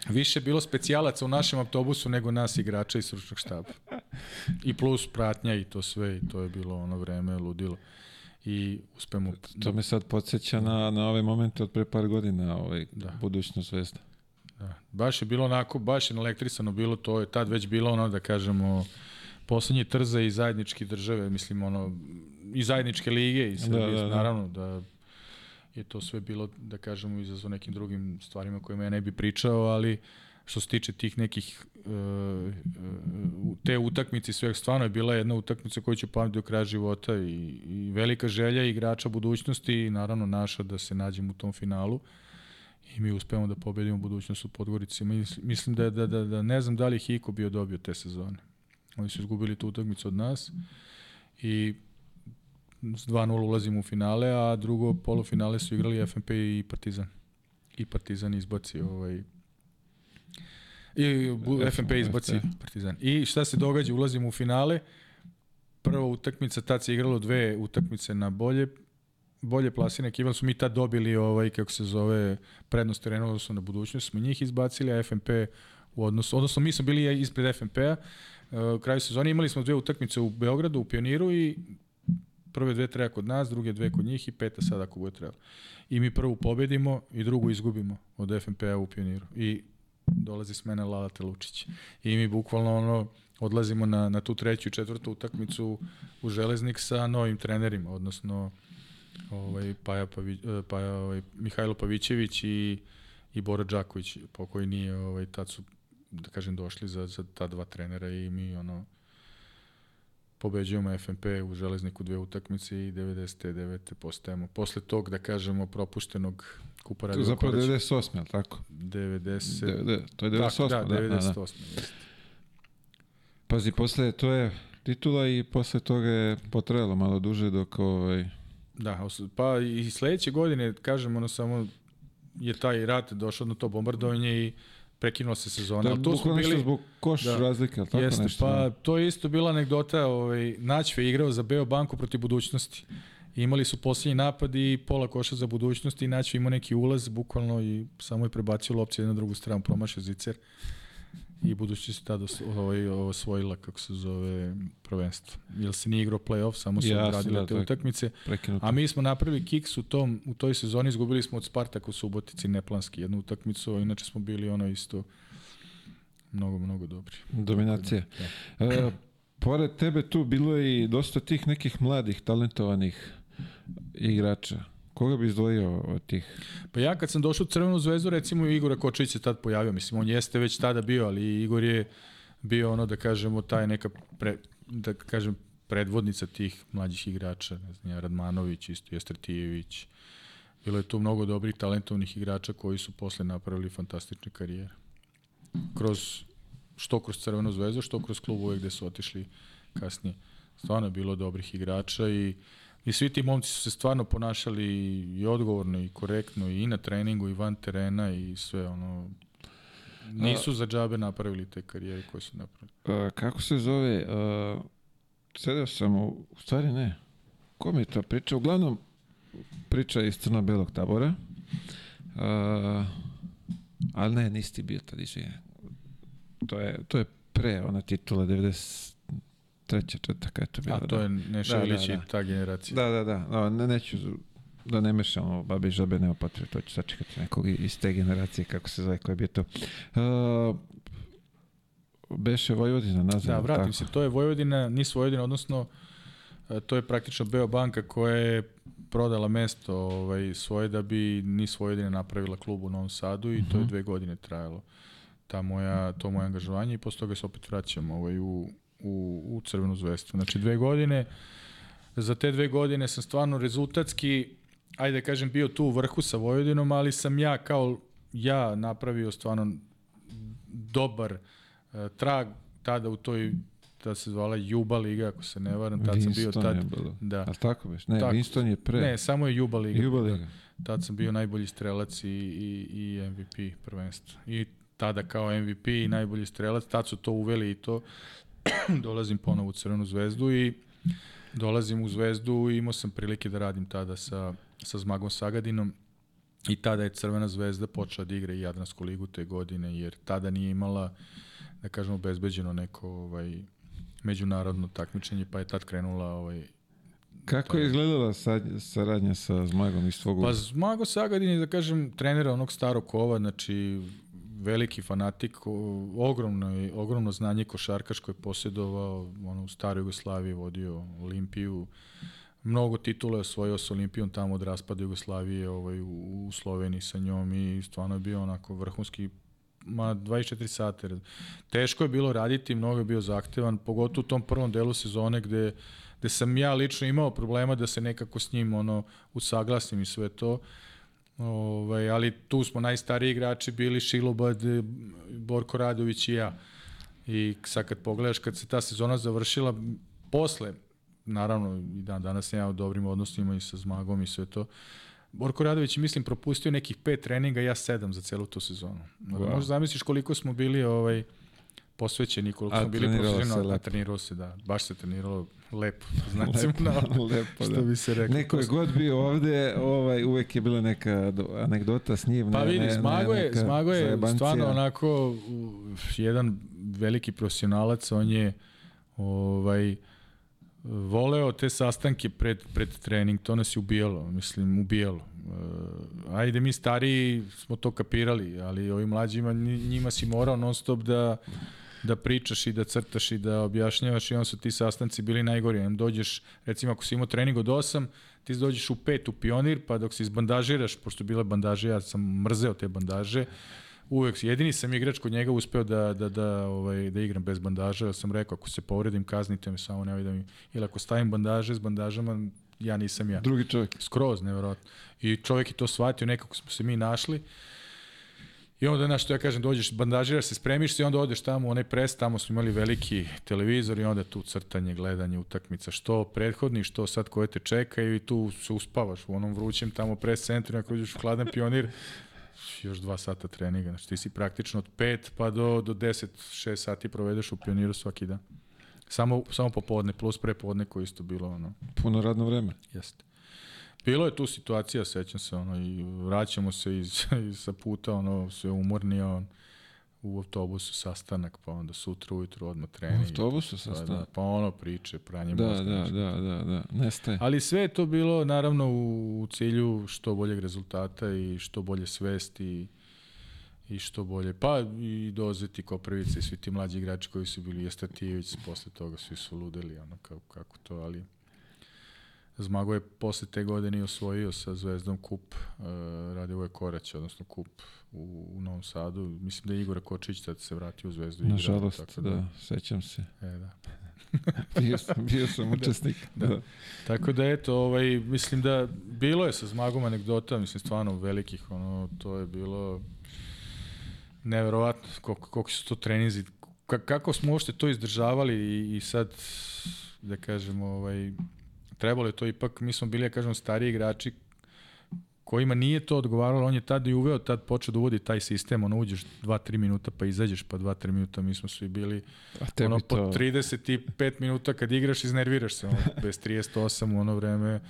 Više bilo specijalaca u našem autobusu nego nas igrača i stručnog štaba. I plus pratnja i to sve i to je bilo ono vreme ludilo. I uspemo...
To me sad podsjeća na, na ove momente od pre par godina, ovaj,
Da.
da. budućnost zvezda.
Da. Baš je bilo onako, baš je elektrisano bilo, to je tad već bilo ono da kažemo poslednji trza i zajednički države, mislim ono i zajedničke lige i Srbije,
Da, da, da.
naravno da je to sve bilo da kažemo izazvo nekim drugim stvarima kojima ja ne bi pričao, ali što se tiče tih nekih uh, uh, te utakmice sve stvarno je bila jedna utakmica koju ću pamati do kraja života i, i velika želja igrača budućnosti i naravno naša da se nađemo u tom finalu i mi uspemo da pobedimo budućnost u Podgorici. Mislim da, da, da, da ne znam da li Hiko bio dobio te sezone. Oni su izgubili tu utakmicu od nas i s 2-0 ulazimo u finale, a drugo polufinale su igrali FNP i Partizan. I Partizan izbaci ovaj I FNP izbaci Partizan. I šta se događa? Ulazimo u finale. Prva utakmica, tad se igralo dve utakmice na bolje bolje plasine ekipa, su mi tad dobili ovaj, kako se zove, prednost terena odnosno na budućnost, smo njih izbacili, a FNP u odnosu, odnosno mi smo bili ispred FNP-a, u kraju sezone imali smo dve utakmice u Beogradu, u Pioniru i prve dve treba kod nas, druge dve kod njih i peta sada ako bude trebalo. I mi prvu pobedimo i drugu izgubimo od FNP-a u Pioniru. I dolazi s mene Lala Telučić. I mi bukvalno ono, odlazimo na, na tu treću i četvrtu utakmicu u Železnik sa novim trenerima, odnosno ovaj, Paja, Pavi, Paja ovaj, Mihajlo Pavićević i, i Bora Đaković, po koji nije, ovaj, tad su, da kažem, došli za, za ta dva trenera i mi, ono, pobeđujemo FNP u Železniku dve utakmice i 99. postajemo. Posle tog, da kažemo, propuštenog kupa Radio
To je zapravo 98, je li tako?
90...
90, to je 98,
tak, da,
da,
98.
da,
da.
Pazi, posle to je titula i posle toga je potrajalo malo duže dok ovaj...
Da, pa i sledeće godine, kažem, ono samo je taj rat došao na to bombardovanje i prekinuo se sezona.
Da, tu smo bili zbog koš da, razlike, tako
jeste,
nešto.
Pa
da.
to je isto bila anegdota, ovaj Naćve igrao za Beo banku protiv budućnosti. Imali su posljednji napad i pola koša za budućnost i Naćve imao neki ulaz bukvalno i samo je prebacio lopće na drugu stranu, promašao zicer i budući se tada ovaj, osvojila, kako se zove, prvenstvo. Jer se nije igrao play-off, samo su odradili da, te utakmice. Prekinuto. A mi smo napravili kiks u, tom, u toj sezoni, izgubili smo od Spartaka u Subotici neplanski jednu utakmicu, inače smo bili ono isto mnogo, mnogo dobri.
Dominacija. Da. E, pored tebe tu bilo je i dosta tih nekih mladih, talentovanih igrača. Koga bi izdvojio od tih?
Pa ja kad sam došao u Crvenu zvezdu, recimo Igora Kočić se tad pojavio. Mislim, on jeste već tada bio, ali Igor je bio ono, da kažemo, taj neka, pre, da kažem, predvodnica tih mlađih igrača. Ne znam, Radmanović, isto Jestretijević. Bilo je tu mnogo dobrih, talentovnih igrača koji su posle napravili fantastične karijere. Kroz, što kroz Crvenu zvezdu, što kroz klubove gde su otišli kasnije. Stvarno je bilo dobrih igrača i I svi ti momci su se stvarno ponašali i odgovorno i korektno i na treningu i van terena i sve ono nisu za džabe napravili te karijere koje su napravili.
A, kako se zove? A, sedeo sam u, u stvari ne. Ko mi je to priča? Uglavnom priča iz Crno-Belog tabora. A, ali ne, nisi ti bio tad izvinja. To je, to je pre ona titula 90 treća, četvrta, je to bilo.
A to
da.
je Neša da, Ilić da, da. ta generacija.
Da, da, da. No, ne, neću da ne mešamo babi žabe nema potrebe, to ću sačekati nekog iz te generacije, kako se zove, ko je bio to. Uh, beše Vojvodina nazad.
Da, vratim tako. se, to je Vojvodina, nis Vojvodina, odnosno e, to je praktično Beobanka koja je prodala mesto ovaj, svoje da bi nis Vojvodina napravila klub u Novom Sadu i uh -huh. to je mhm. dve godine trajalo ta moja, to moje angažovanje i posle toga se opet vraćam ovaj, u, u, u Crvenu zvestu. Znači dve godine, za te dve godine sam stvarno rezultatski, ajde da kažem, bio tu u vrhu sa Vojvodinom, ali sam ja kao ja napravio stvarno dobar uh, trag tada u toj da se zvala Juba Liga, ako se ne varam, tad Winston sam bio tad. Je bilo.
Da. A tako biš? Ne, tako. Winston je pre.
Ne, samo je Juba Liga.
Juba Liga.
Da. Tad sam bio najbolji strelac i, i, i MVP prvenstva. I tada kao MVP i najbolji strelac, tad su to uveli i to dolazim ponovo u Crvenu zvezdu i dolazim u zvezdu i imao sam prilike da radim tada sa, sa Zmagom Sagadinom i tada je Crvena zvezda počela da igra i Jadransku ligu te godine, jer tada nije imala, da kažemo, obezbeđeno neko ovaj, međunarodno takmičenje, pa je tad krenula ovaj,
Kako je izgledala saradnja sa Zmagom iz tvog
Pa Zmago Sagadin je, da kažem, trenera onog starog kova, znači veliki fanatik, ogromno, ogromno znanje košarkaško je posjedovao, ono, u staroj Jugoslaviji vodio Olimpiju, mnogo titula je osvojio s Olimpijom tamo od raspada Jugoslavije ovaj, u, u Sloveniji sa njom i stvarno je bio onako vrhunski ma 24 sata. Teško je bilo raditi, mnogo je bio zahtevan, pogotovo u tom prvom delu sezone gde, gde sam ja lično imao problema da se nekako s njim ono, usaglasim i sve to. Ovaj, ali tu smo najstariji igrači bili Šilobad, Borko Radović i ja. I sad kad pogledaš, kad se ta sezona završila, posle, naravno i dan danas ja u dobrim odnosima i sa Zmagom i sve to, Borko Radović mislim propustio nekih pet treninga, ja sedam za celu tu sezonu. Wow. Možda zamisliš koliko smo bili ovaj posvećeni, koliko smo bili profesionalni, trenirao se, da, baš se treniralo lepo, znači lepo, na, lepo, što da. bi se rekao.
Neko je god bio ovde, ovaj, uvek je bila neka anegdota s njim.
Pa vidi, Smago je, Smago je stvarno onako jedan veliki profesionalac, on je ovaj, voleo te sastanke pred, pred trening, to nas je ubijalo, mislim, ubijalo. Uh, ajde, mi stariji smo to kapirali, ali ovi mlađima, njima si morao non stop da, da pričaš i da crtaš i da objašnjavaš i on su ti sastanci bili najgori. Im dođeš, recimo ako si imao trening od 8, ti dođeš u 5 u pionir, pa dok se izbandažiraš, pošto bile bandaže, ja sam mrzeo te bandaže, uvek, jedini sam igrač kod njega uspeo da, da, da, ovaj, da igram bez bandaža, ja sam rekao, ako se povredim, kaznite me samo, ne da mi, ili ako stavim bandaže s bandažama, ja nisam ja.
Drugi čovjek.
Skroz, nevjerojatno. I čovjek je to shvatio, nekako smo se mi našli. I onda, znaš, što ja kažem, dođeš, bandažiraš se, spremiš se i onda odeš tamo u onaj pres, tamo smo imali veliki televizor i onda tu crtanje, gledanje, utakmica, što prethodni, što sad koje te čekaju i tu se uspavaš u onom vrućem tamo pres centru, ako uđeš u hladan pionir, još dva sata treninga. Znači ti si praktično od 5 pa do, do 10, 6 sati provedeš u pioniru svaki dan. Samo, samo popodne, plus prepodne koje isto bilo ono.
Puno radno vreme.
Jeste. Bilo je tu situacija, sećam se, ono, i vraćamo se iz, iz sa puta, ono, sve umorni, on, u autobusu sastanak, pa onda sutra ujutru odmah trening.
U autobusu sastanak? Da, da,
pa ono priče, pranje
da, mozga. Da, da, da, da, nestaje.
Ali sve je to bilo naravno u, u cilju što boljeg rezultata i što bolje svesti i što bolje, pa i dozeti Koprivice i svi ti mlađi igrači koji su bili Jestatijević, posle toga svi su ludeli, ono, kako, kako to, ali Zmago je posle te godine osvojio sa Zvezdom kup, uh, radio je Korać, odnosno kup u, u Novom Sadu. Mislim da je Igor Kočić tad se vratio u Zvezdu.
Nažalost, tako da, da, sećam se.
E, da.
bio, sam, bio sam učesnik. da, da.
Tako da, eto, ovaj, mislim da bilo je sa Zmagom anegdota, mislim, stvarno velikih, ono, to je bilo neverovatno koliko, koliko su to trenizi, kako smo uopšte to izdržavali i, i sad, da kažemo, ovaj, trebalo je to ipak, mi smo bili, ja kažem, stariji igrači kojima nije to odgovaralo, on je tad i uveo, tad počeo da uvodi taj sistem, ono uđeš 2-3 minuta pa izađeš pa 2-3 minuta, mi smo svi bili A ono po to... 35 minuta kad igraš iznerviraš se, ono, bez 38 u ono vreme,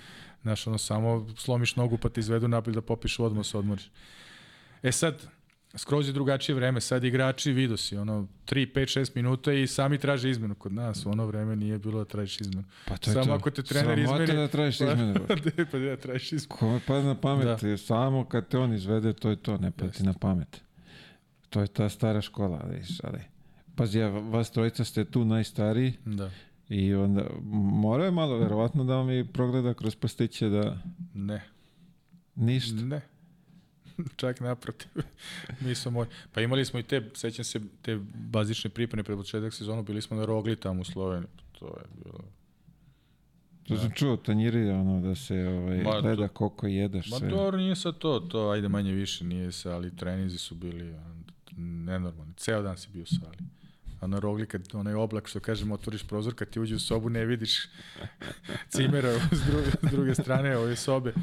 znaš, ono samo slomiš nogu pa te izvedu napolje da popiš odmah se odmoriš. E sad, skroz je drugačije vreme, sad igrači vidu si, ono, 3, 5, 6 minuta i sami traže izmenu. Kod nas u ono vreme nije bilo da tražiš izmenu. Pa to je samo to. ako te trener
izmeni...
Samo
da tražiš izmenu.
Pa, pa da tražiš izmenu.
Kome pa na pamet, da. samo kad te on izvede, to je to, ne pati na pamet. To je ta stara škola, viš, ali... Pazi, ja, vas trojica ste tu najstariji.
Da.
I onda, mora je malo, verovatno, da vam i progleda kroz prstiće da...
Ne.
Ništa?
Ne. čak naprotiv. Mi smo moj... Pa imali smo i te, sećam se, te bazične pripreme pred početak sezonu, bili smo na Rogli tamo u Sloveniji. To je bilo...
To sam čuo, tanjiri, ono, da se ovaj, ma, gleda to, koliko jedeš.
Ma sve. dobro, nije sa to, to ajde manje više nije se, ali trenizi su bili nenormalni. Ceo dan si bio u sali. A na rogli, kad onaj oblak, što kažemo, otvoriš prozor, kad ti uđe u sobu, ne vidiš cimera s druge, s druge strane ove sobe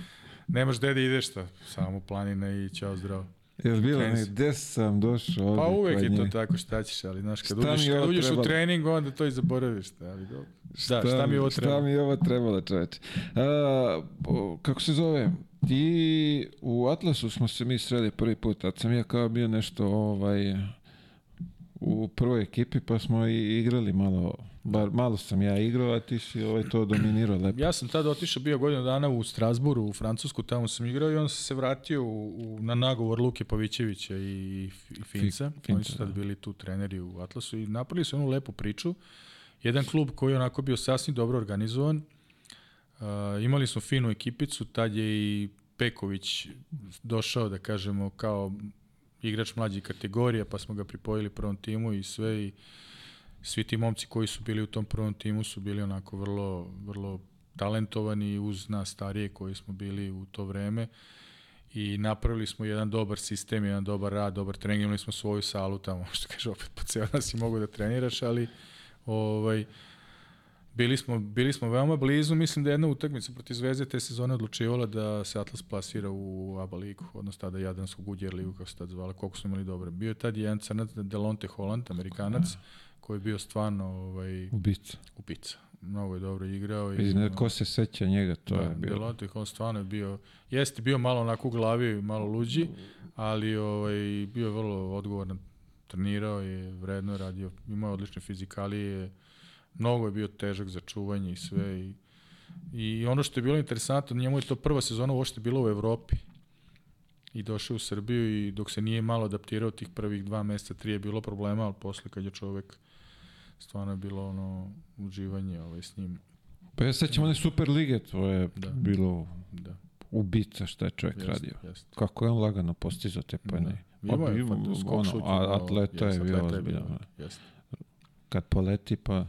nemaš gde da ideš šta, samo planina i ćao zdravo.
Jel bilo ne, gde sam došao ovde?
Pa uvek je to tako, šta ćeš, ali znaš, kad uđeš, kad uđeš u trening, onda to i zaboraviš. Ali dobro. Šta, šta, šta mi ovo trebalo?
Šta mi ovo trebalo, čoveče? A, kako se zove? Ti u Atlasu smo se mi sreli prvi put, tad sam ja kao bio nešto ovaj, u prvoj ekipi, pa smo i igrali malo Bar malo sam ja igrao, a ti si ovaj to dominirao lepo.
Ja sam tada otišao bio godinu dana u Strasburu, u Francusku, tamo sam igrao i on se vratio u, u, na nagovor Luke Pavićevića i, i Finca. Fi, Oni su tad da. bili tu treneri u Atlasu i napravili su onu lepu priču. Jedan klub koji je onako bio sasvim dobro organizovan. Uh, imali smo finu ekipicu, tad je i Peković došao, da kažemo, kao igrač mlađih kategorija, pa smo ga pripojili prvom timu i sve i svi ti momci koji su bili u tom prvom timu su bili onako vrlo, vrlo talentovani uz nas starije koji smo bili u to vreme. I napravili smo jedan dobar sistem, jedan dobar rad, dobar trening, imali smo svoju salu tamo, što kaže opet po ceo nas i mogu da treniraš, ali ovaj, bili smo, bili smo veoma blizu, mislim da je jedna utakmica protiv Zvezde te sezone odlučivala da se Atlas plasira u ABA ligu, odnosno tada Jadranskog Udjer ligu, kako se tad zvala, koliko smo imali dobro. Bio je tad jedan crnac, Delonte Holland, Amerikanac, koji je bio stvarno ovaj,
Ubica.
ubica. Mnogo je dobro igrao.
I ne, ko se seća njega, to
da,
je bilo.
Delonte Holland stvarno je bio, jeste bio malo onako u glavi, malo luđi, ali ovaj, bio je vrlo odgovoran, trenirao je, vredno je radio, imao odlične fizikalije, mnogo je bio težak za čuvanje i sve i I ono što je bilo interesantno, njemu je to prva sezona uopšte bilo u Evropi. I došao u Srbiju i dok se nije malo adaptirao tih prvih dva meseca, tri je bilo problema, ali posle kad je čovek stvarno je bilo ono uživanje ovaj, s njim.
Pa ja sećam one Super Lige, to je
Da.
bilo
Da,
ubica šta je čovjek
jeste,
radio.
jeste.
Kako je on lagano postizao te poene.
Da. Je
Ima-
skok
ono,
je
a- atleta je
jeste,
bio
Jeste.
Kad poleti pa...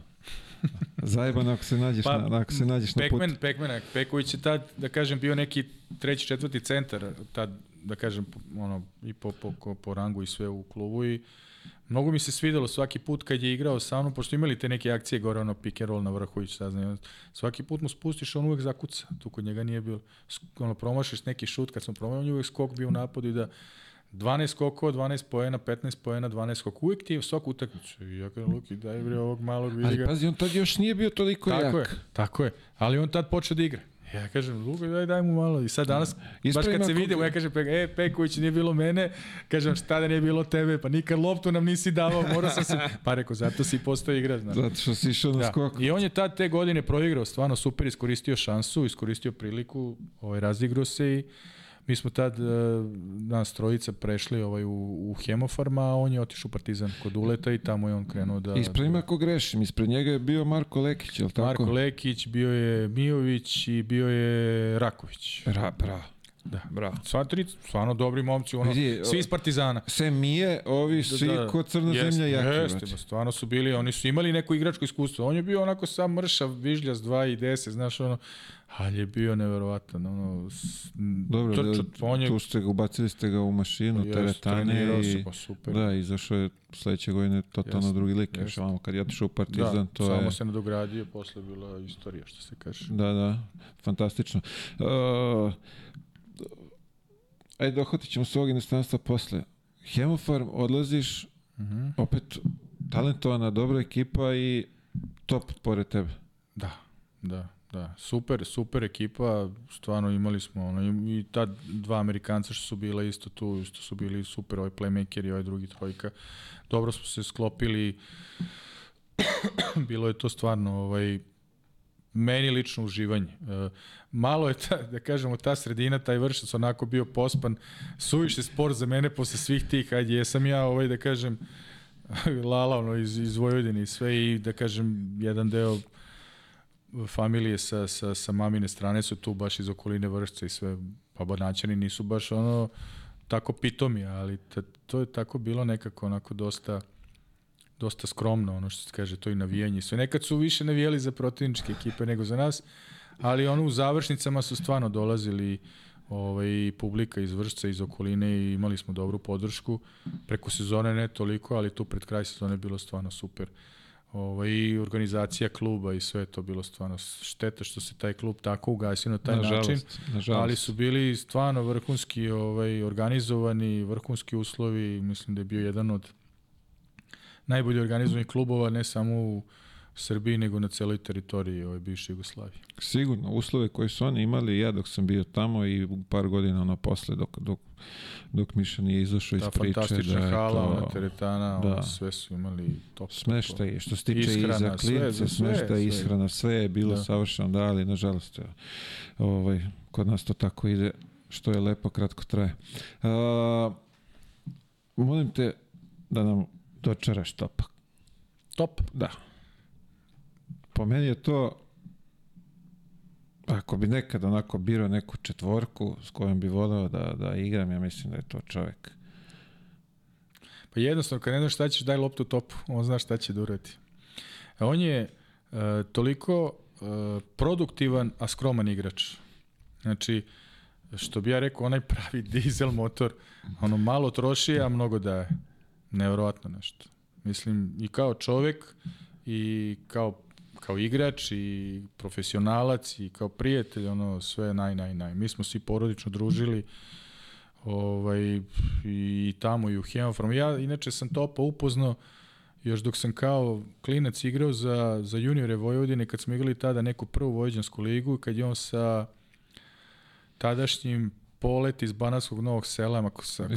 Zajebano ako se nađeš,
Pa,
na, ako se nađeš na put.
Pekmen, Pekmena, Peković je tad, da kažem, bio neki treći, četvrti centar, tad, da kažem, ono, i po, po, po, po rangu i sve u klubu i mnogo mi se svidelo svaki put kad je igrao sa mnom, pošto imali te neke akcije gore, ono pick and roll na vrhu i šta znam, svaki put mu spustiš, on uvek zakuca, tu kod njega nije bilo, ono, promašiš neki šut, kad smo promašili, on je uvek skok bio u napadu i da 12 skokova, 12 poena, 15 poena, 12 skok. Uvijek ti je svak utakmicu. I ja kažem, Luki, daj bre ovog malog vidi
Ali pazi, on tad još nije bio toliko
Tako
jak.
je, tako je. Ali on tad počeo da igra. Ja kažem, Luka, daj, daj mu malo. I sad danas, baš
Ispravim
kad se vidimo, ja kažem, e, Peković nije bilo mene, kažem, šta da nije bilo tebe, pa nikad loptu nam nisi davao, morao sam se, pa rekao, zato si postao igrač, znaš.
Zato što si išao na
Da.
skok.
I on je tad te godine proigrao, stvarno super, iskoristio šansu, iskoristio priliku, ovaj, razigrao se i mi smo tad, uh, nas trojica, prešli ovaj, u, u Hemofarma, a on je otišao u Partizan kod Uleta i tamo je on krenuo da...
Ispravim ako grešim, ispred njega je bio Marko Lekić, je li tako?
Marko Lekić, bio je Mijović i bio je Raković.
Ra, bra.
Da.
Bra.
Sva tri, stvarno dobri momci, ono,
Vidi,
svi iz Partizana.
Sem Mije, ovi svi ko crna
jeste,
zemlja jaki.
Jeste, ba, stvarno su bili, oni su imali neko igračko iskustvo. On je bio onako sam mršav, vižljas, 2 i 10, znaš, ono, ali je bio neverovatan, ono, s,
Dobro,
trčao,
da,
on je,
tu ste ga, ubacili ste ga u mašinu,
Jeste,
teretane i...
se, pa super.
Da, izašao je sledeće godine totalno
Jeste,
drugi lik. Još ovamo kad je otišao u Partizan,
da,
to
samo
je...
se nadogradio, posle bila istorija, što se kaže.
Da, da, fantastično. Uh, ajde, dohvatit ćemo se ovog inostranstva posle. Hemofarm, odlaziš,
Mhm.
opet talentovana, dobra ekipa i top pored tebe.
Da, da, da. Super, super ekipa, stvarno imali smo ono, i, i ta dva Amerikanca što su bila isto tu, što su bili super, ovaj playmaker i ovaj drugi trojka. Dobro smo se sklopili, bilo je to stvarno ovaj, meni lično uživanje. E, malo je, ta, da kažemo, ta sredina, taj vršac onako bio pospan, suviše spor za mene posle svih tih, ajde, jesam ja ovaj, da kažem, Lala ono, iz, iz Vojvodine i sve i da kažem, jedan deo familije sa, sa, sa mamine strane su tu baš iz okoline vršca i sve, pa banaćani nisu baš ono tako pitomi, ali ta, to je tako bilo nekako onako dosta dosta skromno, ono što se kaže, to i navijanje. Sve nekad su više navijali za protivničke ekipe nego za nas, ali ono u završnicama su stvarno dolazili ovaj, publika iz Vršca, iz okoline i imali smo dobru podršku. Preko sezone ne toliko, ali tu pred kraj sezone je bilo stvarno super. Ovaj, I organizacija kluba i sve to bilo stvarno šteta što se taj klub tako ugasio na taj
Nažalost,
način.
nažalost.
Ali su bili stvarno vrhunski ovaj, organizovani, vrhunski uslovi. Mislim da je bio jedan od najbolje organizovanih klubova, ne samo u Srbiji, nego na celoj teritoriji ove bivše Jugoslavije.
Sigurno, uslove koje su oni imali, ja dok sam bio tamo i par godina ono posle, dok, dok, dok Miša nije izašao iz
Ta
priče.
fantastična
da je
hala,
to
ona teretana,
da.
ono, sve su imali top. top.
smeštaj, što se tiče i
Ishrana,
za klince,
za sve,
smeštaj,
sve.
ishrana, sve je bilo
Da.
savršeno, da, ali nažalost, ovaj, kod nas to tako ide, što je lepo, kratko traje. A, molim te da nam dočaraš topak.
Top.
Da. Po meni je to ako bi nekad onako birao neku četvorku s kojom bi voleo da, da igram, ja mislim da je to čovek
Pa jednostavno, kad ne znaš šta ćeš, daj loptu topu, on zna šta će da uradi. A on je uh, toliko uh, produktivan, a skroman igrač. Znači, što bi ja rekao, onaj pravi dizel motor, ono malo troši, a mnogo daje. Nevrovatno nešto. Mislim, i kao čovek, i kao kao igrač i profesionalac i kao prijatelj, ono sve naj, naj, naj. Mi smo svi porodično družili ovaj, i tamo i u Hemofrom. Ja inače sam Topa upoznao još dok sam kao klinac igrao za, za juniore Vojvodine, kad smo igrali tada neku prvu vojvođansku ligu, kad je on sa tadašnjim polet iz Banatskog Novog sela, ako se,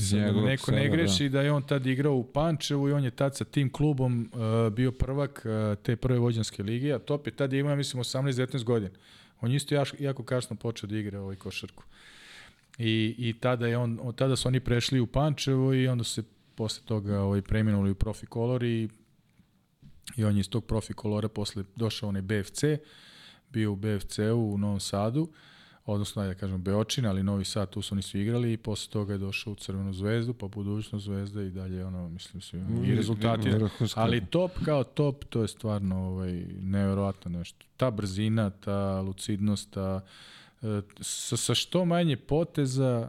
neko sela, ne greši, da. da je on tad igrao u Pančevu i on je tad sa tim klubom uh, bio prvak uh, te prve vođanske lige, a Top je tad imao, mislim, 18-19 godina. On isto jako, jako kasno počeo da igra ovaj košarku. I, i tada, je on, od tada su oni prešli u Pančevo i onda se posle toga ovaj, preminuli u Profi Color i, i on je iz tog Profi Colora posle došao onaj BFC, bio u BFC-u u Novom Sadu, odnosno, da kažem, Beočin, ali Novi Sad, tu su oni svi igrali i posle toga je došao u Crvenu zvezdu, pa budućnost zvezda i dalje, ono, mislim, mm, i rezultati. Ali top kao top, to je stvarno ovaj, nevjerovatno nešto. Ta brzina, ta lucidnost, ta, sa, sa što manje poteza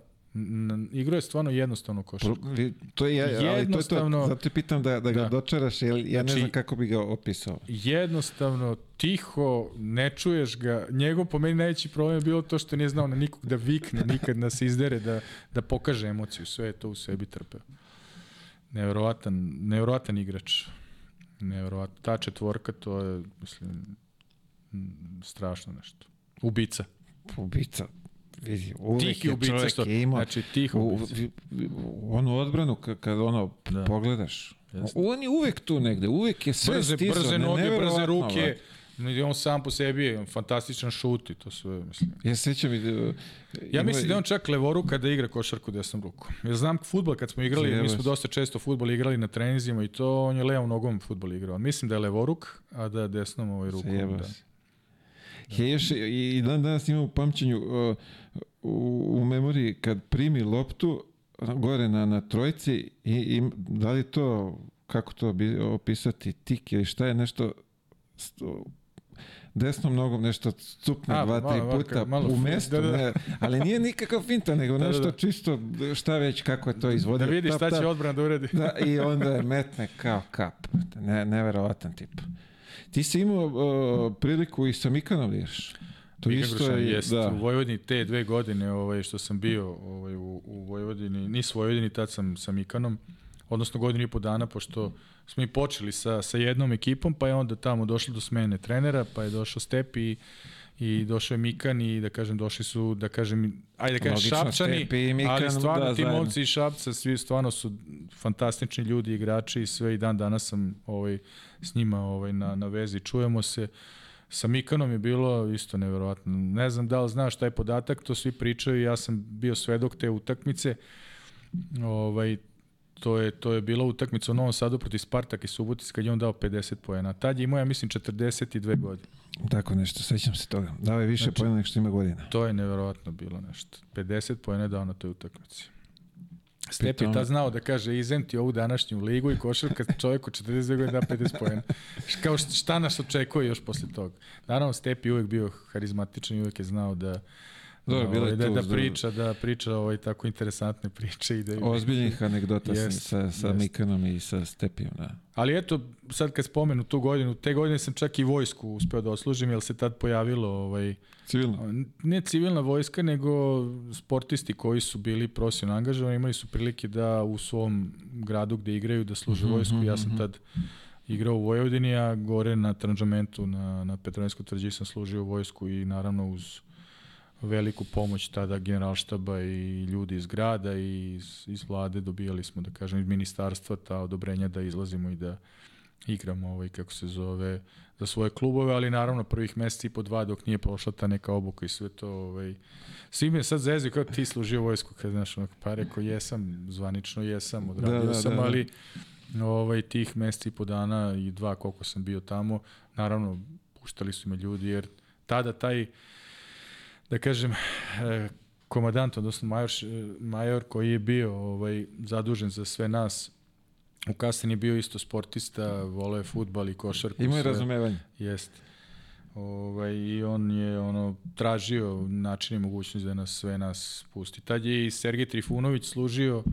Igro je stvarno jednostavno košarku.
To je, ja, jednostavno, ali to je to, zato pitam da, da ga da. dočaraš, jer ja znači, ne znam kako bi ga opisao.
Jednostavno, tiho, ne čuješ ga. Njegov po meni najveći problem je bilo to što nije znao na nikog da vikne, nikad se izdere, da, da pokaže emociju. Sve je to u sebi trpeo. Neverovatan, neverovatan igrač. Neverovatan. Ta četvorka, to je, mislim, strašno nešto. Ubica.
Ubica. Vidi,
uvek je ubica što, ima, znači tih ubica.
U, onu odbranu kad ono da. pogledaš, Jeste. on je uvek tu negde, uvek je sve brze,
stizao. Brze noge, brze ruke, I on sam po sebi je fantastičan šut i to sve, mislim.
Ja sećam i da...
Ja mislim da on čak levoru kada igra košarku desnom rukom. Ja znam futbol kad smo igrali, Zjebas. mi smo dosta često futbol igrali na trenizima i to on je levom nogom futbol igrao. Mislim da je levoruk, a da je desnom ovaj rukom. Zjebas. Da.
Još i dan danas imam u pamćenju uh, u, u memoriji kad primi loptu gore na, na trojci i, i da li to, kako to bi opisati, tik ili šta je nešto sto, desnom nogom nešto cupne A, dva, malo, tri puta malo, u mestu, da, da. Ne, ali nije nikakav finta, nego da, nešto da, da. čisto šta već kako je to izvodio.
Da vidi šta će odbran da uredi.
Da, I onda je metne kao kap. Ne, neverovatan tip. Ti si imao uh, priliku i sa Mikanom još.
To Mika isto je, jest, da. u Vojvodini te dve godine ovaj, što sam bio ovaj, u, u Vojvodini, nis u Vojvodini, tad sam sa Mikanom, odnosno godinu i po dana, pošto smo i počeli sa, sa jednom ekipom, pa je onda tamo došlo do smene trenera, pa je došao Stepi i, i došao je Mikan i da kažem došli su da kažem ajde da kažem Šapčani Mikan, ali stvarno da, ti momci iz Šapca svi stvarno su fantastični ljudi igrači i sve i dan danas sam ovaj s njima ovaj na na vezi čujemo se Sa Mikanom je bilo isto neverovatno. Ne znam da li znaš taj podatak, to svi pričaju, ja sam bio svedok te utakmice. Ovaj, to je, to je bila utakmica u Novom Sadu protiv Spartak i Subotic kad je on dao 50 poena. Tad je imao, ja mislim, 42 godine.
Tako nešto, sećam se toga. Dao je više znači, poena nego što ima godina.
To je neverovatno bilo nešto. 50 poena je dao na toj utakmici. Stepi ta znao da kaže izem ti ovu današnju ligu i košarka čovjek od 40 godina da 50 pojena. Kao šta nas očekuje još posle toga. Naravno Stepi uvek bio harizmatičan i uvek je znao da
Dobro, bilo je
da, da, priča, da priča ovaj tako interesantne priče i da
ozbiljnih anegdota yes, sa sa yes. Mikanom i sa Stepijom, da.
Ali eto, sad kad spomenu tu godinu, te godine sam čak i vojsku uspeo da oslužim, jer se tad pojavilo ovaj
civilna.
Ne civilna vojska, nego sportisti koji su bili profesionalno angažovani, imali su prilike da u svom gradu gde igraju da služe mm -hmm, vojsku. Ja sam mhm. tad igrao u Vojvodini, a gore na Tranžamentu, na, na Petrovinskoj tvrđi sam služio vojsku i naravno uz veliku pomoć tada generalštaba i ljudi iz grada i iz, iz vlade dobijali smo, da kažem, iz ministarstva ta odobrenja da izlazimo i da igramo ovaj, kako se zove, za svoje klubove, ali naravno prvih meseci i po dva dok nije prošla ta neka obuka i sve to, ovaj, svi me sad zezio kao ti služio vojsku, kad znaš, onak, pa rekao jesam, zvanično jesam, odradio da, da, sam, da, da. ali ovaj, tih meseci i po dana i dva koliko sam bio tamo, naravno, puštali su me ljudi, jer tada taj da kažem, e, komadant, odnosno major, major koji je bio ovaj, zadužen za sve nas U je bio isto sportista, voleo je futbal i košarku.
Imao je razumevanje.
Jeste. Ovaj, I on je ono tražio način i mogućnost da nas sve nas pusti. Tad je i Sergej Trifunović služio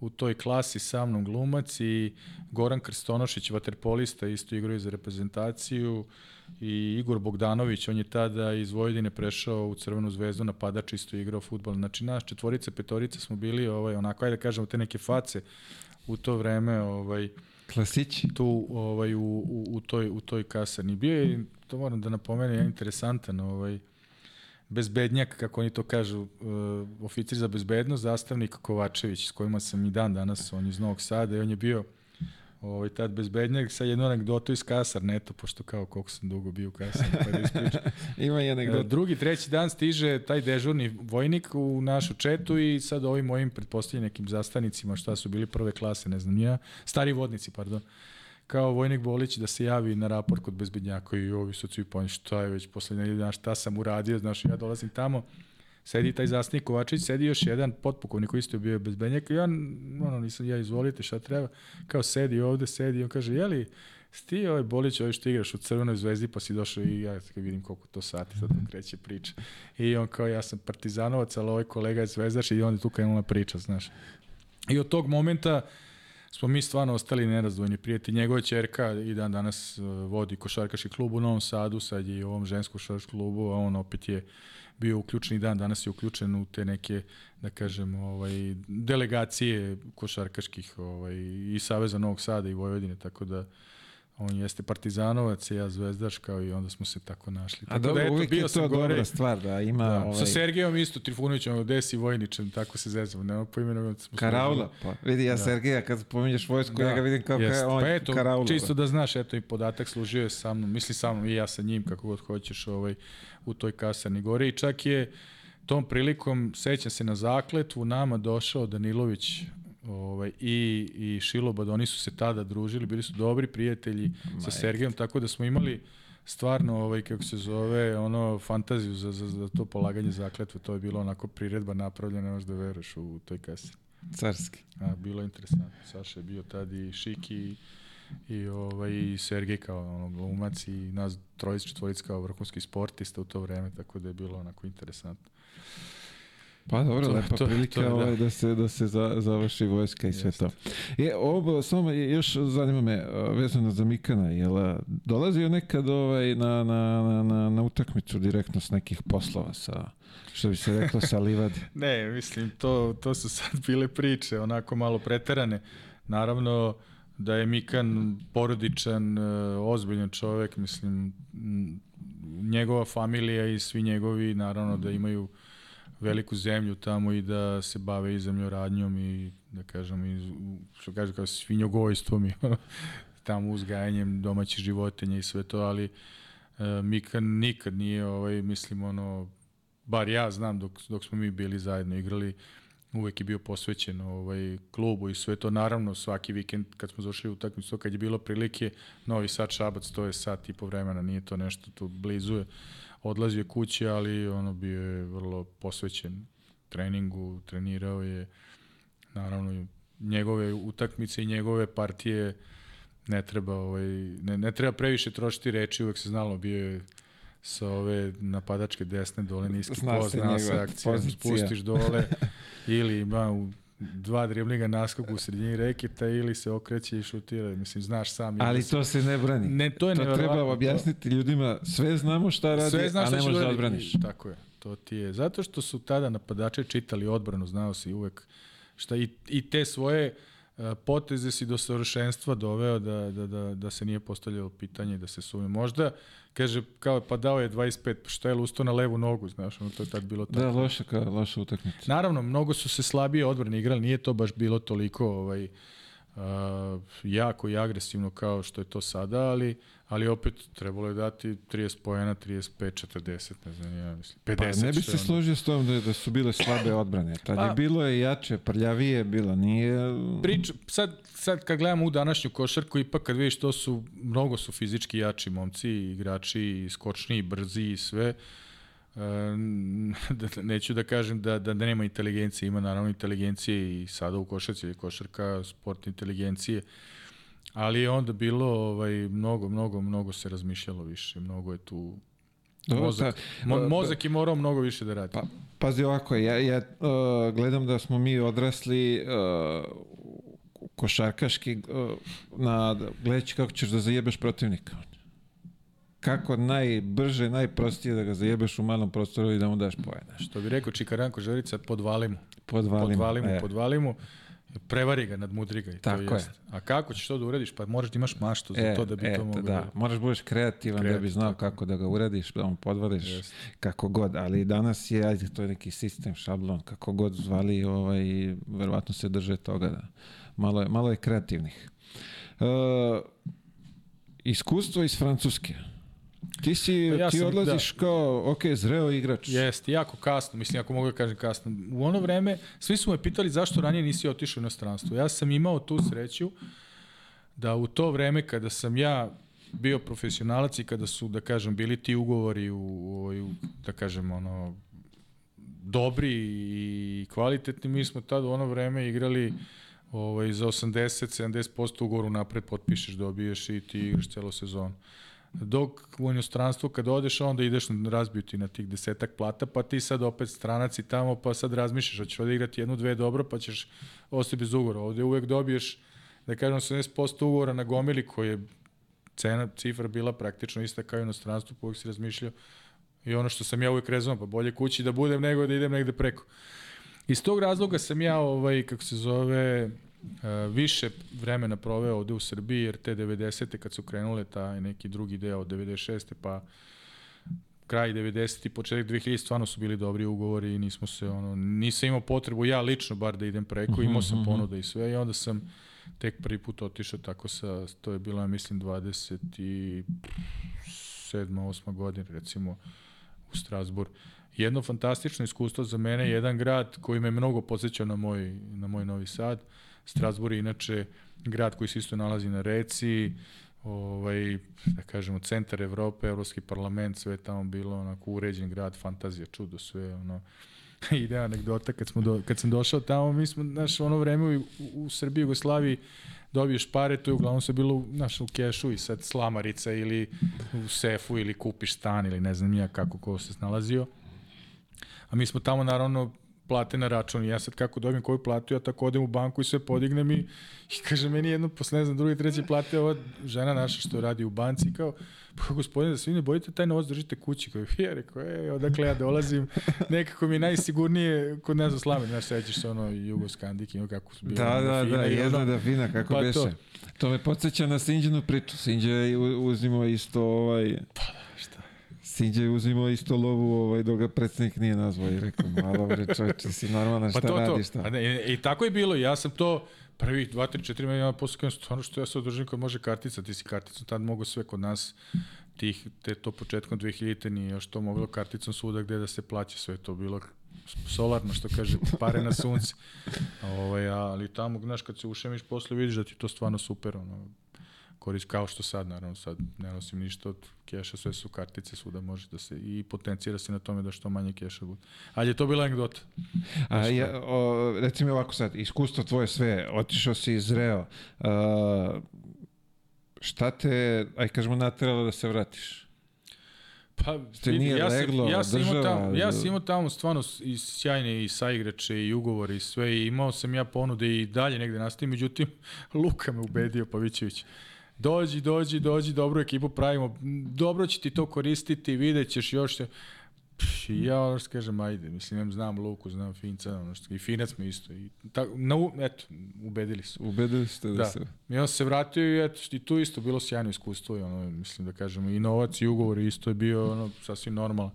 u toj klasi sa mnom glumac i Goran Krstonošić, vaterpolista, isto igrao za reprezentaciju i Igor Bogdanović, on je tada iz Vojvodine prešao u Crvenu zvezdu, napadač isto igrao futbol. Znači, naš četvorica, petorica smo bili, ovaj, onako, ajde da kažemo, te neke face u to vreme, ovaj,
Klasići.
tu ovaj, u, u, u, toj, u toj kasarni. Bio je, to moram da napomenem, interesantan ovaj, bezbednjak, kako oni to kažu, uh, oficir za bezbednost, zastavnik Kovačević, s kojima sam i dan danas, on iz Novog Sada i on je bio ovaj, tad bezbednjak sa jednu anegdotu iz kasar, neto, pošto kao koliko sam dugo bio u kasar, pa da ispričam.
Ima i anegdota.
Drugi, treći dan stiže taj dežurni vojnik u našu četu i sad ovim mojim, pretpostavljam, nekim zastanicima, šta su bili prve klase, ne znam, ja, stari vodnici, pardon, kao vojnik Bolić da se javi na raport kod bezbednjaka i ovi su svi poni šta je već posle nedelje dana šta sam uradio, znaš, ja dolazim tamo, sedi taj zasnik Kovačić, sedi još jedan potpukovnik koji isto bio bezbednjak i ja, ono, nisam, ja izvolite šta treba, kao sedi ovde, sedi, on kaže, jeli, sti ovaj Bolić, ovaj što igraš u Crvenoj zvezdi, pa si došao i ja kad vidim koliko to sati, sad kreće priča. I on kao, ja sam partizanovac, ali ovaj kolega je zvezdaš i on je tu krenula priča, znaš. I od tog momenta smo mi stvarno ostali nerazdvojni prijatelji. Njegova čerka i dan danas uh, vodi košarkaški klub u Novom Sadu, sad je i u ovom ženskom košarkaškom klubu, a on opet je bio uključen i dan danas je uključen u te neke da kažem ovaj delegacije košarkaških ovaj i Saveza Novog Sada i Vojvodine tako da on jeste partizanovac, ja zvezdaš kao i onda smo se tako našli.
A
tako
dobro,
da, eto,
uvijek
bio
je to
gore.
dobra stvar, da ima...
Da,
ovaj,
Sa Sergejom isto, Trifunovićem, gde si vojničem, tako se zezamo, nema pojmena.
Karaula, pa vidi ja
Da.
Sergeja kad pominješ vojsku, ja ga vidim kao ka, on
pa eto,
Karaula.
čisto da znaš, eto i podatak služio je sa mnom, misli sa mnom i ja sa njim, kako god hoćeš, ovaj, u toj kasarni gore i čak je tom prilikom, sećam se na zakletvu, nama došao Danilović ovaj, i, i Šilobad, oni su se tada družili, bili su dobri prijatelji sa Sergejom, tako da smo imali stvarno, ovaj, kako se zove, ono, fantaziju za, za, za to polaganje zakletve, to je bilo onako priredba napravljena, možda veruješ u toj kasi.
Carski.
A, bilo je interesantno. Saša je bio tad i Šiki i, i, ovaj, i Sergej kao ono, glumac i nas trojic, četvoric kao vrhunski sportista u to vreme, tako da je bilo onako interesantno.
Pa dobro,
To-
lepa
to-
prilika
to je, da.
ovaj, da se, da se za, završi vojska i sve to. Je, ovo, samo još zanima me, a, vezano za Mikana, jel a, dolazio nekad ovaj, na, na, na, na, na utakmicu direktno s nekih poslova sa, što bi se reklo, sa livadi?
Ne, mislim, to, to su sad bile priče, onako malo preterane. Naravno da je Mikan porodičan, e, ozbiljan čovek, mislim, njegova familija i svi njegovi, naravno da imaju veliku zemlju tamo i da se bave i zemljoradnjom i da kažem i što kaže kao svinjogojstvom i tamo uzgajanjem domaćih životinja i sve to, ali e, Mikan nikad nije ovaj mislim ono bar ja znam dok, dok smo mi bili zajedno igrali uvek je bio posvećen ovaj klubu i sve to. Naravno svaki vikend kad smo došli u utakmicu kad je bilo prilike Novi Sad Šabac to je sat i po vremena nije to nešto tu blizu je odlazio kući ali ono bio je vrlo posvećen treningu trenirao je naravno njegove utakmice i njegove partije ne treba ovaj ne, ne treba previše trošiti reči uvek se znalo bio je sa ove napadačke desne dole niski
Zna
post,
se
akcija,
pozicija.
spustiš dole ili ima u dva driblinga naskoku u sredini reketa ili se okreće i šutira. Mislim, znaš sam.
Ali to se ne brani.
Ne, to je
to treba objasniti ljudima, sve znamo šta radi,
Sve znaš
a ne možeš da
uradi.
odbraniš.
I Tako je. To ti je. Zato što su tada napadači čitali odbranu, znao si uvek šta i, i te svoje uh, poteze si do savršenstva doveo da, da, da, da se nije postavljalo pitanje da se sume. Možda, kaže, kao pa dao je 25, pa šta je lusto na levu nogu, znaš, ono to je tad bilo tako.
Da, loša, ka, loša utakmica.
Naravno, mnogo su se slabije odbrane igrali, nije to baš bilo toliko ovaj, uh, jako i agresivno kao što je to sada, ali, ali opet trebalo je dati 30 pojena, 35, 40, ne znam, ja mislim, 50.
Pa ne bi se
je
složio s tom da, da su bile slabe odbrane. Tad
Pa-
je bilo je jače, prljavije bilo, nije...
Priča, sad, sad kad gledamo u današnju košarku, ipak kad vidiš to su, mnogo su fizički jači momci, igrači, skočni, brzi i sve. da, neću da kažem da, da nema inteligencije, ima naravno inteligencije i sada u košarci je košarka, sport inteligencije, ali je onda bilo ovaj, mnogo, mnogo, mnogo se razmišljalo više, mnogo je tu Dobro, mozak, ta, mo, mozak je morao mnogo više da radi.
Pa, pazi ovako, ja, ja uh, gledam da smo mi odrasli uh, košarkaški uh, na gledajući kako ćeš da zajebeš protivnika kako najbrže, najprostije da ga zajebeš u malom prostoru i da mu daš pojedna.
Što bi rekao Čikaranko Žorica, podvali mu.
Podvali,
podvali mu,
e.
podvali mu. Prevari ga, nadmudri ga i
Tako
to
je.
jest. A kako ćeš to da uradiš? Pa moraš da imaš maštu za
E,
to da bi
e,
to mogao.
Da, moraš budeš kreativan da bi znao
tako.
kako da ga uradiš, da mu podvališ
Jest.
kako god, ali danas je, ajde, to je neki sistem, šablon, kako god zvali, ovaj, verovatno se drže toga da malo je, malo je kreativnih. Uh, iskustvo iz Francuske. Ti si,
Pa ja
ti odlaziš kao, ok, zreo igrač.
Jeste, jako kasno, mislim, ako mogu da kažem kasno. U ono vreme, svi su me pitali zašto ranije nisi otišao u inostranstvo. Ja sam imao tu sreću da u to vreme kada sam ja bio profesionalac i kada su, da kažem, bili ti ugovori u, u, u da kažem, ono, dobri i kvalitetni, mi smo tad u ono vreme igrali ovaj, za 80-70% ugovoru napred potpišeš, dobiješ i ti igraš celu sezonu. Dok u inostranstvu kad odeš, onda ideš razbiju ti na tih desetak plata, pa ti sad opet stranac i tamo, pa sad razmišljaš, hoćeš ovde igrati jednu, dve dobro, pa ćeš ostati bez ugovora. Ovde uvek dobiješ, da kažem, 80% ugovora na gomili koji je cena, cifra bila praktično ista kao i inostranstvu, pa uvek si razmišljao i ono što sam ja uvek rezao, pa bolje kući da budem nego da idem negde preko. Iz tog razloga sam ja, ovaj, kako se zove, više vremena proveo ovde u Srbiji, jer te 90. kad su krenule taj neki drugi deo od 96. pa kraj 90. i početak 2000 stvarno su bili dobri ugovori i nismo se ono nisam imao potrebu ja lično bar da idem preko, imao sam ponuda i sve i onda sam tek prvi put otišao tako sa to je bilo ja mislim 27. 8. godina recimo u Strasbourg. Jedno fantastično iskustvo za mene, jedan grad koji me mnogo podsjećao na moj, na moj Novi Sad. Strasbourg je inače grad koji se isto nalazi na reci, ovaj, da kažemo, centar Evrope, Evropski parlament, sve je tamo bilo onako uređen grad, fantazija, čudo, sve ono, ide anegdota kad, smo do, kad sam došao tamo, mi smo, znaš, ono vreme u, u Srbiji, Jugoslaviji, dobiješ pare, to je uglavnom se bilo znaš, u kešu i sad slamarica ili u sefu ili kupiš stan ili ne znam ja kako ko se snalazio. A mi smo tamo naravno plate na račun i ja sad kako dobijem koju platu, ja tako odem u banku i sve podignem i, i kaže meni jedno posle ne znam drugi treći plate ova žena naša što radi u banci kao pa gospodine da svi ne bojite taj novac držite kući kao ja rekao e odakle ja dolazim nekako mi je najsigurnije kod nas u Slamen znaš sećaš se ono Jugoskandik ima kako su bili
Da, da,
fine
da, jedna da fina, kako
Pa
beše.
to.
To. me podsjeća na Sinđinu priču. Sinđa je uzimao isto ovaj...
Pa šta?
Sinđa je uzimao isto lovu ovaj, dok ga predsednik nije nazvao i rekao, malo bre čovječe, si normalan, šta
Pa to,
radiš,
to.
šta?
Ne, i, I tako je bilo. Ja sam to prvih 2, 3, 4 miliona posle stvarno što ja se održim kad može kartica, ti si karticom tad mogu sve kod nas tih, te to početkom 2000-te nije još to moglo karticom svuda gde da se plaća sve to bilo solarno što kaže pare na sunce ovaj, ali tamo znaš kad se ušemiš posle vidiš da ti to stvarno super ono, korist kao što sad naravno sad ne nosim ništa od keša sve su kartice svuda može da se i potencira se na tome da što manje keša bude ali je to bila anegdota
A, ja, o, reci mi ovako sad, iskustvo tvoje sve, otišao si zreo, a, šta te, aj kažemo, nateralo da se vratiš?
Pa,
Ste
vidi,
nije
ja sam,
leglo,
ja sam
država,
tamo, ja sam imao tamo stvarno i sjajne i saigrače i ugovore i sve i imao sam ja ponude i dalje negde nastavim, međutim Luka me ubedio Pavićević. Dođi, dođi, dođi, dobru ekipu pravimo, dobro će ti to koristiti, vidjet ćeš još. Pš, ja ono što kažem, ajde, mislim, znam Luku, znam Finca, ono što, i Finac mi isto. I, ta, na, eto, ubedili su.
Ubedili ste da,
Da.
se...
I onda se vratio i eto, i tu isto bilo sjajno iskustvo i ono, mislim da kažemo, i novac i ugovor isto je bio ono, sasvim normalan.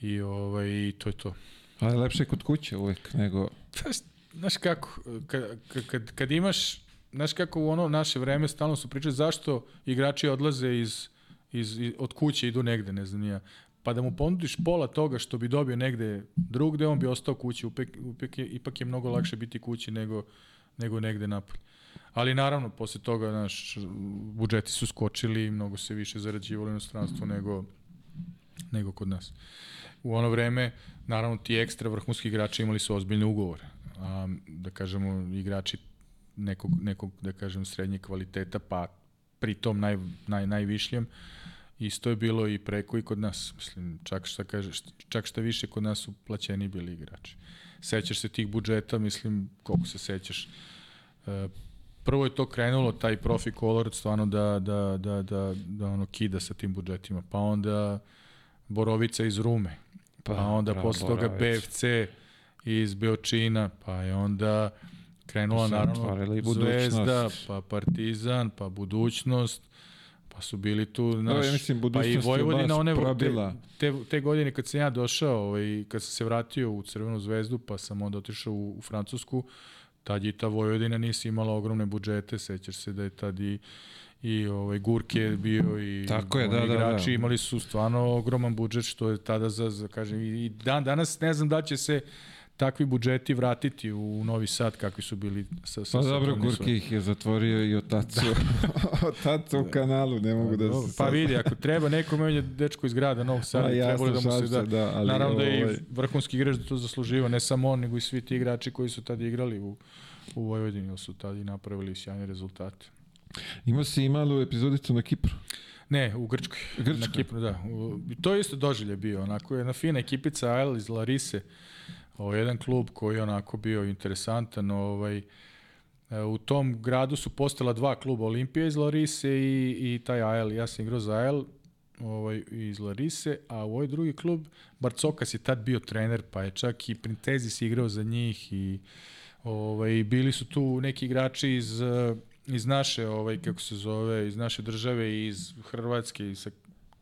I, ovaj, i to je to.
Ali lepše je kod kuće uvek nego...
Pa, znaš kako, kad, kad, kad imaš, znaš kako u ono naše vreme stalno su pričali zašto igrači odlaze iz, iz, iz, od kuće idu negde, ne znam ja. Pa da mu ponudiš pola toga što bi dobio negde drugde, on bi ostao kući. Upek, upek je, ipak je mnogo lakše biti kući nego, nego negde napolje. Ali naravno, posle toga, naš, budžeti su skočili, mnogo se više zarađivalo u inostranstvu nego, nego kod nas. U ono vreme, naravno, ti ekstra vrhunski igrači imali su ozbiljne ugovore. A, da kažemo, igrači nekog, nekog da kažem, srednje kvaliteta, pa pri tom naj, naj, najvišljem, isto je bilo i preko i kod nas. Mislim, čak šta, kaže, čak šta više kod nas su plaćeni bili igrači. Sećaš se tih budžeta, mislim, koliko se sećaš. E, prvo je to krenulo, taj profi color, stvarno da, da, da, da, da ono kida sa tim budžetima. Pa onda Borovica iz Rume, pa, pa onda bravo, posle toga BFC iz Beočina, pa je onda krenula naravno Zvezda, pa Partizan, pa budućnost, pa su bili tu naš, no, ja mislim, pa i Vojvodina one probila. te, te, te godine kad sam ja došao, ovaj, kad sam se vratio u Crvenu zvezdu, pa sam onda otišao u, u Francusku, tad je ta Vojvodina nisi imala ogromne budžete, sećaš se da je tad i i ovaj Gurke bio i
Tako je, da, da,
igrači
da, da.
imali su stvarno ogroman budžet što je tada za, za kažem i dan danas ne znam da će se takvi budžeti vratiti u Novi Sad kakvi su bili sa sa
Pa dobro, Gurki ih je zatvorio i otacu. Da. otacu u kanalu, ne mogu da,
se... Pa vidi, ako treba neko menja dečko iz grada Novog Sada, pa, trebalo da mu se da... da ali naravno da je i ovaj- vrhunski igrač da to zasluživo, ne samo on, nego i svi ti igrači koji su tada igrali u, u Vojvodini, su tada i napravili sjajne rezultate.
Ima si i malu epizodicu na Kipru.
Ne, u Grčkoj.
Grčkoj.
Na Kipru, da. U, to je isto doživlje bio. Onako jedna fina ekipica Ajl iz Larise. Ovo, jedan klub koji je onako bio interesantan. Ovaj, e, u tom gradu su postala dva kluba, Olimpija iz Larise i, i taj Ajl. Ja sam igrao za Ajl ovaj, iz Larise, a u ovaj drugi klub, Barcokas je tad bio trener, pa je čak i Printezis igrao za njih i ovaj, bili su tu neki igrači iz iz naše, ovaj, kako se zove, iz naše države i iz Hrvatske i sa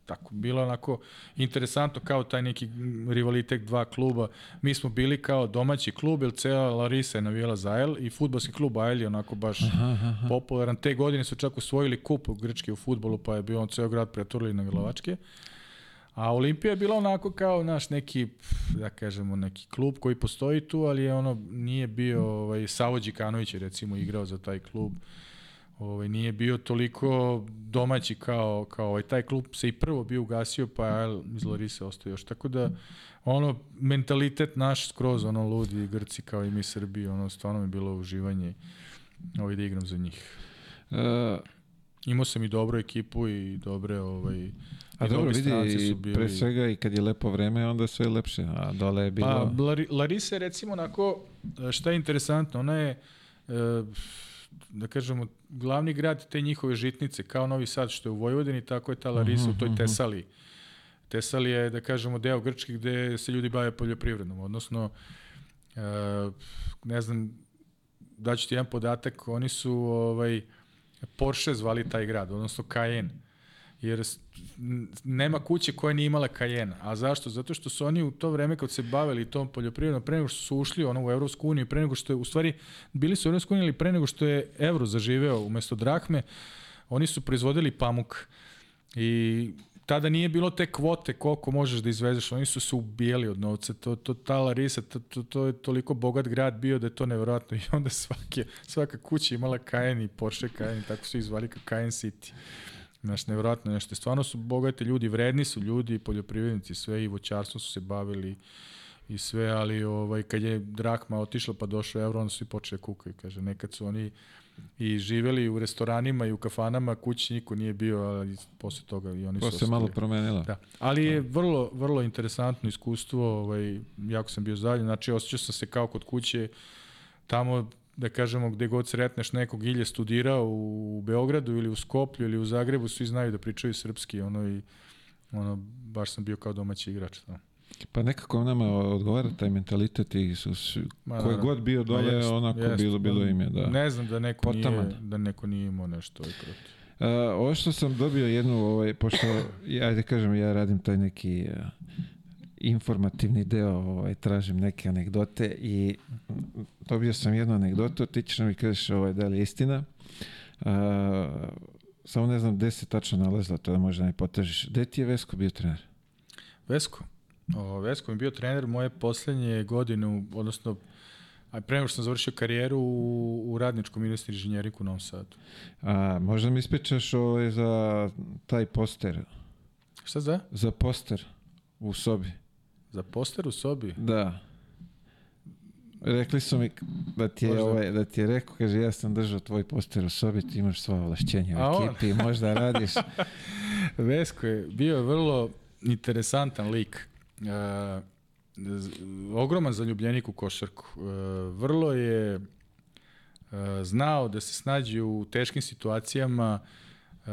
tako bilo onako interesantno kao taj neki rivalitet dva kluba. Mi smo bili kao domaći klub, jer cela Larisa je navijela za Ajl i futbolski klub Ajl je onako baš aha, aha. popularan. Te godine su čak osvojili kup u Grčke u futbolu, pa je bio on ceo grad preturili na Glavačke. A Olimpija je bila onako kao naš neki, da kažemo, neki klub koji postoji tu, ali je ono, nije bio, ovaj, Savo Đikanović je recimo igrao za taj klub. Uh, ovaj, nije bio toliko domaći kao, kao ovaj, taj klub se i prvo bio ugasio, pa je iz Lorise ostao još. Tako da, ono, mentalitet naš skroz, ono, ludi Grci kao i mi Srbi, ono, stvarno mi je bilo uživanje ovaj, da igram za njih. Uh, Imao sam i dobru ekipu i dobre, ovaj,
A dobro, vidi, su bili... pre svega i kad je lepo vreme, onda sve je lepše, a dole je bilo...
Pa, Larisa je recimo onako, šta je interesantno, ona je, uh, da kažemo, glavni grad te njihove žitnice, kao Novi Sad što je u Vojvodini, tako je ta Larisa uh -huh, u toj mhm, mhm. Tesali. Tesali je, da kažemo, deo Grčke gde se ljudi bave poljoprivrednom, odnosno, e, ne znam, daću ti jedan podatak, oni su ovaj, Porsche zvali taj grad, odnosno Cayenne jer nema kuće koja nije imala Kajena. A zašto? Zato što su oni u to vreme kad se bavili tom poljoprivredom, pre nego što su ušli ono, u Evropsku uniju, pre nego što je, u stvari, bili su u Evropsku uniju, ali pre nego što je evro zaživeo umesto drahme, oni su proizvodili pamuk. I tada nije bilo te kvote koliko možeš da izvezeš, oni su se ubijali od novca, to, to ta Larisa, to, to, to je toliko bogat grad bio da je to nevjerojatno i onda svake, svaka kuća imala Cayenne i Porsche Cayenne, tako su izvali kao Cayenne City. Znaš, nevjerojatno nešto. Stvarno su bogati ljudi, vredni su ljudi, poljoprivrednici, sve i voćarstvo su se bavili i sve, ali ovaj, kad je Drakma otišla pa došao evro, onda su i počeli da kukaju. Kaže, nekad su oni i živeli u restoranima i u kafanama, kući niko nije bio, ali posle toga i oni
to
su
se malo promenilo.
Da. Ali je vrlo, vrlo interesantno iskustvo, ovaj, jako sam bio zadovoljan, znači osjećao sam se kao kod kuće, tamo da kažemo, gde god sretneš nekog ili je studirao u Beogradu ili u Skoplju ili u Zagrebu, svi znaju da pričaju srpski, ono i ono, baš sam bio kao domaći igrač. Da.
Pa nekako nama odgovara taj mentalitet i su, su koji god bio dole, jest, onako jest, bilo, bilo im je, da.
Ne znam da neko, Potaman. nije, da neko nije imao nešto ovaj.
Uh, ovo što sam dobio jednu, ovaj, pošto, ajde kažem, ja radim taj neki uh, informativni deo, ovaj, tražim neke anegdote i dobio sam jednu anegdotu, ti ćeš mi kažeš ovaj, da li je istina. Uh, samo ne znam gde se tačno nalazila, to da možda ne potražiš. Gde ti je Vesko bio trener?
Vesko? O, Vesko mi bio trener moje poslednje godine, odnosno A pre nego što sam završio karijeru u, u radničkom industri inženjeriku u Novom Sadu.
A, možda mi ispričaš ovaj za taj poster?
Šta za?
Za poster. u sobi.
Za poster u sobi?
Da. Rekli su mi da ti je,
Možda.
ovaj, da ti je rekao, kaže, ja sam držao tvoj poster u sobi, ti imaš sva ovlašćenja u
on?
ekipi, možda radiš.
Vesko je bio vrlo interesantan lik. E, ogroman zaljubljenik u košarku. E, vrlo je e, znao da se snađe u teškim situacijama. E,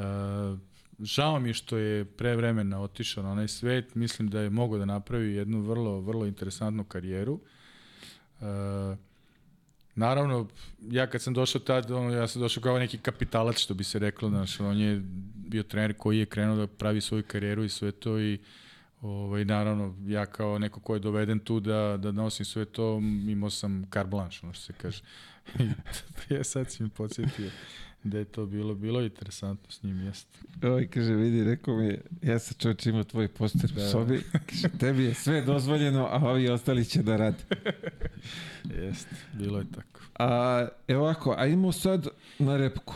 žao mi što je pre vremena otišao na onaj svet. Mislim da je mogao da napravi jednu vrlo, vrlo interesantnu karijeru. E, Naravno, ja kad sam došao tad, ono, ja sam došao kao neki kapitalac, što bi se reklo, znaš, on je bio trener koji je krenuo da pravi svoju karijeru i sve to i ovaj, naravno, ja kao neko ko je doveden tu da, da nosim sve to, imao sam car blanche, ono što se kaže. Ja sad si mi podsjetio da je to bilo, bilo interesantno s njim, jeste.
Ovaj, kaže, vidi, rekao mi je, ja sam čovječ imao tvoj poster
Da.
u sobi, kaže, tebi je sve dozvoljeno, a ovi ostali će da rade.
Jeste, bilo je tako.
A, evo ovako, ajmo sad na repku.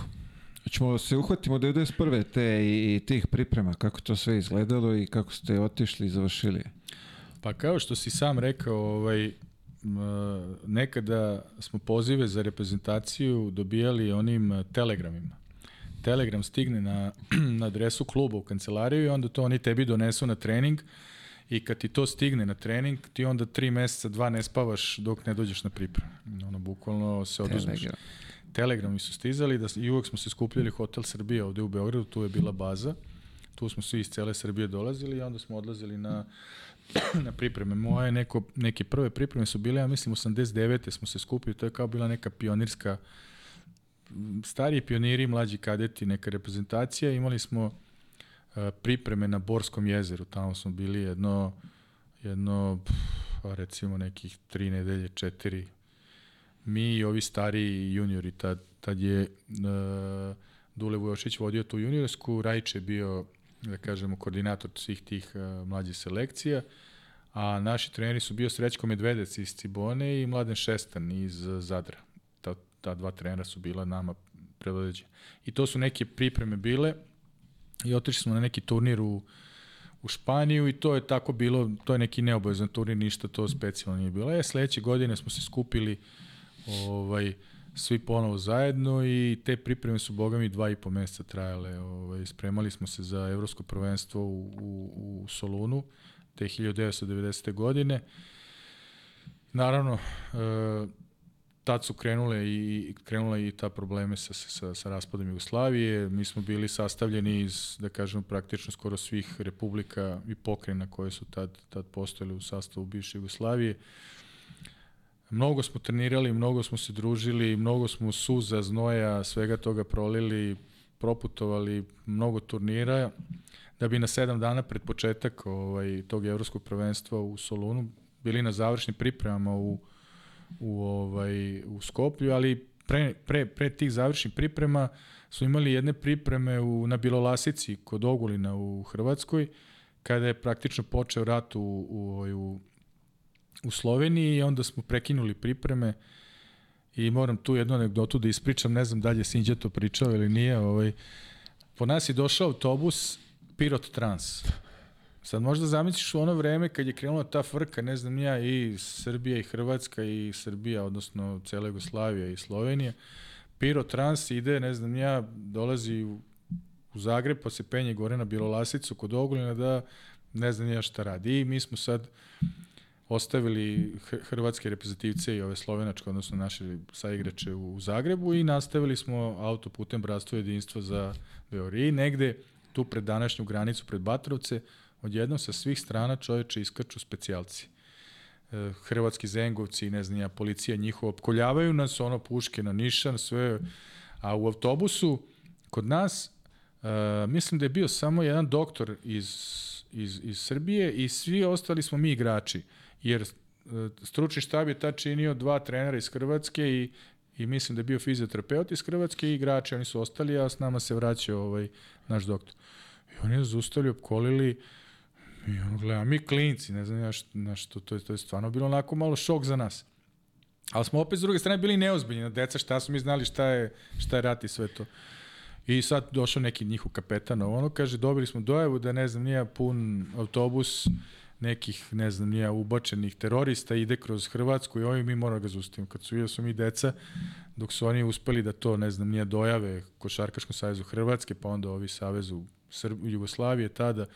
Ćemo se uhvatimo 91. te i, i tih priprema, kako to sve izgledalo i kako ste otišli i završili.
Pa kao što si sam rekao, ovaj, nekada smo pozive za reprezentaciju dobijali onim eh, telegramima. Telegram stigne na, na adresu kluba u kancelariju i onda to oni tebi donesu na trening i kad ti to stigne na trening, ti onda tri meseca, dva ne spavaš dok ne dođeš na pripremu. Ono, bukvalno se oduzmeš.
Telegram.
Telegrami su stizali da, i uvek smo se skupljali Hotel Srbija ovde u Beogradu, tu je bila baza. Tu smo svi iz cele Srbije dolazili i onda smo odlazili na, na pripreme. Moje neko, neke prve pripreme su bile, ja mislim, 89. smo se skupili, to je kao bila neka pionirska stariji pioniri, mlađi kadeti, neka reprezentacija. Imali smo uh, pripreme na Borskom jezeru, tamo smo bili jedno, jedno pff, recimo nekih tri nedelje, četiri, mi i ovi stariji juniori, tad, tad je uh, Dule Vujošić vodio tu juniorsku, Rajče bio, da kažemo, koordinator svih tih uh, mlađih selekcija, a naši treneri su bio Srećko Medvedec iz Cibone i Mladen Šestan iz uh, Zadra. Ta, ta dva trenera su bila nama predvodeđe. I to su neke pripreme bile i otišli smo na neki turnir u, u Španiju i to je tako bilo, to je neki neobavezan turnir, ništa to specijalno nije bilo. E, sledeće godine smo se skupili ovaj, svi ponovo zajedno i te pripreme su, boga mi, dva i po meseca trajale. Ovaj, spremali smo se za evropsko prvenstvo u, u, u Solunu te 1990. godine. Naravno, e, tad su krenule i krenule i ta probleme sa, sa, sa raspadom Jugoslavije. Mi smo bili sastavljeni iz, da kažemo, praktično skoro svih republika i pokrena koje su tad, tad postojile u sastavu bivše Jugoslavije. Mnogo smo trenirali, mnogo smo se družili, mnogo smo suza, znoja, svega toga prolili, proputovali mnogo turnira da bi na sedam dana pred početak ovaj, tog evropskog prvenstva u Solunu bili na završnim pripremama u, u, ovaj, u Skoplju, ali pre, pre, pre tih završnih priprema su imali jedne pripreme u, na Bilolasici kod Ogulina u Hrvatskoj, kada je praktično počeo rat u, u, u, u Sloveniji i onda smo prekinuli pripreme i moram tu jednu anegdotu da ispričam, ne znam da li je Sinđa to pričao ili nije, ovaj, po nas je došao autobus Pirot Trans. Sad možda zamisliš u ono vreme kad je krenula ta frka, ne znam ja, i Srbija i Hrvatska i Srbija, odnosno cela Jugoslavija i Slovenija, Piro Trans ide, ne znam ja, dolazi u, u Zagreb pa se penje gore na Bilolasicu kod Ogulina da ne znam ja šta radi. I mi smo sad ostavili hrvatske reprezentativce i ove slovenačke, odnosno naše saigrače u Zagrebu i nastavili smo autoputem Bratstvo jedinstva za Beograd. I negde tu pred današnju granicu, pred Batrovce, odjednom sa svih strana čoveče iskrču specijalci. E, hrvatski zengovci, ne znam ja, policija njihova, opkoljavaju nas, ono, puške na nišan, sve, a u autobusu, kod nas, e, mislim da je bio samo jedan doktor iz, iz, iz Srbije i svi ostali smo mi igrači, jer e, stručni štab je tad činio dva trenera iz Hrvatske i i mislim da je bio fizioterapeut iz Hrvatske i igrači, oni su ostali, a s nama se vraćao ovaj, naš doktor. I oni nas zaustavili, opkolili, i ono gleda, mi klinci, ne znam ja što, na što to, je, to je stvarno bilo onako malo šok za nas. Ali smo opet s druge strane bili neozbiljni, deca šta smo mi znali šta je, šta je rat i sve to. I sad došao neki njihov kapetan, ono kaže, dobili smo dojavu da ne znam, nije pun autobus, nekih, ne znam, nija ubačenih terorista, ide kroz Hrvatsku i ovi mi moramo ga zaustaviti. Kad su, su mi deca, dok su oni uspeli da to, ne znam, nije dojave Košarkaškom savezu Hrvatske, pa onda ovi savezu Srb, Jugoslavije tada,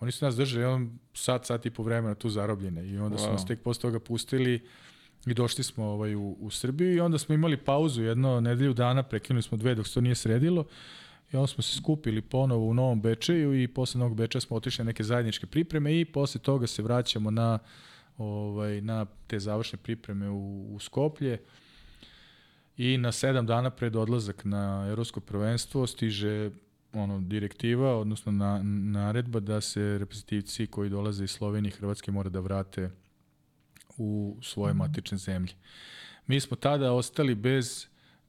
oni su nas držali on sat, sat i po vremena tu zarobljene i onda wow. su nas tek posle toga pustili i došli smo ovaj, u, u Srbiju i onda smo imali pauzu jedno nedelju dana, prekinuli smo dve dok se to nije sredilo i onda smo se skupili ponovo u Novom Bečeju i posle Novog Bečeja smo otišli na neke zajedničke pripreme i posle toga se vraćamo na ovaj, na te završne pripreme u, u Skoplje i na sedam dana pred odlazak na evropsko prvenstvo stiže ono direktiva, odnosno na, naredba da se reprezentativci koji dolaze iz Slovenije i Hrvatske mora da vrate u svoje mhm. matične zemlje. Mi smo tada ostali bez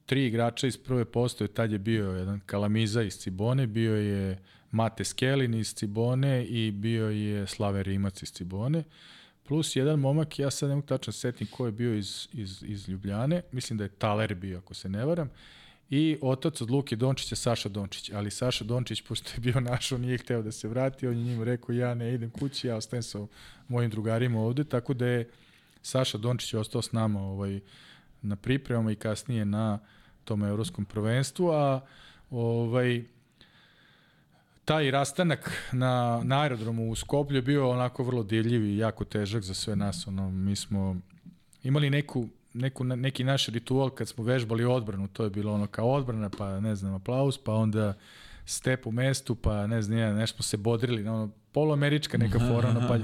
tri igrača iz prve postoje, tad je bio jedan Kalamiza iz Cibone, bio je Mate Skelin iz Cibone i bio je Slave Rimac iz Cibone. Plus jedan momak, ja sad ne tačno setim ko je bio iz, iz, iz Ljubljane, mislim da je Taler bio, ako se ne varam, i otac od Luke Dončića, Saša Dončić. Ali Saša Dončić, pošto je bio naš, on nije hteo da se vrati, on je njima rekao, ja ne idem kući, ja ostajem sa mojim drugarima ovde, tako da je Saša Dončić ostao s nama ovaj, na pripremama i kasnije na tom evropskom prvenstvu, a ovaj, taj rastanak na, na aerodromu u Skoplju je bio onako vrlo divljiv i jako težak za sve nas. Ono, mi smo imali neku, neku, neki naš ritual kad smo vežbali odbranu, to je bilo ono kao odbrana, pa ne znam, aplauz, pa onda step u mestu, pa ne znam, nešto smo se bodrili, ono, poluamerička neka fora, ono, pa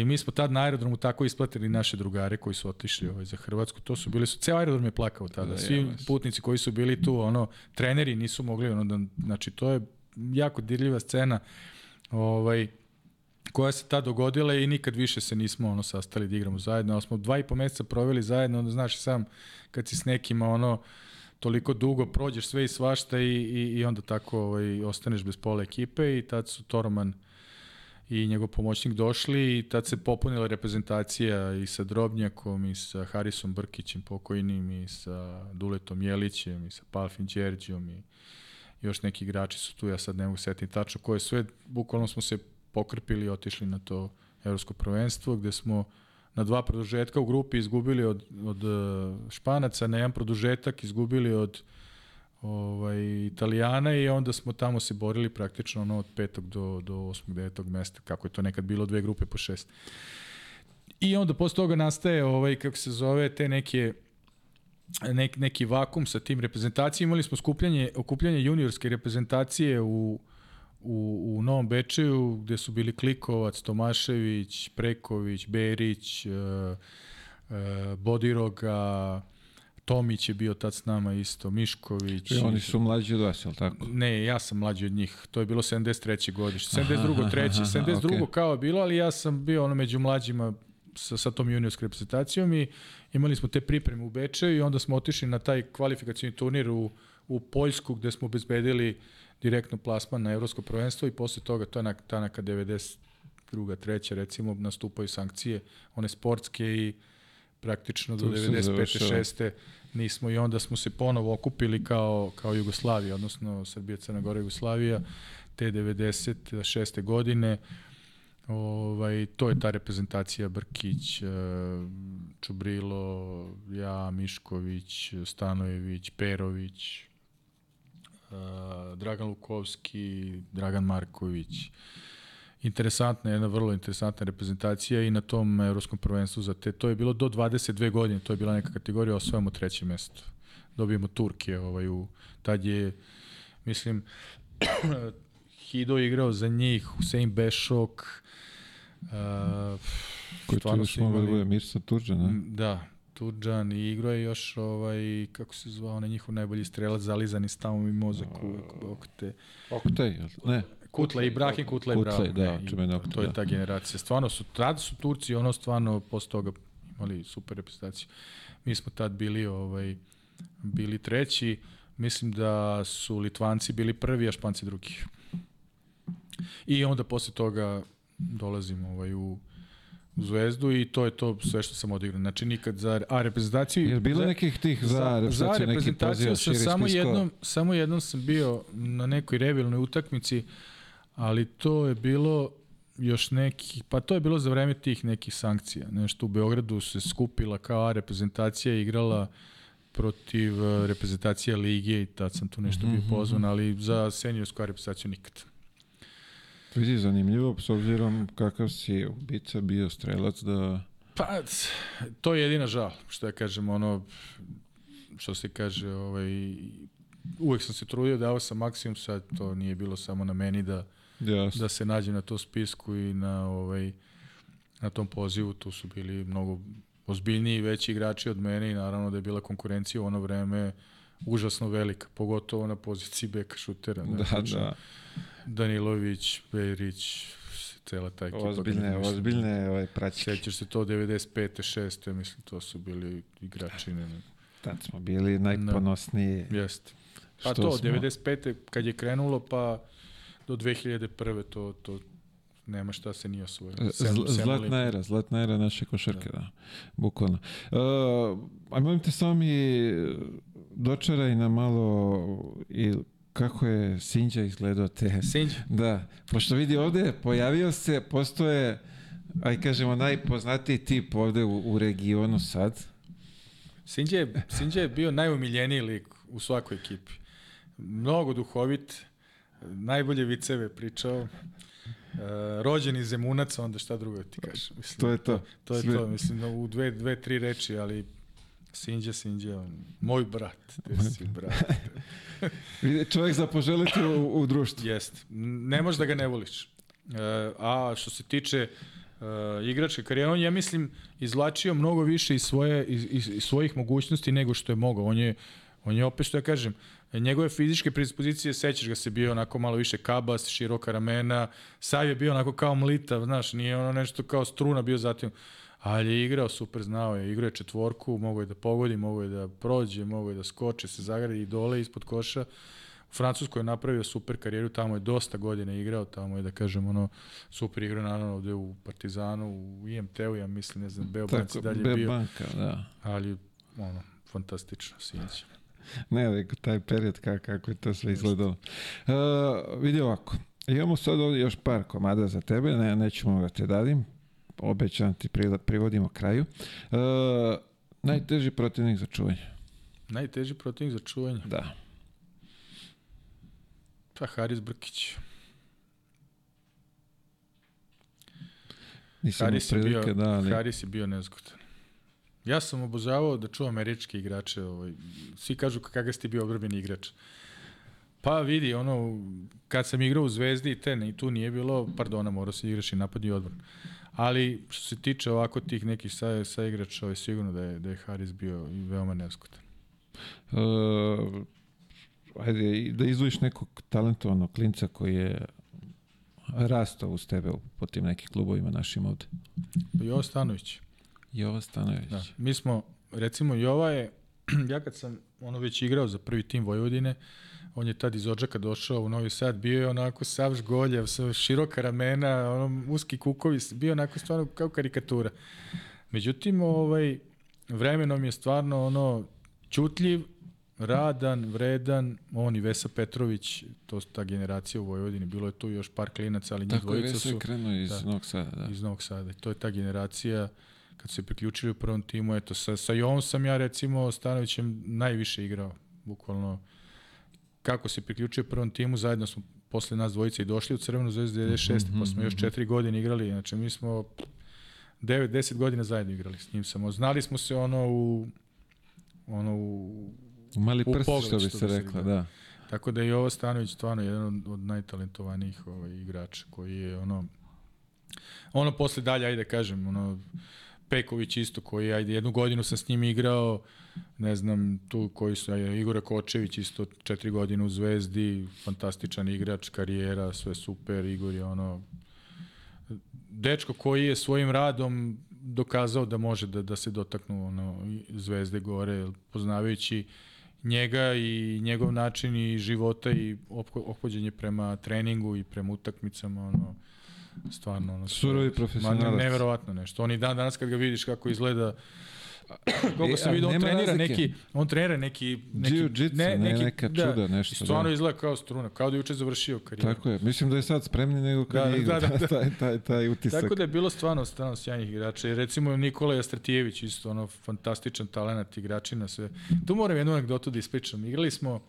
I mi smo tad na aerodromu tako isplatili naše drugare koji su otišli ovaj, za Hrvatsku. To su bili su, ceo aerodrom je plakao tada. Da, Svi putnici koji su bili tu, ono, treneri nisu mogli, ono, da, znači to je jako dirljiva scena. Ovaj, koja se ta dogodila i nikad više se nismo ono sastali da igramo zajedno, ali smo dva i po meseca proveli zajedno, onda znaš sam kad si s nekima ono toliko dugo prođeš sve i svašta i, i, i onda tako ovaj, ostaneš bez pola ekipe i tad su Toroman i njegov pomoćnik došli i tad se popunila reprezentacija i sa Drobnjakom i sa Harisom Brkićem pokojnim i sa Duletom Jelićem i sa Palfin Đerđijom i još neki igrači su tu, ja sad ne mogu setiti tačno koje sve, bukvalno smo se pokrpili i otišli na to evropsko prvenstvo gde smo na dva produžetka u grupi izgubili od, od eh, Španaca, na jedan produžetak izgubili od ovaj, Italijana i onda smo tamo se borili praktično ono od petog do, do osmog, devetog mesta, kako je to nekad bilo, dve grupe po šest. I onda posle toga nastaje, ovaj, kako se zove, te neke nek, neki vakum sa tim reprezentacijama. Imali smo skupljanje, okupljanje juniorske reprezentacije u, u, u Novom Bečeju, gde su bili Klikovac, Tomašević, Preković, Berić, uh, uh, Bodiroga, Tomić je bio tad s nama isto, Mišković.
I oni su mlađi od vas, je li tako?
Ne, ja sam mlađi od njih. To je bilo 73. godište. 72. treći. 72. Okay. kao je bilo, ali ja sam bio ono među mlađima sa, sa tom juniorskom reprezentacijom i imali smo te pripreme u Bečeju i onda smo otišli na taj kvalifikacijni turnir u, u Poljsku gde smo obezbedili direktno plasman na evropsko prvenstvo i posle toga, to je na, ta neka 92. treća recimo, nastupaju sankcije, one sportske i praktično do 95. 6. nismo i onda smo se ponovo okupili kao, kao Jugoslavija, odnosno Srbija, Crna Gora, Jugoslavija, te 96. godine. Ovaj, to je ta reprezentacija Brkić, e, Čubrilo, ja, Mišković, Stanojević, Perović, e, Dragan Lukovski, Dragan Marković, interesantna, jedna vrlo interesantna reprezentacija i na tom evropskom prvenstvu za te, to je bilo do 22 godine, to je bila neka kategorija, osvojamo treće mesto. Dobijemo Turke, ovaj, u, tad je, mislim, Hido igrao za njih, Husein Bešok, uh,
Koji tu još mogao da bude Mirsa Turđan, ne?
Da, Turđan i igrao je još ovaj, kako se zvao, onaj njihov najbolji strelac, zalizani stavom mi mozak uvek, Okte.
Okte, ne?
Kutle, Ibrahim Kutle,
Kutle da, čuveno
To je ta generacija. Stvarno su, tada su Turci, ono stvarno posle toga imali super reprezentaciju. Mi smo tad bili, ovaj, bili treći, mislim da su Litvanci bili prvi, a Španci drugi. I onda posle toga dolazimo ovaj, u, u Zvezdu i to je to sve što sam odigrao. Znači nikad za a reprezentaciju
Je bilo nekih tih za, za reprezentaciju, za reprezentaciju
sam samo jednom samo jednom sam bio na nekoj revilnoj utakmici ali to je bilo još neki, pa to je bilo za vreme tih nekih sankcija. Nešto u Beogradu se skupila kao reprezentacija igrala protiv uh, reprezentacije Lige i tad sam tu nešto bio
Mhm,
pozvan, ali za seniorsku reprezentaciju nikad.
Vidi, zanimljivo, s obzirom kakav si ubica bio strelac da...
Pa, to je jedina žal, što ja kažem, ono, što se kaže, ovaj, uvek sam se trudio, dao sam maksimum, sad to nije bilo samo na meni da,
Jasno.
da se nađem na tom spisku i na, ovaj, na tom pozivu, tu su bili mnogo ozbiljniji i veći igrači od mene i naravno da je bila konkurencija u ono vreme užasno velika, pogotovo na poziciji beka šutera.
Da,
znači,
da.
Danilović, Berić, cela ta ekipa.
Ozbiljne,
mislim,
ozbiljne ovaj, praćke.
Sećaš se to 95. 6. mislim to su bili igrači ne, ne.
Tad smo bili najponosniji.
Jeste. Pa to
smo?
95. kad je krenulo pa do 2001. to to nema šta se nije osvojilo.
Zlatna era, zlatna era naše košarke, da. Bukvalno. Uh, a molim te samo mi dočaraj na malo i kako je Sinđa izgledao te.
Sinđ,
Da, pošto vidi ovde, pojavio se, postoje, aj kažemo, najpoznatiji tip ovde u, u regionu sad.
Sinđe, je- Sinđe je bio najumiljeniji lik u svakoj ekipi. Mnogo duhovit, najbolje viceve pričao, e, rođen iz Zemunaca, onda šta drugo ti kažeš. Mislim,
To je to.
To je
Sve.
to, mislim, u dve, dve, tri reči, ali Sinđe, Sinđe, on, moj brat, ti si brat.
Čovjek za poželiti u, u društvu.
Jest. Ne možeš da ga ne voliš. E, a što se tiče e, igračke karijere, on je, ja mislim, izvlačio mnogo više iz, svoje, iz, iz, iz svojih mogućnosti nego što je mogao. On je, on je opet, što ja kažem, njegove fizičke predispozicije, sećaš ga se bio onako malo više kabas, široka ramena, sav je bio onako kao mlitav, znaš, nije ono nešto kao struna bio zatim, ali je igrao super, znao je, igrao je četvorku, mogo je da pogodi, mogo je da prođe, mogo je da skoče, se zagradi i dole ispod koša. U Francuskoj je napravio super karijeru, tamo je dosta godina igrao, tamo je da kažem ono super igrao naravno ovde u Partizanu, u IMT-u, ja mislim, ne znam, Beobanci
Tako,
dalje
Be
bio,
banka, da.
ali ono, fantastično, Sinć.
Ne, nego taj period kako, kako je to sve izgledalo. Uh, vidi ovako, imamo sad ovdje još par komada za tebe, ne, nećemo ga te dadim, obećam ti pri, privodimo kraju. Uh, najteži protivnik za čuvanje.
Najteži protivnik za čuvanje.
Da.
Pa Haris Brkić.
Nisam
Haris je, bio,
da, ali...
Haris je bio nezgodan. Ja sam obožavao da čuvam američke igrače. Ovaj. Svi kažu kakav si ti bio obrambeni igrač. Pa vidi, ono, kad sam igrao u Zvezdi i te, i tu nije bilo, pardona, morao se igraš i napad i odbran. Ali što se tiče ovako tih nekih sa, sa igrača, ovaj, sigurno da je, da je Haris bio i veoma nezgodan.
Uh, ajde, da izvojiš nekog talentovanog klinca koji je rastao uz tebe po tim nekim klubovima našim ovde.
Jovo Stanović.
Jova Stanović.
Da. Mi smo, recimo, Jova je, ja kad sam ono već igrao za prvi tim Vojvodine, on je tad iz Odžaka došao u Novi Sad, bio je onako sav žgoljav, sa široka ramena, ono, uski kukovi, bio onako stvarno kao karikatura. Međutim, ovaj, vremenom je stvarno ono, ćutljiv, radan, vredan, on i Vesa Petrović, to su ta generacija u Vojvodini, bilo je tu još par klinaca, ali njih
Tako je
dvojica
Vesa
su
krenuo iz
da.
Novog Sada, da.
iz Novog Sada. To je ta generacija kad su se priključili u prvom timu, eto, sa, sa Jovom sam ja recimo Stanovićem najviše igrao, bukvalno kako se priključio prvom timu, zajedno smo posle nas dvojice i došli u Crvenu zvezdu 96. pa smo još četiri godine igrali, znači mi smo 9-10 godina zajedno igrali s njim samo. Znali smo se ono u ono u
Mali
U
prst,
pogled,
što bi se rekla,
reklo.
da.
Tako da je Jovo Stanović stvarno jedan od, od najtalentovanijih ovaj, igrača koji je ono ono posle dalje, ajde da kažem, ono Peković isto koji, ajde, jednu godinu sam s njim igrao, ne znam, tu koji su, ajde, Igora Kočević isto četiri godine u Zvezdi, fantastičan igrač, karijera, sve super, Igor je ono, dečko koji je svojim radom dokazao da može da, da se dotaknu ono, Zvezde gore, poznavajući njega i njegov način i života i opho- ophođenje prema treningu i prema utakmicama, ono, stvarno, ono,
Surovi profesionalac.
ne, neverovatno nešto. On i dan danas kad ga vidiš kako izgleda, Koliko sam
E, a
vidio, on trenira
razlike.
neki, on trenira neki, neki
Jiu-jitsu, ne, neka čuda, nešto,
I stvarno
da.
izgleda kao struna, kao da je juče završio karijeru.
Tako je. Mislim da je sad spremni nego kad
Da,
je igrao.
da, da, da.
taj, taj, taj utisak.
Tako da je bilo stvarno, stvarno sjajnih igrača. I recimo Nikola Jastratijević, isto ono fantastičan talent igračina sve. Tu moram jednu anegdotu da ispričam. Igrali smo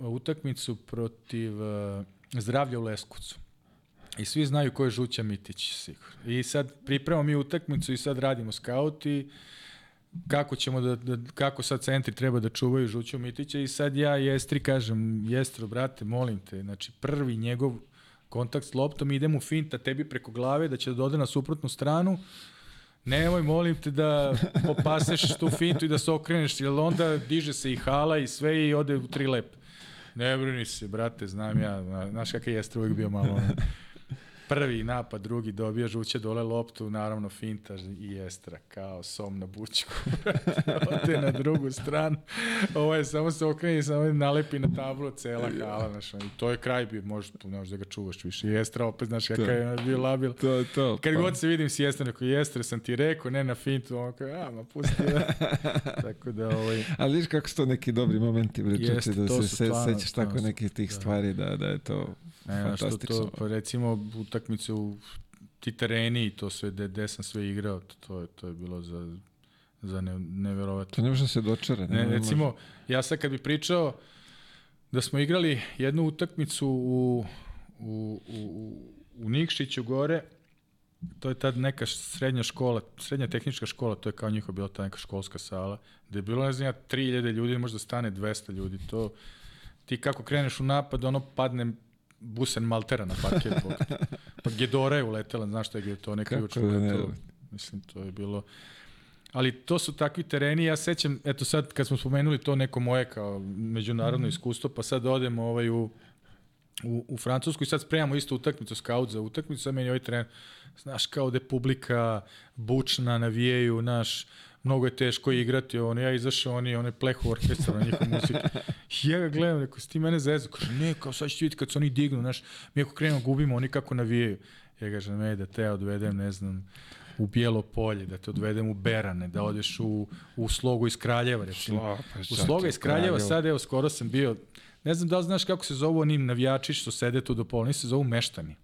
utakmicu protiv uh, Zdravlja u Leskovcu. I svi znaju ko je Žuća Mitić, sigurno. I sad pripremamo mi utakmicu i sad radimo scout i kako ćemo da, da, kako sad centri treba da čuvaju Žuću Mitića i sad ja Jestri kažem, Jestro, brate, molim te, znači prvi njegov kontakt s loptom, idem u finta tebi preko glave da će da dode na suprotnu stranu, nemoj, molim te da popaseš tu fintu i da se okreneš, jer onda diže se i hala i sve i ode u tri lepe. Ne brini se, brate, znam ja, znaš kakav Jestro uvijek bio malo ono, prvi napad, drugi dobija žuće dole loptu, naravno finta i Estra, kao som na bučku. Ode na drugu stranu. Ovo je samo se okreni i samo nalepi na tablu cela hala. Znaš, I to je kraj bio, možeš, možeš da ga čuvaš više. I Estra opet, znaš, kakav je bio labil.
To to.
Kad
pa.
god se vidim s Jestra, neko Jestra sam ti rekao, ne na fintu, on kao, a, ma pusti da. Tako da, ovaj,
Ali vidiš kako su to neki dobri momenti, bre, da se sećaš tako nekih tih
da.
stvari, da, da je to
Ne, znaš, što to, pa recimo utakmice u ti tereni i to sve, gde, gde sam sve igrao, to, je, to je bilo za, za ne, neverovatno.
To ne može da se dočara.
Ne,
može.
recimo, ja sad kad bi pričao da smo igrali jednu utakmicu u, u, u, u, u Nikšiću gore, to je tad neka srednja škola, srednja tehnička škola, to je kao njihova bila ta neka školska sala, gde je bilo, ne znam ja, 3000 ljudi, možda stane 200 ljudi, to ti kako kreneš u napad, ono padne busen maltera na parket. pa Gedora je uletela, znaš šta je to neka
ne,
to, mislim, to je bilo... Ali to su takvi tereni, ja sećam, eto sad kad smo spomenuli to neko moje kao međunarodno iskustvo, pa sad odemo ovaj u, u, u Francusku i sad spremamo istu utakmicu, scout za utakmicu, sad meni ovaj teren, znaš, kao da je publika bučna, navijaju, naš, mnogo je teško igrati, on, ja izašao, oni, one plehu orkestra na njihovu muziku. Ja ga gledam, rekao, si ti mene zezu? Kaže, ne, kao sad ću vidjeti kad se oni dignu, znaš, mi ako krenemo gubimo, oni kako navijaju. Ja kažem, ne, da te ja odvedem, ne znam, u Bijelo polje, da te odvedem u Berane, da odeš u, u slogu iz Kraljeva, recimo.
Slo- pa
U sloga iz Kraljeva,
Kraljevo?
sad evo, skoro sam bio, ne znam da li znaš kako se zovu oni navijači što sede tu do pola, oni se zovu meštani.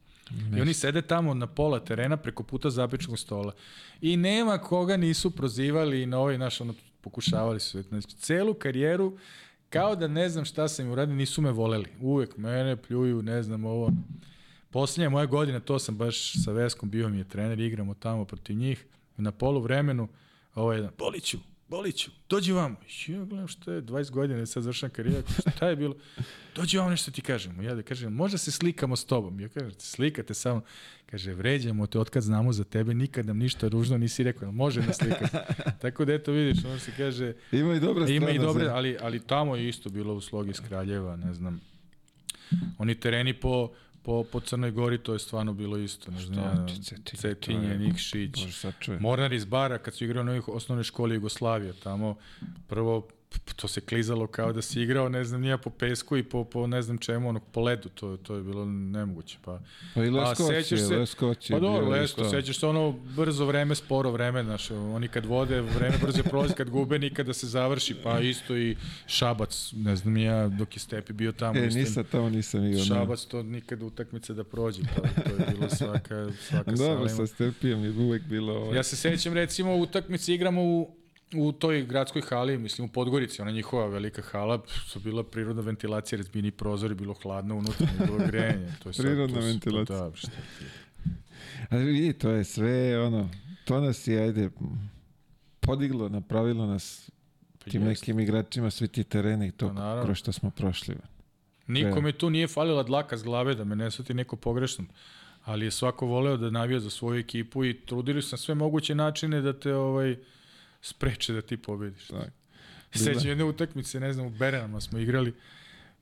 I oni sede tamo na pola terena preko puta zabičnog stola. I nema koga nisu prozivali na ovaj naš, ono, pokušavali su. Znači, celu karijeru, kao da ne znam šta sam im uradio, nisu me voleli. Uvek mene pljuju, ne znam ovo. Poslednja moja godina, to sam baš sa Veskom, bio mi je trener, igramo tamo protiv njih. Na polu vremenu, ovo je jedan, Boliću, Boliću, dođi vamo. I Ja gledam šta je, 20 godina, sad završam karijeru, šta je bilo? Dođi vamo nešto ti kažemo. Ja da kažem, možda se slikamo s tobom. Ja kažem, slikate samo. Kaže, vređamo te, otkad znamo za tebe, nikad nam ništa ružno nisi rekao, može nas slikati. Tako da eto vidiš, ono se kaže,
Ima i dobra
ima i dobre,
za-
ali, ali tamo je isto bilo u slogi iz Kraljeva, ne znam. Oni tereni po, po, po Crnoj Gori, to je stvarno bilo isto. Ne znam,
Cetinje,
Cetinje,
je-
Nikšić.
Bože.
Mornar iz Bara, kad su igrao na ovih osnovne škole Jugoslavije, tamo prvo to se klizalo kao da si igrao, ne znam, nije po pesku i po, po ne znam čemu, ono, po ledu, to, to je bilo nemoguće. Pa,
Pa i
sećaš
je,
se-
Leskovac je
pa dobro,
bio
Lesko,
isto.
sećaš se ono brzo vreme, sporo vreme, znaš, oni kad vode, vreme brzo prolazi, kad gube, nikada se završi, pa isto i Šabac, ne znam ja, dok je Stepi bio tamo,
E, nisam tamo, nisam igrao.
Šabac to nikada utakmice da prođe, to, to je bilo svaka, svaka
Dobro, sa Stepijem je uvek bilo... Ovaj.
Ja se sećam recimo utakmice igramo u u toj gradskoj hali, mislim u Podgorici, ona njihova velika hala, su bila prirodna ventilacija, razbini prozori, bilo hladno unutra, bilo grejanje. To je sad,
Prirodna
to
ventilacija.
Da, šta ti.
Ali vidi, to je sve, ono, to nas je, ajde, podiglo, napravilo nas
Pa
tim
jeste.
nekim igračima, svi ti tereni to
Pa
kroz što smo prošli.
Nikome tu nije falila dlaka s glave, da me ne shvati neko pogrešno. Ali je svako voleo da navija za svoju ekipu i trudili su na sve moguće načine da te ovaj spreče da ti pobediš.
Tak.
Sećam jedne utakmice, ne znam, u Berenama smo igrali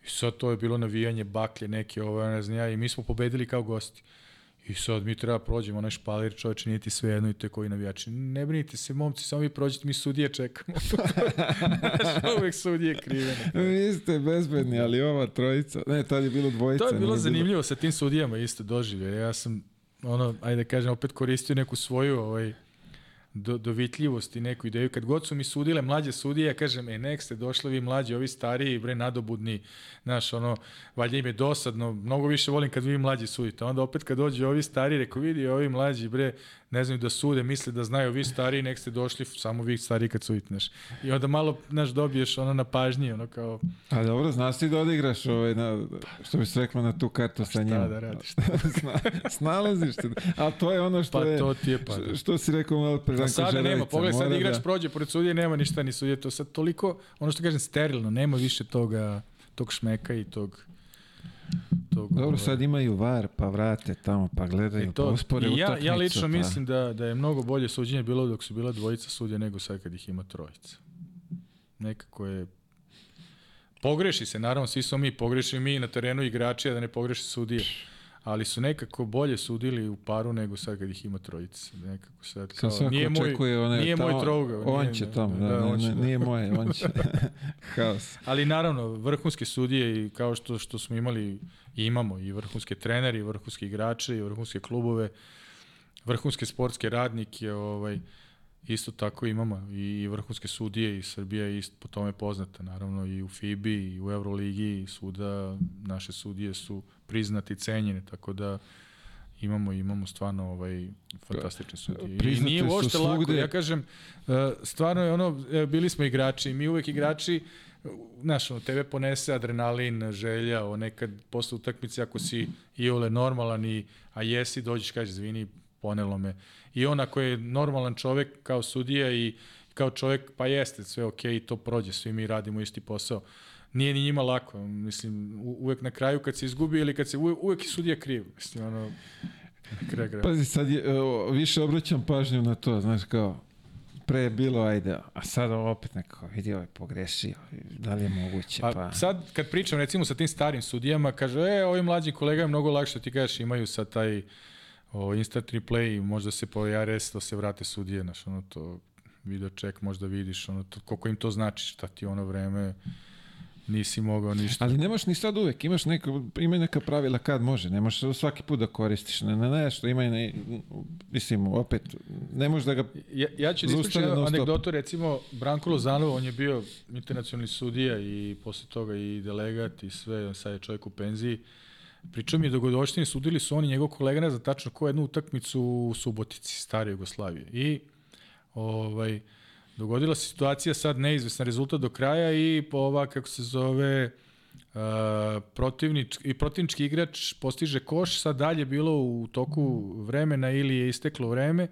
i sad to je bilo navijanje baklje neke, ovo, ne znam ja, i mi smo pobedili kao gosti. I sad mi treba prođemo onaj špalir, čovječe, nije ti sve jedno i to je koji navijači. Ne brinite se, momci, samo vi prođete, mi sudije čekamo. Znaš, uvek sudije krive.
Vi ste bezbedni, ali ova trojica, ne, tad je bilo dvojica.
To je bilo zanimljivo sa tim sudijama isto doživlje. Ja sam, ono, ajde da kažem, opet koristio neku svoju ovaj, do, dovitljivost i neku ideju. Kad god su mi sudile mlađe sudije, ja kažem, e, nek ste došli vi mlađi, ovi stariji, bre, nadobudni, znaš, ono, valjda im je dosadno, mnogo više volim kad vi mlađi sudite. Onda opet kad dođe ovi stariji, reko, vidi, ovi mlađi, bre, ne znaju da sude, misle da znaju vi stariji, nek ste došli, samo vi stariji kad sudite, znaš. I onda malo, znaš, dobiješ ono na pažnji, ono kao...
A dobro, znaš ti da odigraš ovaj, na, što bi se reklo na tu kartu sa njim.
Šta da radiš?
Sna, snalaziš se. A to je ono što
Pa
je...
to ti je pa.
Što, što si rekao malo pre Ranko
sada nema, pogledaj sad igrač
da-
prođe pored sudije, nema ništa ni sudije, to sad toliko, ono što kažem, sterilno, nema više toga, tog šmeka i tog... tog
Dobro, sad imaju var, pa vrate tamo, pa gledaju,
I to,
pa uspore
i ja,
utakmicu,
ja lično
pa...
mislim da, da je mnogo bolje suđenje bilo dok su bila dvojica sudija nego sad kad ih ima trojica. Nekako je Pogreši se, naravno, svi smo mi, pogreši mi na terenu igrači, a da ne pogreši sudije. Ali su nekako bolje sudili u paru nego sad kad ih ima trojica. Nekako sad kao,
svako
nije moj,
one,
nije moj
tamo-
trougao.
On
nije-
će tamo, da,
da, on će, da.
nije moje, on će. Haos.
Ali naravno, vrhunske sudije i kao što, što smo imali i imamo i vrhunske treneri, i vrhunske igrače, i vrhunske klubove, vrhunske sportske radnike, ovaj, isto tako imamo i vrhunske sudije i Srbija je isto po tome poznata, naravno i u FIBI i u Euroligi i svuda naše sudije su priznati i cenjene, tako da imamo imamo stvarno ovaj fantastične sudije. I nije uopšte lako, ja kažem, e, stvarno je ono, e, bili smo igrači, mi uvek igrači, znaš, ono, tebe ponese adrenalin, želja, o nekad posle utakmice, ako si i ole normalan, i, a jesi, dođeš, kažeš, zvini, ponelo me. I on ako je normalan čovek kao sudija i kao čovek, pa jeste, sve okej, to prođe, svi mi radimo isti posao. Nije ni njima lako, mislim, uvek na kraju kad se izgubi ili kad se, uvek, uvek je sudija kriv, mislim, ono, na kraju kraja.
Pazi, sad je, više obraćam pažnju na to, znaš, kao, pre je bilo, ajde, a sad opet neko, vidi, ovo je pogrešio, da li je moguće,
Pa,
pa...
sad kad pričam recimo sa tim starim sudijama, kaže, e, ovi mlađi kolega je mnogo lakše, ti kažeš, imaju sad taj o, instant replay, možda se po IRS, da se vrate sudije, znaš, ono to video check, možda vidiš, ono to, koliko im to znači, šta ti ono vreme nisi mogao ništa.
Ali nemaš ni sad uvek, imaš neko, ima neka pravila kad može, ne možeš svaki put da koristiš, ne, ne, ne, što ima i ne, mislim, opet, ne možeš da ga,
Ja, ja ću da
stop.
anegdotu, recimo, Branko Lozanov, on je bio internacionalni sudija i posle toga i delegat i sve, sad je čovjek u penziji. Pričao mi je dogodoštini, sudili su oni njegov kolega, ne znam tačno ko jednu utakmicu u Subotici, stare Jugoslavije. I ovaj, dogodila se situacija sad neizvesna rezultat do kraja i po ova, kako se zove, Uh, protivnič, i protivnički igrač postiže koš, sad dalje bilo u toku vremena ili je isteklo vreme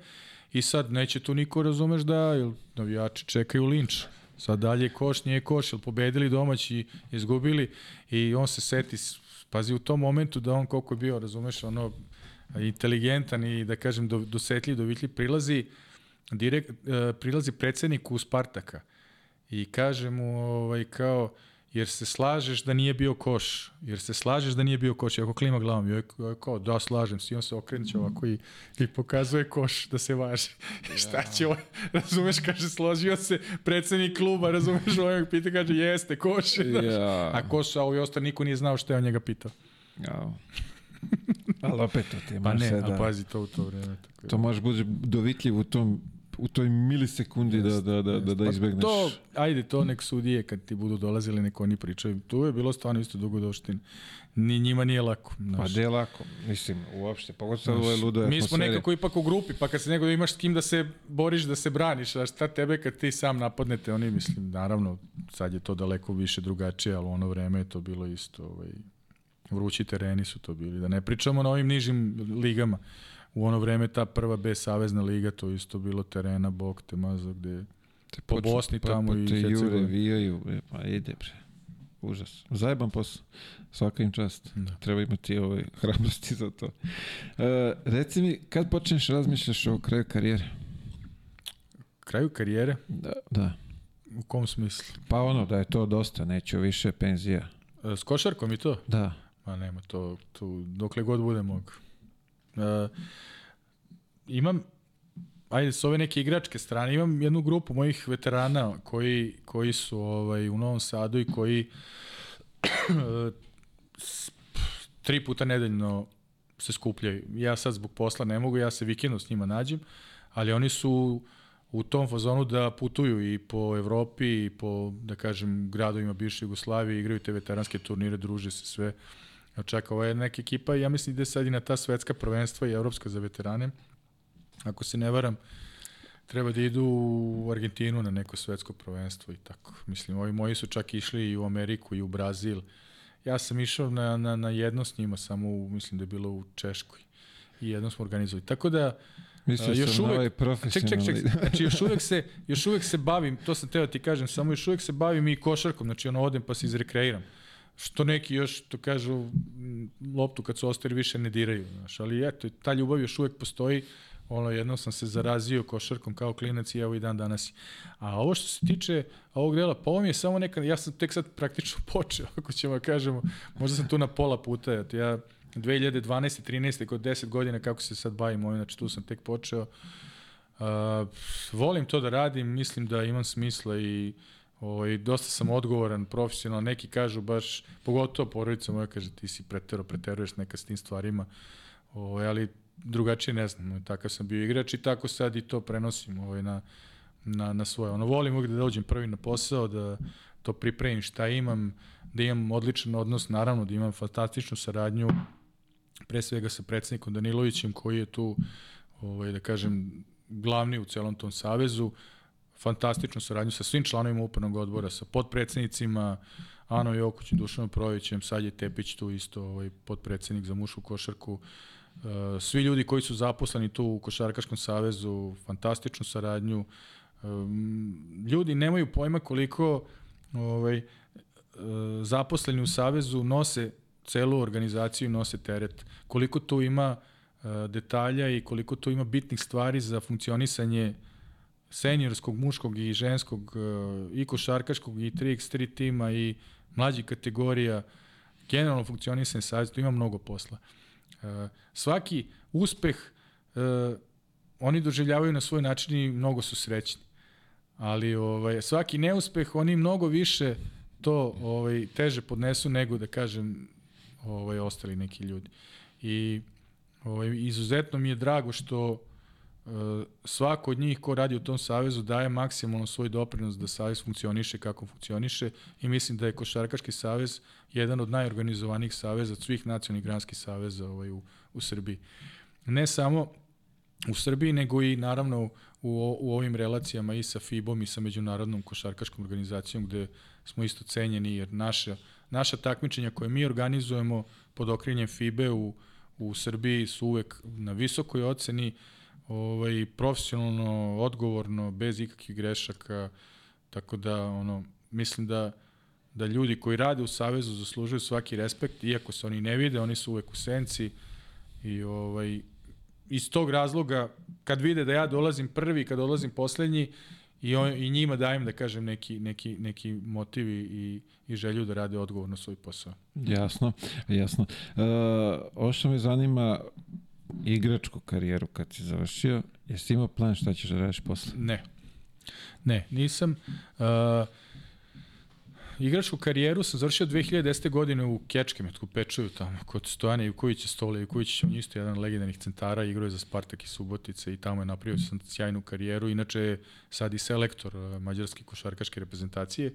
i sad neće tu niko razumeš da jel, navijači čekaju linč. Sad dalje koš, nije koš, jel pobedili domaći, izgubili i on se seti, pazi u tom momentu da on koliko je bio, razumeš, ono inteligentan i da kažem do, dosetljiv, dovitljiv prilazi direkt, uh, prilazi predsedniku Spartaka i kaže mu ovaj, kao jer se slažeš da nije bio koš, jer se slažeš da nije bio koš, i ako klima glavom, ovaj ovaj kao, da, slažem se, i on se okreće ovako i, i pokazuje koš da se važi. Šta će ovaj, razumeš, kaže, složio se predsednik kluba, razumeš, ovaj pita, kaže, jeste, koš.
ja,
A koš, a ovi ostali, niko nije znao što je on njega pitao.
ja. Ali opet to ti
Pa ne, ali
da,
pazi to u to vreme. Tako
to možeš budeš dovitljiv u tom, u toj milisekundi da, da, da, da, da
Pa
izbegneš.
To, ajde, to nek sudije kad ti budu dolazili, nek oni pričaju. Tu je bilo stvarno isto dugodoštin. Ni njima nije lako.
Pa
Znaš.
de je lako, mislim, uopšte, pogotovo ovo je ludo
Mi smo
atmosfere.
nekako ipak u grupi, pa kad se nego imaš s kim da se boriš, da se braniš, a šta tebe kad ti sam napadnete, oni mislim, naravno, sad je to daleko više drugačije, ali u ono vreme je to bilo isto, ovaj, vrući tereni su to bili. Da ne pričamo na ovim nižim ligama. U ono vreme ta prva B savezna liga, to isto bilo terena, bok te mazo, gde
Te
po
počnu-
Bosni
pa,
tamo
pa
i Hercegovini.
vijaju, bre, pa ide bre. Užas. Zajeban posao. Svaka im čast.
Da.
Treba imati ovaj, hrabrosti za to. E, reci mi, kad počneš razmišljaš o kraju karijere?
kraju karijere,
Da. da.
u kom smislu?
Pa ono, da je to dosta, neću više penzija.
E, S košarkom i to?
Da.
Ma nema to, tu, dokle god bude mogu. E, imam, ajde, s ove neke igračke strane, imam jednu grupu mojih veterana koji, koji su ovaj, u Novom Sadu i koji tri puta nedeljno se skupljaju. Ja sad zbog posla ne mogu, ja se vikendom s njima nađem, ali oni su u tom fazonu da putuju i po Evropi i po, da kažem, gradovima bivše Jugoslavije, igraju te veteranske turnire, druže se sve. Čak, ovo je neka ekipa, ja mislim da je sad i na ta svetska prvenstva i evropska za veterane. Ako se ne varam, treba da idu u Argentinu na neko svetsko prvenstvo i tako. Mislim, ovi moji su čak išli i u Ameriku i u Brazil. Ja sam išao na, na, na jedno s njima, samo u, mislim da je bilo u Češkoj. I jedno smo organizovali. Tako da,
Mislio još sam uvek, ovaj profesionalni.
Ček, ček, ček. Znači, još uvek, se, još uvek se bavim, to sam teo da ti kažem, samo još uvek se bavim i košarkom. Znači, ono, odem pa se izrekreiram. Što neki još, to kažu, loptu kad su ostali više ne diraju. Znaš, ali eto, ta ljubav još uvek postoji ono, jednom sam se zarazio košarkom kao klinac i evo i dan danas. A ovo što se tiče ovog dela, pa ovo mi je samo neka, ja sam tek sad praktično počeo, ako ćemo da kažemo, možda sam tu na pola puta, ja 2012. 13. kod 10 godina kako se sad bavim ovim, znači tu sam tek počeo. Uh, volim to da radim, mislim da imam smisla i ovaj, dosta sam odgovoran, profesionalan, neki kažu baš, pogotovo porodica moja kaže ti si pretero, preteruješ neka s tim stvarima, ovaj, ali drugačije ne znam, takav sam bio igrač i tako sad i to prenosim ovaj, na, na, na svoje. Ono, volim uvijek da dođem prvi na posao, da to pripremim šta imam, da imam odličan odnos, naravno da imam fantastičnu saradnju, pre svega sa predsednikom Danilovićem, koji je tu, ovaj, da kažem, glavni u celom tom savezu, fantastičnu saradnju sa svim članovima upravnog odbora, sa podpredsednicima, Ano Jokuć i Dušanom Provićem, sad je Tepić tu isto, ovaj, podpredsednik za mušku košarku, Eh, svi ljudi koji su zaposleni tu u Košarkaškom savezu, fantastičnu saradnju. Ljudi nemaju pojma koliko ovaj, eh, zaposleni u savezu nose celu organizaciju, nose teret. Koliko tu ima detalja i koliko tu ima bitnih stvari za funkcionisanje seniorskog, muškog i ženskog i košarkaškog i 3x3 tima i mlađih kategorija, generalno funkcionisanje savjeza, tu ima mnogo posla. E, svaki uspeh e, oni doživljavaju na svoj način i mnogo su srećni. Ali ovaj, svaki neuspeh oni mnogo više to ovaj, teže podnesu nego da kažem ovaj, ostali neki ljudi. I ovaj, izuzetno mi je drago što svako od njih ko radi u tom savezu daje maksimalno svoj doprinos da savez funkcioniše kako funkcioniše i mislim da je Košarkaški savez jedan od najorganizovanijih saveza svih nacionalnih granskih saveza ovaj, u, u Srbiji. Ne samo u Srbiji, nego i naravno u, u ovim relacijama i sa FIBom i sa Međunarodnom košarkaškom organizacijom gde smo isto cenjeni jer naša, naša takmičenja koje mi organizujemo pod okrinjem FIBE u, u Srbiji su uvek na visokoj oceni ovaj, profesionalno, odgovorno, bez ikakvih grešaka, tako da ono, mislim da da ljudi koji rade u Savezu zaslužuju svaki respekt, iako se oni ne vide, oni su uvek u senci i ovaj, iz tog razloga, kad vide da ja dolazim prvi, kad dolazim poslednji, i, on, i njima dajem da kažem neki, neki, neki motivi i, i želju da rade odgovorno svoj posao.
Jasno, jasno. Uh, ovo što me zanima, igračku karijeru kad si završio, jesi imao plan šta ćeš da radiš posle?
Ne. Ne, nisam. Uh, igračku karijeru sam završio 2010. godine u Kečkemetku, Pečuju tamo, kod Stojana Jukovića, Stole Juković je isto jedan legendarnih centara, igrao je za Spartak i Subotice i tamo je napravio sam sjajnu karijeru, inače sad i selektor uh, mađarske košarkaške reprezentacije.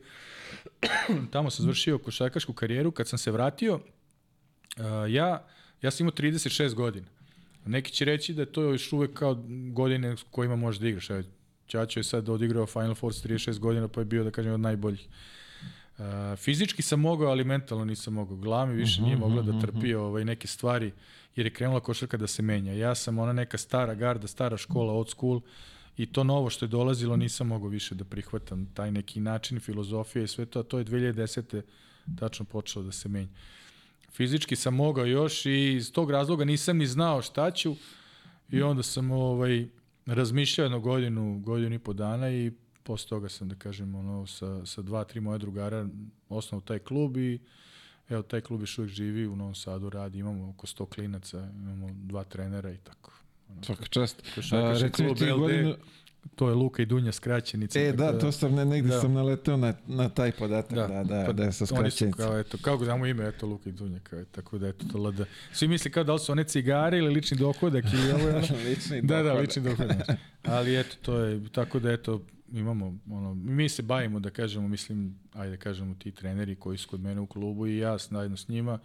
tamo sam završio košarkašku karijeru, kad sam se vratio, uh, ja, ja sam imao 36 godina. Neki će reći da to još uvek kao godine kojima možeš da igraš. Evo, Ćaćo je sad odigrao Final Four 36 godina, pa je bio, da kažem, od najboljih. Uh, fizički sam mogao, ali mentalno nisam mogao. Glava mi više uh -huh, nije mogla da mhm, trpi mhm. ovaj, neke stvari, jer je krenula košarka da se menja. Ja sam ona neka stara garda, stara škola, old school, i to novo što je dolazilo nisam mogao više da prihvatam. Taj neki način, filozofija i sve to, a to je 2010. tačno počelo da se menja. Fizički sam mogao još i iz tog razloga nisam ni znao šta ću i onda sam ovaj, razmišljao jednu godinu, godinu i po dana i posle toga sam, da kažem, ono, sa, sa dva, tri moje drugara osnovao taj klub i evo, taj klub još uvijek živi u Novom Sadu, radi, imamo oko 100 klinaca, imamo dva trenera i tako.
Svaka čast. Recimo ti godinu,
to je Luka i Dunja skraćenica.
E, da, to sam, ne, negdje
Da.
sam naleteo na, na taj podatak, da, da, da,
pa
da je sa skraćenica.
kao, eto, kao znamo ime, eto, Luka i Dunja, kao, tako da, eto, to LD. Svi misle kao da li su one cigare ili lični dohodak i ovo ono.
Lični
da, da,
dohodak.
lični dohodak. Ali eto, to je, tako da, eto, imamo, ono, mi se bavimo, da kažemo, mislim, ajde da kažemo, ti treneri koji su kod mene u klubu i ja zajedno s njima,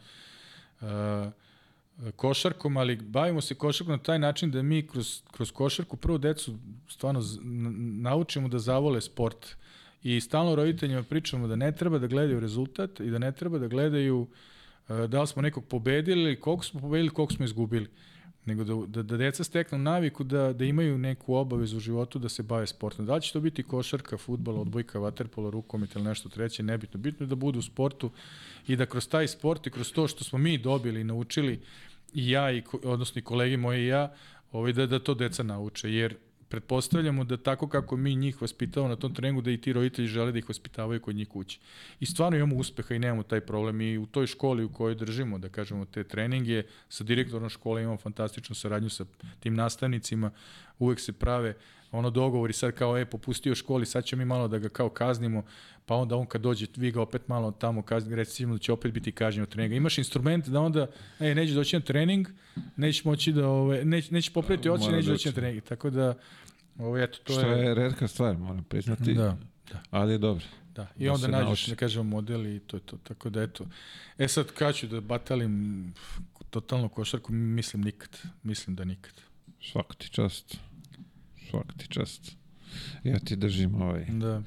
uh, košarkom, ali bavimo se košarkom na taj način da mi kroz, kroz košarku prvo decu stvarno naučimo da zavole sport. I stalno roditeljima pričamo da ne treba da gledaju rezultat i da ne treba da gledaju uh, da li smo nekog pobedili ili koliko smo pobedili, koliko smo izgubili nego da, da, da deca steknu naviku da, da imaju neku obavezu u životu da se bave sportom. Da li će to biti košarka, futbol, odbojka, vaterpolo, rukomet ili nešto treće, nebitno. Bitno je da budu u sportu i da kroz taj sport i kroz to što smo mi dobili i naučili i ja, i, odnosno i kolege moje i ja, ovaj, da, da to deca nauče. Jer pretpostavljamo da tako kako mi njih vaspitavamo na tom treningu, da i ti roditelji žele da ih vaspitavaju kod njih kući. I stvarno imamo uspeha i nemamo taj problem. I u toj školi u kojoj držimo, da kažemo, te treninge, sa direktorom škole imamo fantastičnu saradnju sa tim nastavnicima, uvek se prave ono dogovori sad kao, e, popustio školi, sad ćemo mi malo da ga kao kaznimo, pa onda on kad dođe, vi ga opet malo tamo kazni, recimo da će opet biti kažnjen od treninga. Imaš instrument da onda, ej, nećeš doći na trening, nećeš moći da, ove, neć, nećeš popraviti oči,
doći.
doći na trening. Tako da, ovo, eto, to
Što
je...
je redka stvar, moram priznati,
Da, da.
ali je dobro.
Da, i
Da
onda nađeš,
nauči.
da kažemo, model i to je to. Tako da, eto. E sad, kad ću da batalim totalno košarku, mislim nikad. Mislim da nikad.
Svaka ti čast. Svaka ti čast. Ja ti držim ovaj.
Da.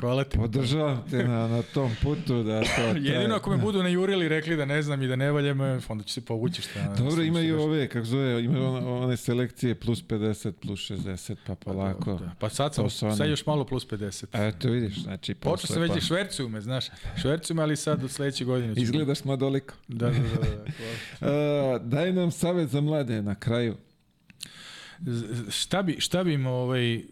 Hvala ti.
Podržavam te na, na tom putu da to.
Jedino ako me budu najurili rekli da ne znam i da ne valjam, e, onda će se povući šta.
Dobro, imaju
se
ove, kako zove, imaju one, one selekcije plus 50, plus 60, pa polako.
Da. Pa sad sam, sad još malo plus 50.
A eto vidiš, znači
Počeo
posle
sam već
pa-
i švercuju me, znaš. Švercuju me, ali sad od sledeće godine ću.
Izgledaš mladoliko.
Da, da, da. da, hvala.
Uh, daj nam savjet za mlade na kraju.
Z- šta bi, šta bi im ovaj,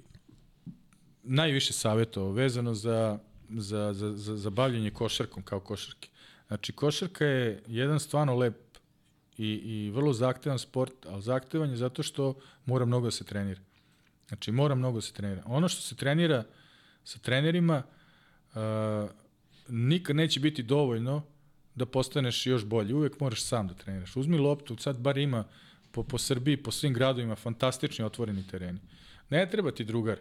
najviše savjetovao vezano za, za, za, za, za bavljanje košarkom kao košarke. Znači, košarka je jedan stvarno lep i, i vrlo zahtevan sport, ali zahtevan je zato što mora mnogo da se trenira. Znači, mora mnogo da se trenira. Ono što se trenira sa trenerima uh, nikad neće biti dovoljno da postaneš još bolji. Uvek moraš sam da treniraš. Uzmi loptu, sad bar ima po, po Srbiji, po svim gradovima fantastični otvoreni tereni. Ne treba ti drugar.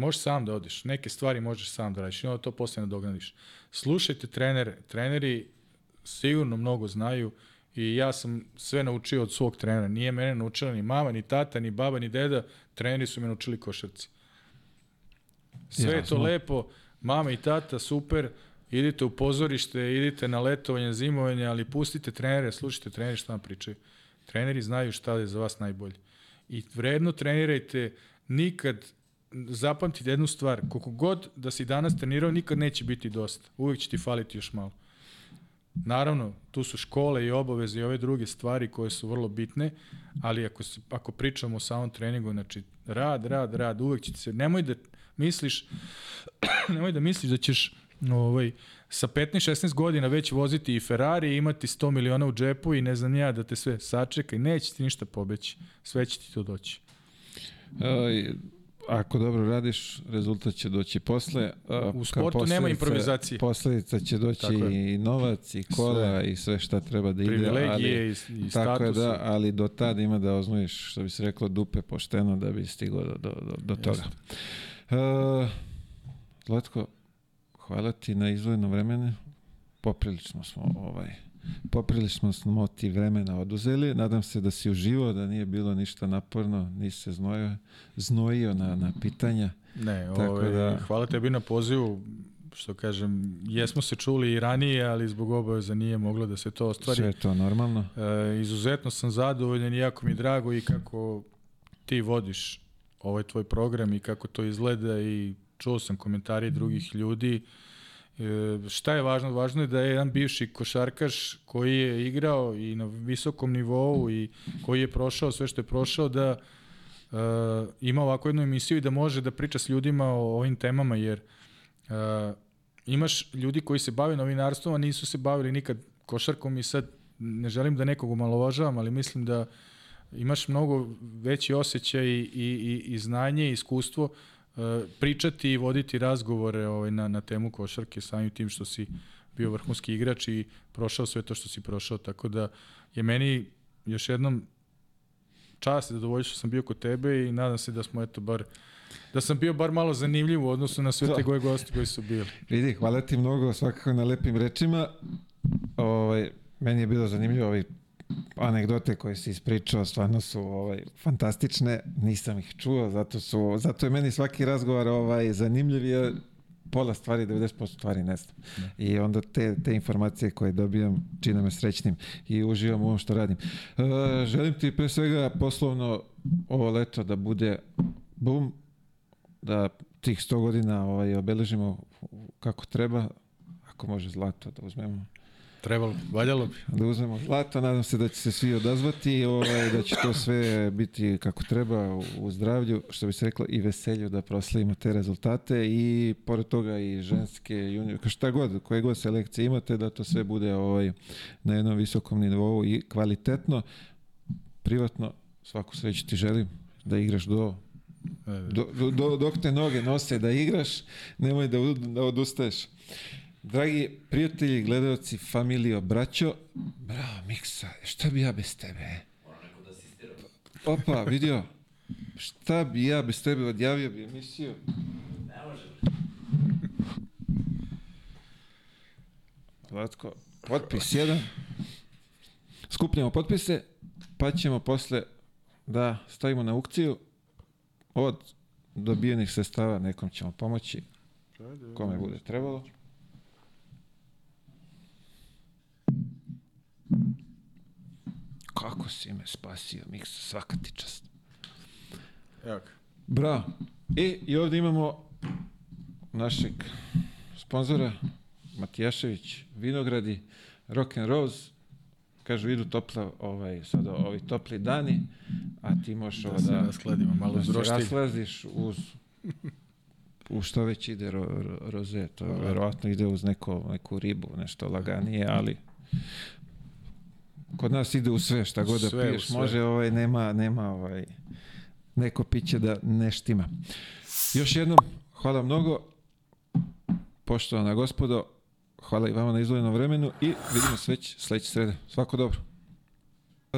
Možeš sam da odiš. Neke stvari možeš sam da radiš i onda to posle nadogradiš. Slušajte trenere. Treneri sigurno mnogo znaju i ja sam sve naučio od svog trenera. Nije mene naučila ni mama, ni tata, ni baba, ni deda. Treneri su me naučili košarci. Sve je to lepo. Mama i tata, super. Idite u pozorište, idite na letovanje, zimovanje, ali pustite trenere, slušajte trenere šta vam pričaju. Treneri znaju šta je za vas najbolje. I vredno trenirajte, nikad zapamtite jednu stvar, koliko god da si danas trenirao, nikad neće biti dosta. Uvijek će ti faliti još malo. Naravno, tu su škole i obaveze i ove druge stvari koje su vrlo bitne, ali ako, se, ako pričamo o samom treningu, znači rad, rad, rad, uvek će ti se, nemoj da misliš, nemoj da misliš da ćeš ovaj, sa 15-16 godina već voziti i Ferrari imati 100 miliona u džepu i ne znam ja da te sve sačeka i neće ti ništa pobeći. Sve će ti to doći.
Uh, ako dobro radiš, rezultat će doći posle.
U sportu nema improvizacije.
Posledica će doći i novac, i kola, i sve šta treba da ide.
Privilegije
ali,
i, i
Tako je da, ali do tad ima da oznojiš, što bi se reklo, dupe pošteno da bi stigao do, do, do, do toga. Uh, Zlatko, hvala ti na izdvojeno vremene. Poprilično smo ovaj poprilično smo ti vremena oduzeli. Nadam se da si uživao, da nije bilo ništa naporno, nisi se znojio, znojio na, na pitanja.
Ne,
Tako
ovaj,
da-
hvala tebi na pozivu. Što kažem, jesmo se čuli i ranije, ali zbog obaveza nije moglo da se to ostvari.
Sve je to normalno.
E, izuzetno sam zadovoljan i jako mi drago i kako ti vodiš ovaj tvoj program i kako to izgleda i čuo sam komentari drugih ljudi. E, šta je važno? Važno je da je jedan bivši košarkaš koji je igrao i na visokom nivou i koji je prošao sve što je prošao da e, ima ovako jednu emisiju i da može da priča s ljudima o ovim temama jer e, imaš ljudi koji se bave novinarstvom, a nisu se bavili nikad košarkom i sad ne želim da nekog omalovažavam, ali mislim da imaš mnogo veći osjećaj i, i, i, i znanje i iskustvo uh, pričati i voditi razgovore ovaj, na, na temu košarke samim tim što si bio vrhunski igrač i prošao sve to što si prošao, tako da je meni još jednom čast i zadovoljstvo što sam bio kod tebe i nadam se da smo eto bar da sam bio bar malo zanimljiv u odnosu na sve te goje gosti koji su bili.
Vidi, hvala ti mnogo svakako na lepim rečima. Ovaj, meni je bilo zanimljivo ovaj anegdote koje si ispričao stvarno su ovaj fantastične, nisam ih čuo, zato su zato je meni svaki razgovor ovaj zanimljiv jer pola stvari, 90% stvari ne znam. Ne. I onda te, te informacije koje dobijam čine me srećnim i uživam u ovom što radim. E, želim ti pre svega poslovno ovo leto da bude bum, da tih 100 godina ovaj, obeležimo kako treba, ako može zlato da uzmemo.
Trebalo, valjalo bi.
Da uzmemo zlato, nadam se da će se svi odazvati, ovaj, da će to sve biti kako treba u zdravlju, što bi se reklo i veselju da proslavimo te rezultate i pored toga i ženske junior, šta god, koje god selekcije imate, da to sve bude ovaj, na jednom visokom nivou i kvalitetno, privatno, svaku sreću ti želim da igraš Do, do, do, dok te noge nose da igraš, nemoj da, da odustaješ. Dragi prijatelji, gledalci, familijo, braćo, bravo, Miksa, šta bi ja bez tebe? Opa, vidio, šta bi ja bez tebe odjavio bi emisiju? Ne može. Vlatko, potpis jedan. Skupljamo potpise, pa ćemo posle da stavimo na aukciju od dobijenih sestava nekom ćemo pomoći kome bude trebalo. Kako si me spasio, Miksa, svaka ti čast.
Evo
Bravo. E, i ovde imamo našeg sponzora, Matijašević, Vinogradi, Rock and Rose, kažu idu topla, ovaj, sada ovi topli dani, a ti možeš
da, da, raskladimo, malo da
se raslaziš uz u što već ide ro, ro, roze, to verovatno ide uz neko, neku ribu, nešto laganije, ali kod nas ide u sve, šta god da piješ, može, ovaj, nema, nema ovaj, neko piće da ne štima. Još jednom, hvala mnogo, poštovana gospodo, hvala i vama na izvojenom vremenu i vidimo se već sledeće srede. Svako dobro.